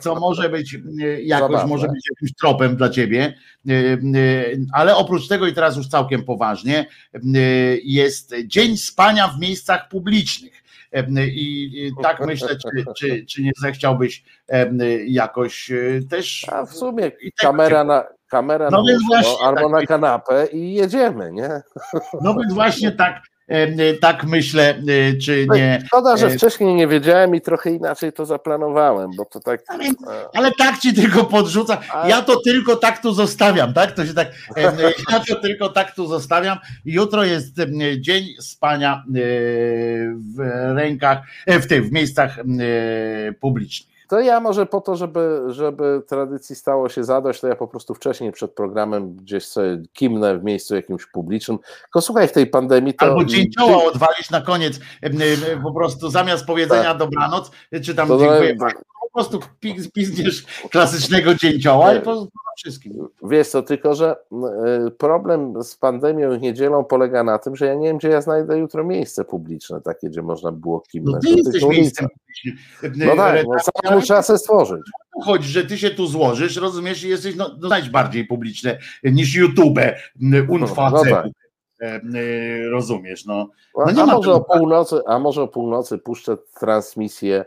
co może być e, jakoś, Zabawne. może być jakimś tropem dla ciebie, e, e, ale oprócz tego i teraz już całkiem poważnie, jest dzień spania w miejscach publicznych. I tak myślę, czy, czy, czy nie zechciałbyś jakoś też. A w sumie tego kamera na, kamera No na łóżko, albo tak na kanapę i jedziemy, nie? No więc właśnie tak, tak myślę, czy nie. Szkoda, że wcześniej nie wiedziałem i trochę inaczej to zaplanowałem, bo to tak. Ale, ale tak ci tylko podrzucam. Ja to tylko tak tu zostawiam, tak? To się tak. Ja to tylko tak tu zostawiam. Jutro jest dzień spania w rękach, w tych w miejscach publicznych. To ja może po to, żeby, żeby tradycji stało się zadość, to ja po prostu wcześniej przed programem gdzieś sobie kimnę w miejscu jakimś publicznym. Tylko słuchaj, w tej pandemii to... Albo dzień czoła odwalić na koniec, po prostu zamiast powiedzenia tak. dobranoc, czy tam to dziękuję, tak. Po prostu pizniesz klasycznego dzięcioła i po, wszystkim. Wiesz co, tylko że y, problem z pandemią i niedzielą polega na tym, że ja nie wiem, gdzie ja znajdę jutro miejsce publiczne, takie, gdzie można było kimnąć. No ty jesteś miejscem publicznym. No tak, no, samemu trzeba sobie stworzyć. Chodzi, że ty się tu złożysz, rozumiesz, i jesteś no, no bardziej publiczne niż YouTube, unfacet. No, no tak. E, rozumiesz, no. no nie a, może o północy, a może o północy puszczę transmisję e,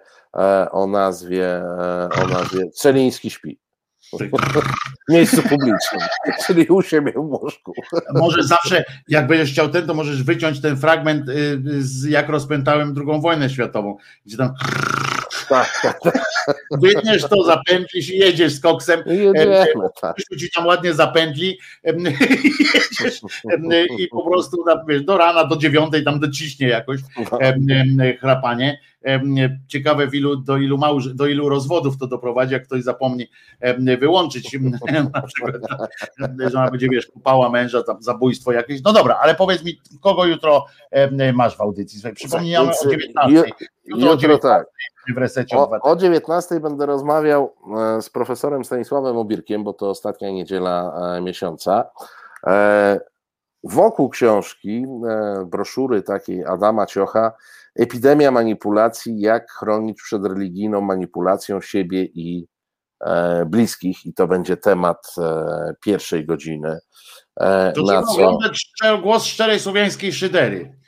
o nazwie, e, o nazwie Celiński śpi. W miejscu publicznym, czyli u siebie w łóżku. Może zawsze, jak będziesz chciał ten, to możesz wyciąć ten fragment, y, z jak rozpętałem drugą wojnę światową, gdzie tam tak, tak, tak. Wytniesz to, zapętlisz i jedziesz z koksem. Jedziemy, tak. ci tam ładnie zapętli jedziesz, i po prostu do rana, do dziewiątej tam dociśnie jakoś no. chrapanie. Ciekawe, ilu, do, ilu małż, do ilu rozwodów to doprowadzi, jak ktoś zapomni wyłączyć na przykład, że ona będzie, wiesz, kupała męża, tam zabójstwo jakieś. No dobra, ale powiedz mi, kogo jutro masz w audycji? Przypomniałem o 19. Jutro, jutro o 19 tak. w resecie o, o 19 będę rozmawiał e, z profesorem Stanisławem Obirkiem, bo to ostatnia niedziela e, miesiąca. E, wokół książki, broszury takiej Adama Ciocha, Epidemia manipulacji, jak chronić przed religijną manipulacją siebie i e, bliskich, i to będzie temat e, pierwszej godziny. E, to na co... głos szczerej słowiańskiej szydery.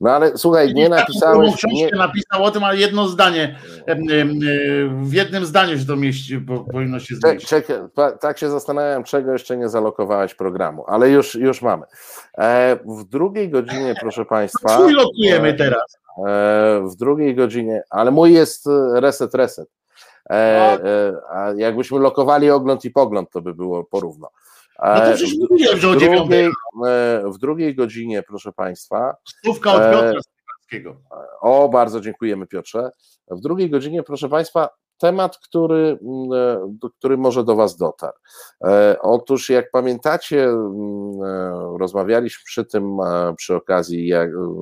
No ale słuchaj, nie napisałeś. Nie napisał o tym, ale jedno zdanie. W jednym zdaniu się to mieści, powinno się zmieścić. Czekaj, tak się zastanawiam, czego jeszcze nie zalokowałeś programu, ale już, już mamy. E, w drugiej godzinie, proszę Państwa. Twój lokujemy e, teraz. E, w drugiej godzinie, ale mój jest reset, reset. A jakbyśmy lokowali ogląd i pogląd, to by było porówno. No to przecież mówiłem, że o drugiej, w drugiej godzinie, proszę Państwa. Stówka od Piotra Stefackiego. O, bardzo dziękujemy Piotrze. W drugiej godzinie, proszę Państwa, temat, który, mm, e, który może do Was dotarł. E, otóż, jak pamiętacie, mm, e, rozmawialiśmy przy tym, przy okazji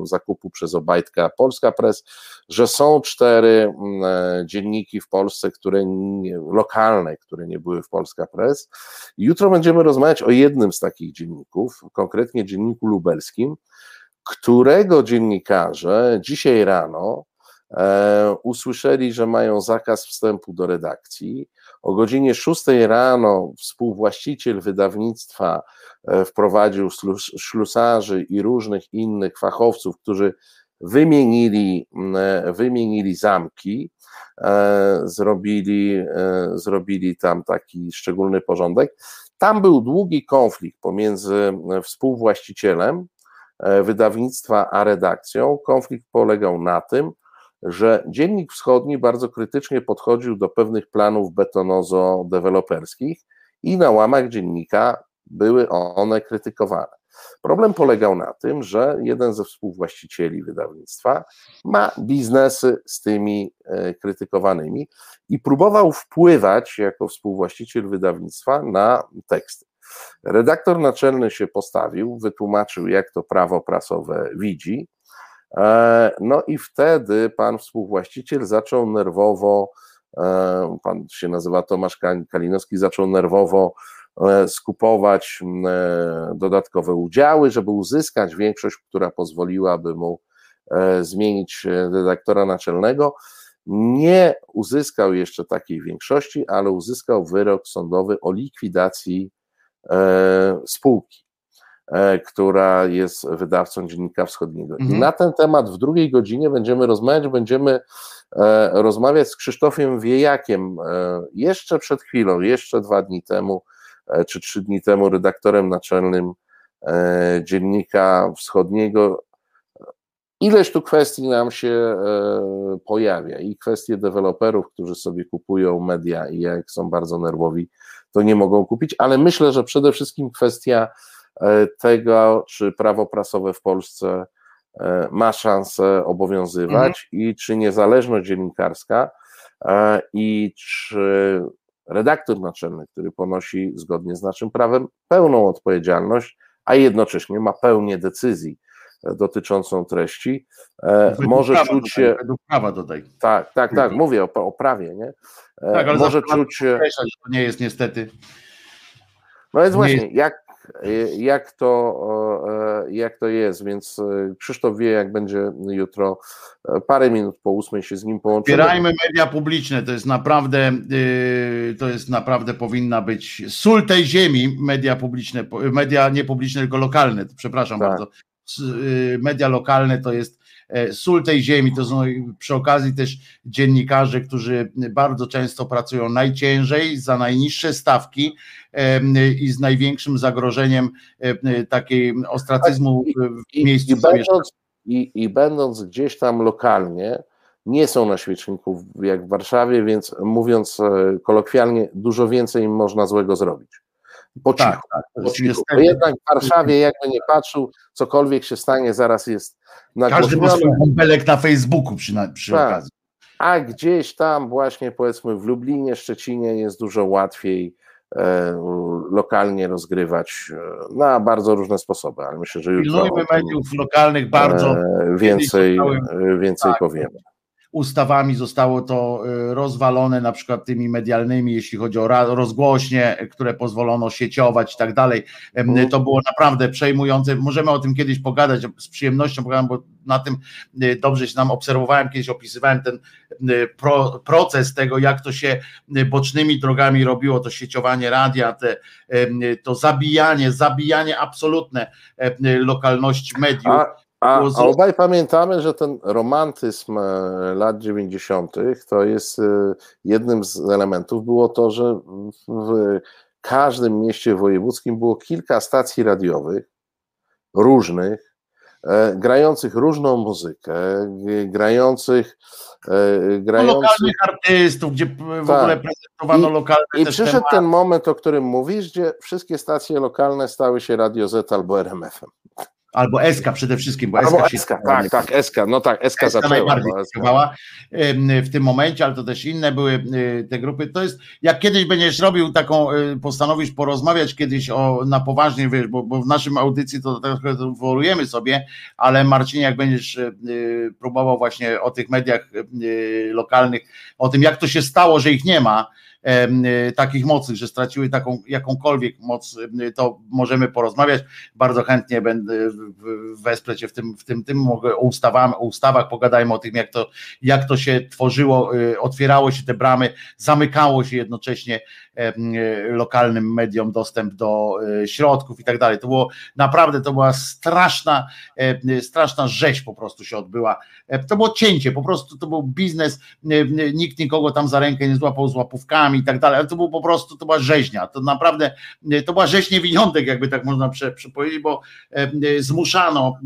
zakupu przez Obajtka Polska Press, że są cztery mm, dzienniki w Polsce, które nie, lokalne, które nie były w Polska Press. Jutro będziemy rozmawiać o jednym z takich dzienników, konkretnie dzienniku lubelskim, którego dziennikarze dzisiaj rano usłyszeli, że mają zakaz wstępu do redakcji. O godzinie 6 rano współwłaściciel wydawnictwa e, wprowadził ślusarzy i różnych innych fachowców, którzy wymienili, e, wymienili zamki, e, zrobili, e, zrobili tam taki szczególny porządek. Tam był długi konflikt pomiędzy współwłaścicielem wydawnictwa a redakcją. Konflikt polegał na tym, że Dziennik Wschodni bardzo krytycznie podchodził do pewnych planów betonozo-deweloperskich i na łamach dziennika były one krytykowane. Problem polegał na tym, że jeden ze współwłaścicieli wydawnictwa ma biznesy z tymi e, krytykowanymi i próbował wpływać jako współwłaściciel wydawnictwa na teksty. Redaktor naczelny się postawił, wytłumaczył, jak to prawo prasowe widzi, no i wtedy pan współwłaściciel zaczął nerwowo, e, pan się nazywa Tomasz Kalinowski, zaczął nerwowo e, skupować dodatkowe udziały, żeby uzyskać większość, która pozwoliłaby mu zmienić redaktora naczelnego. Nie uzyskał jeszcze takiej większości, ale uzyskał wyrok sądowy o likwidacji spółki. E, która jest wydawcą Dziennika Wschodniego. Mhm. I na ten temat w drugiej godzinie będziemy rozmawiać, będziemy e, rozmawiać z Krzysztofiem Wiejakiem, e, jeszcze przed chwilą, jeszcze dwa dni temu, czy trzy dni temu redaktorem naczelnym Dziennika Wschodniego, Ileś tu kwestii nam się pojawia i kwestie deweloperów, którzy sobie kupują media i jak są bardzo nerwowi, to nie mogą kupić, ale myślę, że przede wszystkim kwestia tego, czy prawo prasowe w Polsce e, ma szansę obowiązywać mhm. i czy niezależność dziennikarska i czy redaktor naczelny, który ponosi zgodnie z naszym prawem pełną odpowiedzialność, a jednocześnie ma pełnię decyzji dotyczącą treści, e, według może czuć się. Według prawa dodaj. Tak, tak, tak, mówię o, o prawie, nie? E, tak, ale może czuć. To nie jest niestety. No więc właśnie, jest... jak, jak, to, e, jak to jest, więc Krzysztof wie, jak będzie jutro. Parę minut po ósmej się z nim połączymy. Wspierajmy media publiczne, to jest naprawdę, to jest naprawdę powinna być sól tej ziemi, media publiczne, media niepubliczne, tylko lokalne, przepraszam tak. bardzo Y, media lokalne to jest e, sól tej ziemi, to są przy okazji też dziennikarze, którzy bardzo często pracują najciężej, za najniższe stawki i z największym zagrożeniem e, takiej ostracyzmu w miejscu i, i, będąc, i, będąc gdzieś tam lokalnie, nie są na świeczniku jak w Warszawie, więc mówiąc e, kolokwialnie, dużo więcej im można złego zrobić. Po tak, cichu. Tak, po cichu. Bo jednak w Warszawie, jakby nie patrzył, cokolwiek się stanie, zaraz jest Każdy ma swój bąbelek na Facebooku przy, przy tak. okazji. A gdzieś tam właśnie powiedzmy w Lublinie, Szczecinie jest dużo łatwiej e, lokalnie rozgrywać e, na bardzo różne sposoby, ale myślę, że już mediów lokalnych bardzo e, więcej, e, więcej tak, powiemy ustawami zostało to y, rozwalone, na przykład tymi medialnymi, jeśli chodzi o rozgłośnie, które pozwolono sieciować i tak dalej. Mhm. To było naprawdę przejmujące. Możemy o tym kiedyś pogadać, z przyjemnością bo na tym y, dobrze się nam obserwowałem, kiedyś opisywałem ten y, pro, proces tego, jak to się bocznymi drogami robiło, to sieciowanie radia, te, to zabijanie, zabijanie absolutne lokalności mediów. A a, a obaj pamiętamy, że ten romantyzm e, lat 90. to jest e, jednym z elementów, było to, że w każdym mieście wojewódzkim było kilka stacji radiowych różnych, e, grających różną muzykę, grających grających... lokalnych artystów, gdzie w tak. ogóle prezentowano I, lokalne I przyszedł tematy. ten moment, o którym mówisz, gdzie wszystkie stacje lokalne stały się Radio Z albo RMF-em. Albo Eska przede wszystkim, bo Eska, Eska tak, tak, Eska, no tak, Eska, Eska zaczęła. najbardziej pracowała w tym momencie, ale to też inne były y, te grupy. To jest, jak kiedyś będziesz robił taką, y, postanowisz porozmawiać kiedyś o, na poważnie, wiesz, bo, bo w naszym audycji to trochę wolujemy sobie, ale Marcinie, jak będziesz y, próbował właśnie o tych mediach lokalnych, o tym, jak to się stało, że ich nie ma, Y, takich mocnych, że straciły taką jakąkolwiek moc, y, to możemy porozmawiać. Bardzo chętnie będę wesprę cię w tym, w tym, tym mogę o, ustawach, o ustawach pogadajmy o tym, jak to, jak to się tworzyło, y, otwierało się te bramy, zamykało się jednocześnie lokalnym mediom dostęp do środków i tak dalej. To było naprawdę, to była straszna, straszna rzeź po prostu się odbyła. To było cięcie, po prostu to był biznes, nikt nikogo tam za rękę nie złapał z łapówkami, i tak dalej, ale to był po prostu, to była rzeźnia, to naprawdę, e, to była rzeź niewiniątek, jakby tak można prze, przepowiedzieć, bo e, e, zmuszano,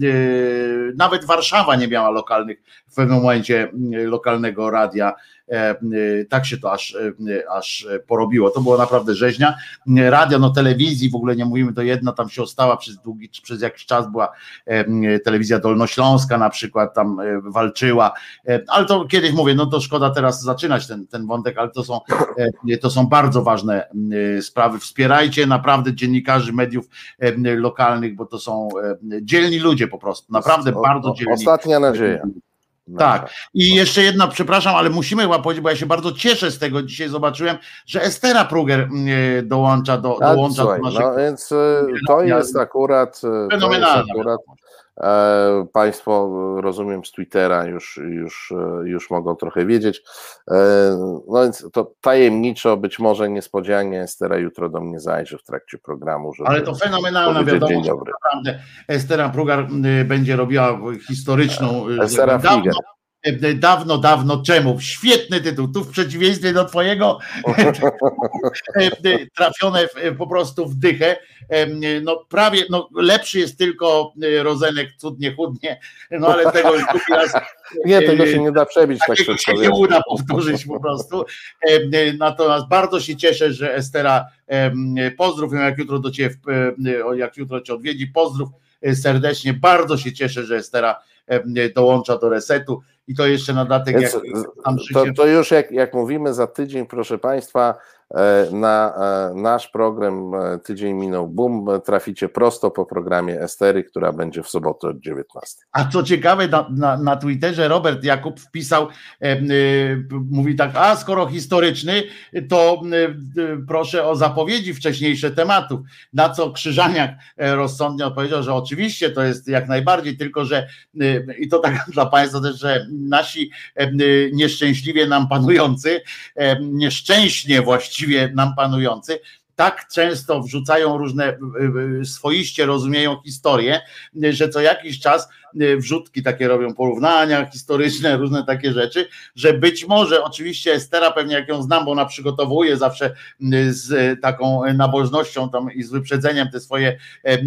nawet Warszawa nie miała lokalnych, w pewnym momencie lokalnego radia, tak się to aż, aż porobiło. To było naprawdę rzeźnia. Radio, no telewizji, w ogóle nie mówimy, to jedna tam się ostała przez długi, przez jakiś czas była telewizja Dolnośląska na przykład tam walczyła, ale to kiedyś mówię, no to szkoda teraz zaczynać ten, ten wątek, ale to są to są bardzo ważne sprawy. Wspierajcie naprawdę dziennikarzy mediów lokalnych, bo to są dzielni ludzie po prostu, naprawdę o, bardzo dzielni. Ostatnia nadzieja. Tak. I jeszcze jedna, przepraszam, ale musimy chyba powiedzieć, bo ja się bardzo cieszę z tego. Dzisiaj zobaczyłem, że Estera Pruger mm, dołącza do, dołącza do naszego. No więc e, to jest akurat. Fenomenalne. E, państwo, rozumiem, z Twittera już, już, e, już mogą trochę wiedzieć. E, no więc to tajemniczo, być może niespodzianie, Estera jutro do mnie zajrzy w trakcie programu. Ale to fenomenalna wiadomość. Naprawdę Estera Prugar będzie robiła historyczną. Estera Fliger. Dawno, dawno czemu? Świetny tytuł. Tu w przeciwieństwie do twojego trafione po prostu w dychę. No prawie, no lepszy jest tylko Rozenek cudnie chudnie, no ale tego już drugi raz nie, tego się nie da przebić. Tak się nie uda powtórzyć po prostu. Natomiast bardzo się cieszę, że Estera, pozdrów ją jak jutro do ciebie, jak jutro cię odwiedzi, pozdrów serdecznie. Bardzo się cieszę, że Estera dołącza do resetu i to jeszcze na datek. jak to, to już jak, jak mówimy za tydzień, proszę Państwa, na e, nasz program e, Tydzień minął boom. Traficie prosto po programie Estery, która będzie w sobotę od 19. A co ciekawe, na, na, na Twitterze Robert Jakub wpisał, e, e, mówi tak, a skoro historyczny, to e, proszę o zapowiedzi wcześniejsze tematów. Na co Krzyżaniak rozsądnie odpowiedział, że oczywiście to jest jak najbardziej, tylko że i to tak dla Państwa też, że nasi nieszczęśliwie nam panujący, nieszczęśnie właściwie, właściwie nam panujący, tak często wrzucają różne swoiście rozumieją historię, że co jakiś czas Y, wrzutki takie robią, porównania historyczne, różne takie rzeczy, że być może, oczywiście Estera pewnie jak ją znam, bo ona przygotowuje zawsze y, z taką nabożnością tam i z wyprzedzeniem te swoje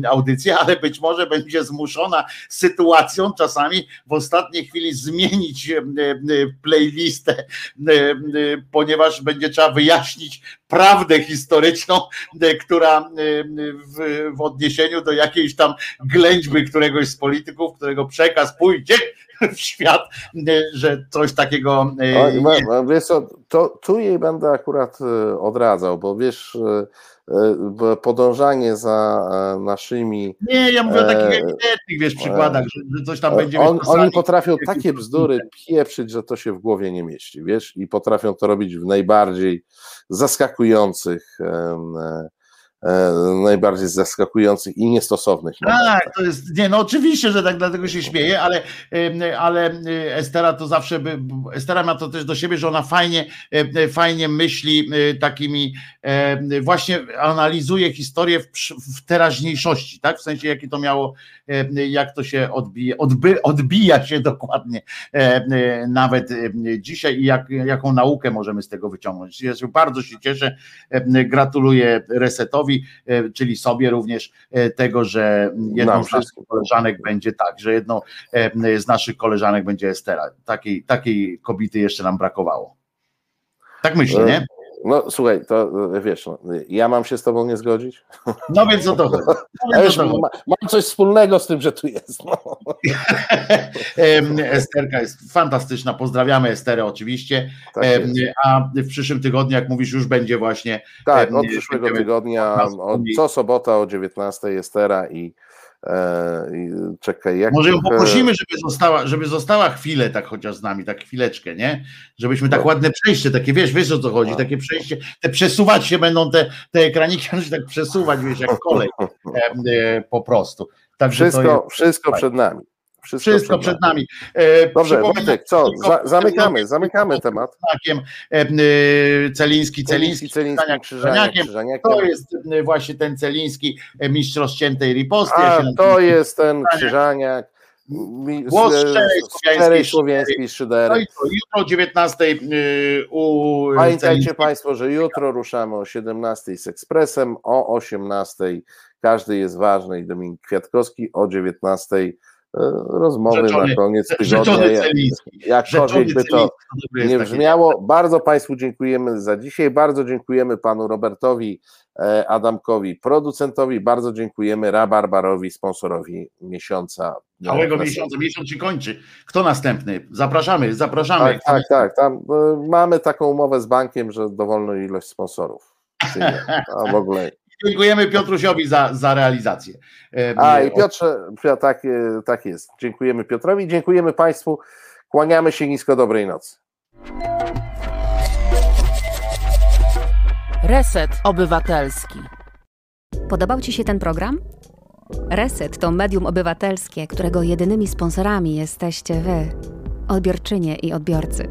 audycje, ale być może będzie zmuszona sytuacją czasami w ostatniej chwili zmienić y, playlistę, ponieważ będzie trzeba wyjaśnić prawdę historyczną, która w, w odniesieniu do jakiejś tam ględźby któregoś z polityków, którego przekaz pójdzie w świat, że coś takiego. E, o, wiesz co, to, tu jej będę akurat e, odradzał, bo wiesz, e, podążanie za naszymi. Nie, ja mówię o takich ewidentnych wiesz, przykładach, że, że coś tam będzie. On, oni potrafią takie bzdury pieprzyć, że to się w głowie nie mieści, wiesz, i potrafią to robić w najbardziej zaskakujących E, najbardziej zaskakujących i niestosownych. Tak, to jest, nie, no oczywiście, że tak, dlatego się śmieję, ale, ale e, Estera to zawsze, by, Estera ma to też do siebie, że ona fajnie, e, fajnie myśli takimi, właśnie analizuje historię w, w teraźniejszości, tak, w sensie jaki to miało, jak to się odbija, odby, odbija się dokładnie nawet dzisiaj i jak, jaką naukę możemy z tego wyciągnąć. Ja bardzo się cieszę, gratuluję Resetowi, E, czyli sobie również e, tego, że jedną z naszych koleżanek będzie tak, że jedną e, z naszych koleżanek będzie Estera. Takiej, takiej kobiety jeszcze nam brakowało. Tak myślę, nie? No słuchaj, to wiesz, no, ja mam się z tobą nie zgodzić. No więc o to chodzi. No wiesz, ma, mam coś wspólnego z tym, że tu jest. No. Esterka jest fantastyczna, pozdrawiamy Esterę oczywiście, tak a w przyszłym tygodniu, jak mówisz, już będzie właśnie... Tak, od przyszłego tygodnia, co sobota o 19 Estera i E, czekaj, jak Może ją poprosimy, żeby została, żeby została chwilę tak chociaż z nami, tak chwileczkę, nie? Żebyśmy tak no. ładne przejście, takie wiesz, wiesz o co chodzi, takie przejście, te przesuwać się będą te, te ekraniki, się tak przesuwać, wiesz, jak kolej e, e, po prostu. Także wszystko, jest, wszystko przed nami. Wszystko, Wszystko przed, przed nami. E, Dobrze, Wojtek, co? Za, zamykamy, zamykamy temat. E, e, Celiński, Celiński, Celiński, Krzyżaniakiem. To jest właśnie ten Celiński, e, mistrz rozciętej riposty. A, ja to jest ten Krzyżaniak. Głos szczerej słowiańskiej szydery. No i to, jutro o 19 u Pamiętajcie Państwo, że jutro ruszamy o 17 z Ekspresem, o 18 każdy jest ważny i Dominik Kwiatkowski, o 19 rozmowy rzeczony, na koniec tygodnia. Jakkolwiek by to nie brzmiało. Bardzo Państwu dziękujemy za dzisiaj. Bardzo dziękujemy Panu Robertowi e, Adamkowi, producentowi. Bardzo dziękujemy Rabarbarowi, sponsorowi miesiąca. Całego miesiąca, miesiąc się kończy. Kto następny? Zapraszamy, zapraszamy. Tak, tak, tak. Tam e, mamy taką umowę z bankiem, że dowolną ilość sponsorów. A w ogóle Dziękujemy Piotrusiowi za, za realizację. A i Piotrze, tak, tak jest. Dziękujemy Piotrowi, dziękujemy Państwu. Kłaniamy się nisko dobrej nocy. Reset Obywatelski. Podobał Ci się ten program? Reset to medium obywatelskie, którego jedynymi sponsorami jesteście Wy, odbiorczynie i odbiorcy.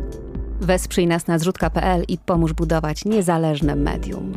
Wesprzyj nas na zrzutka.pl i pomóż budować niezależne medium.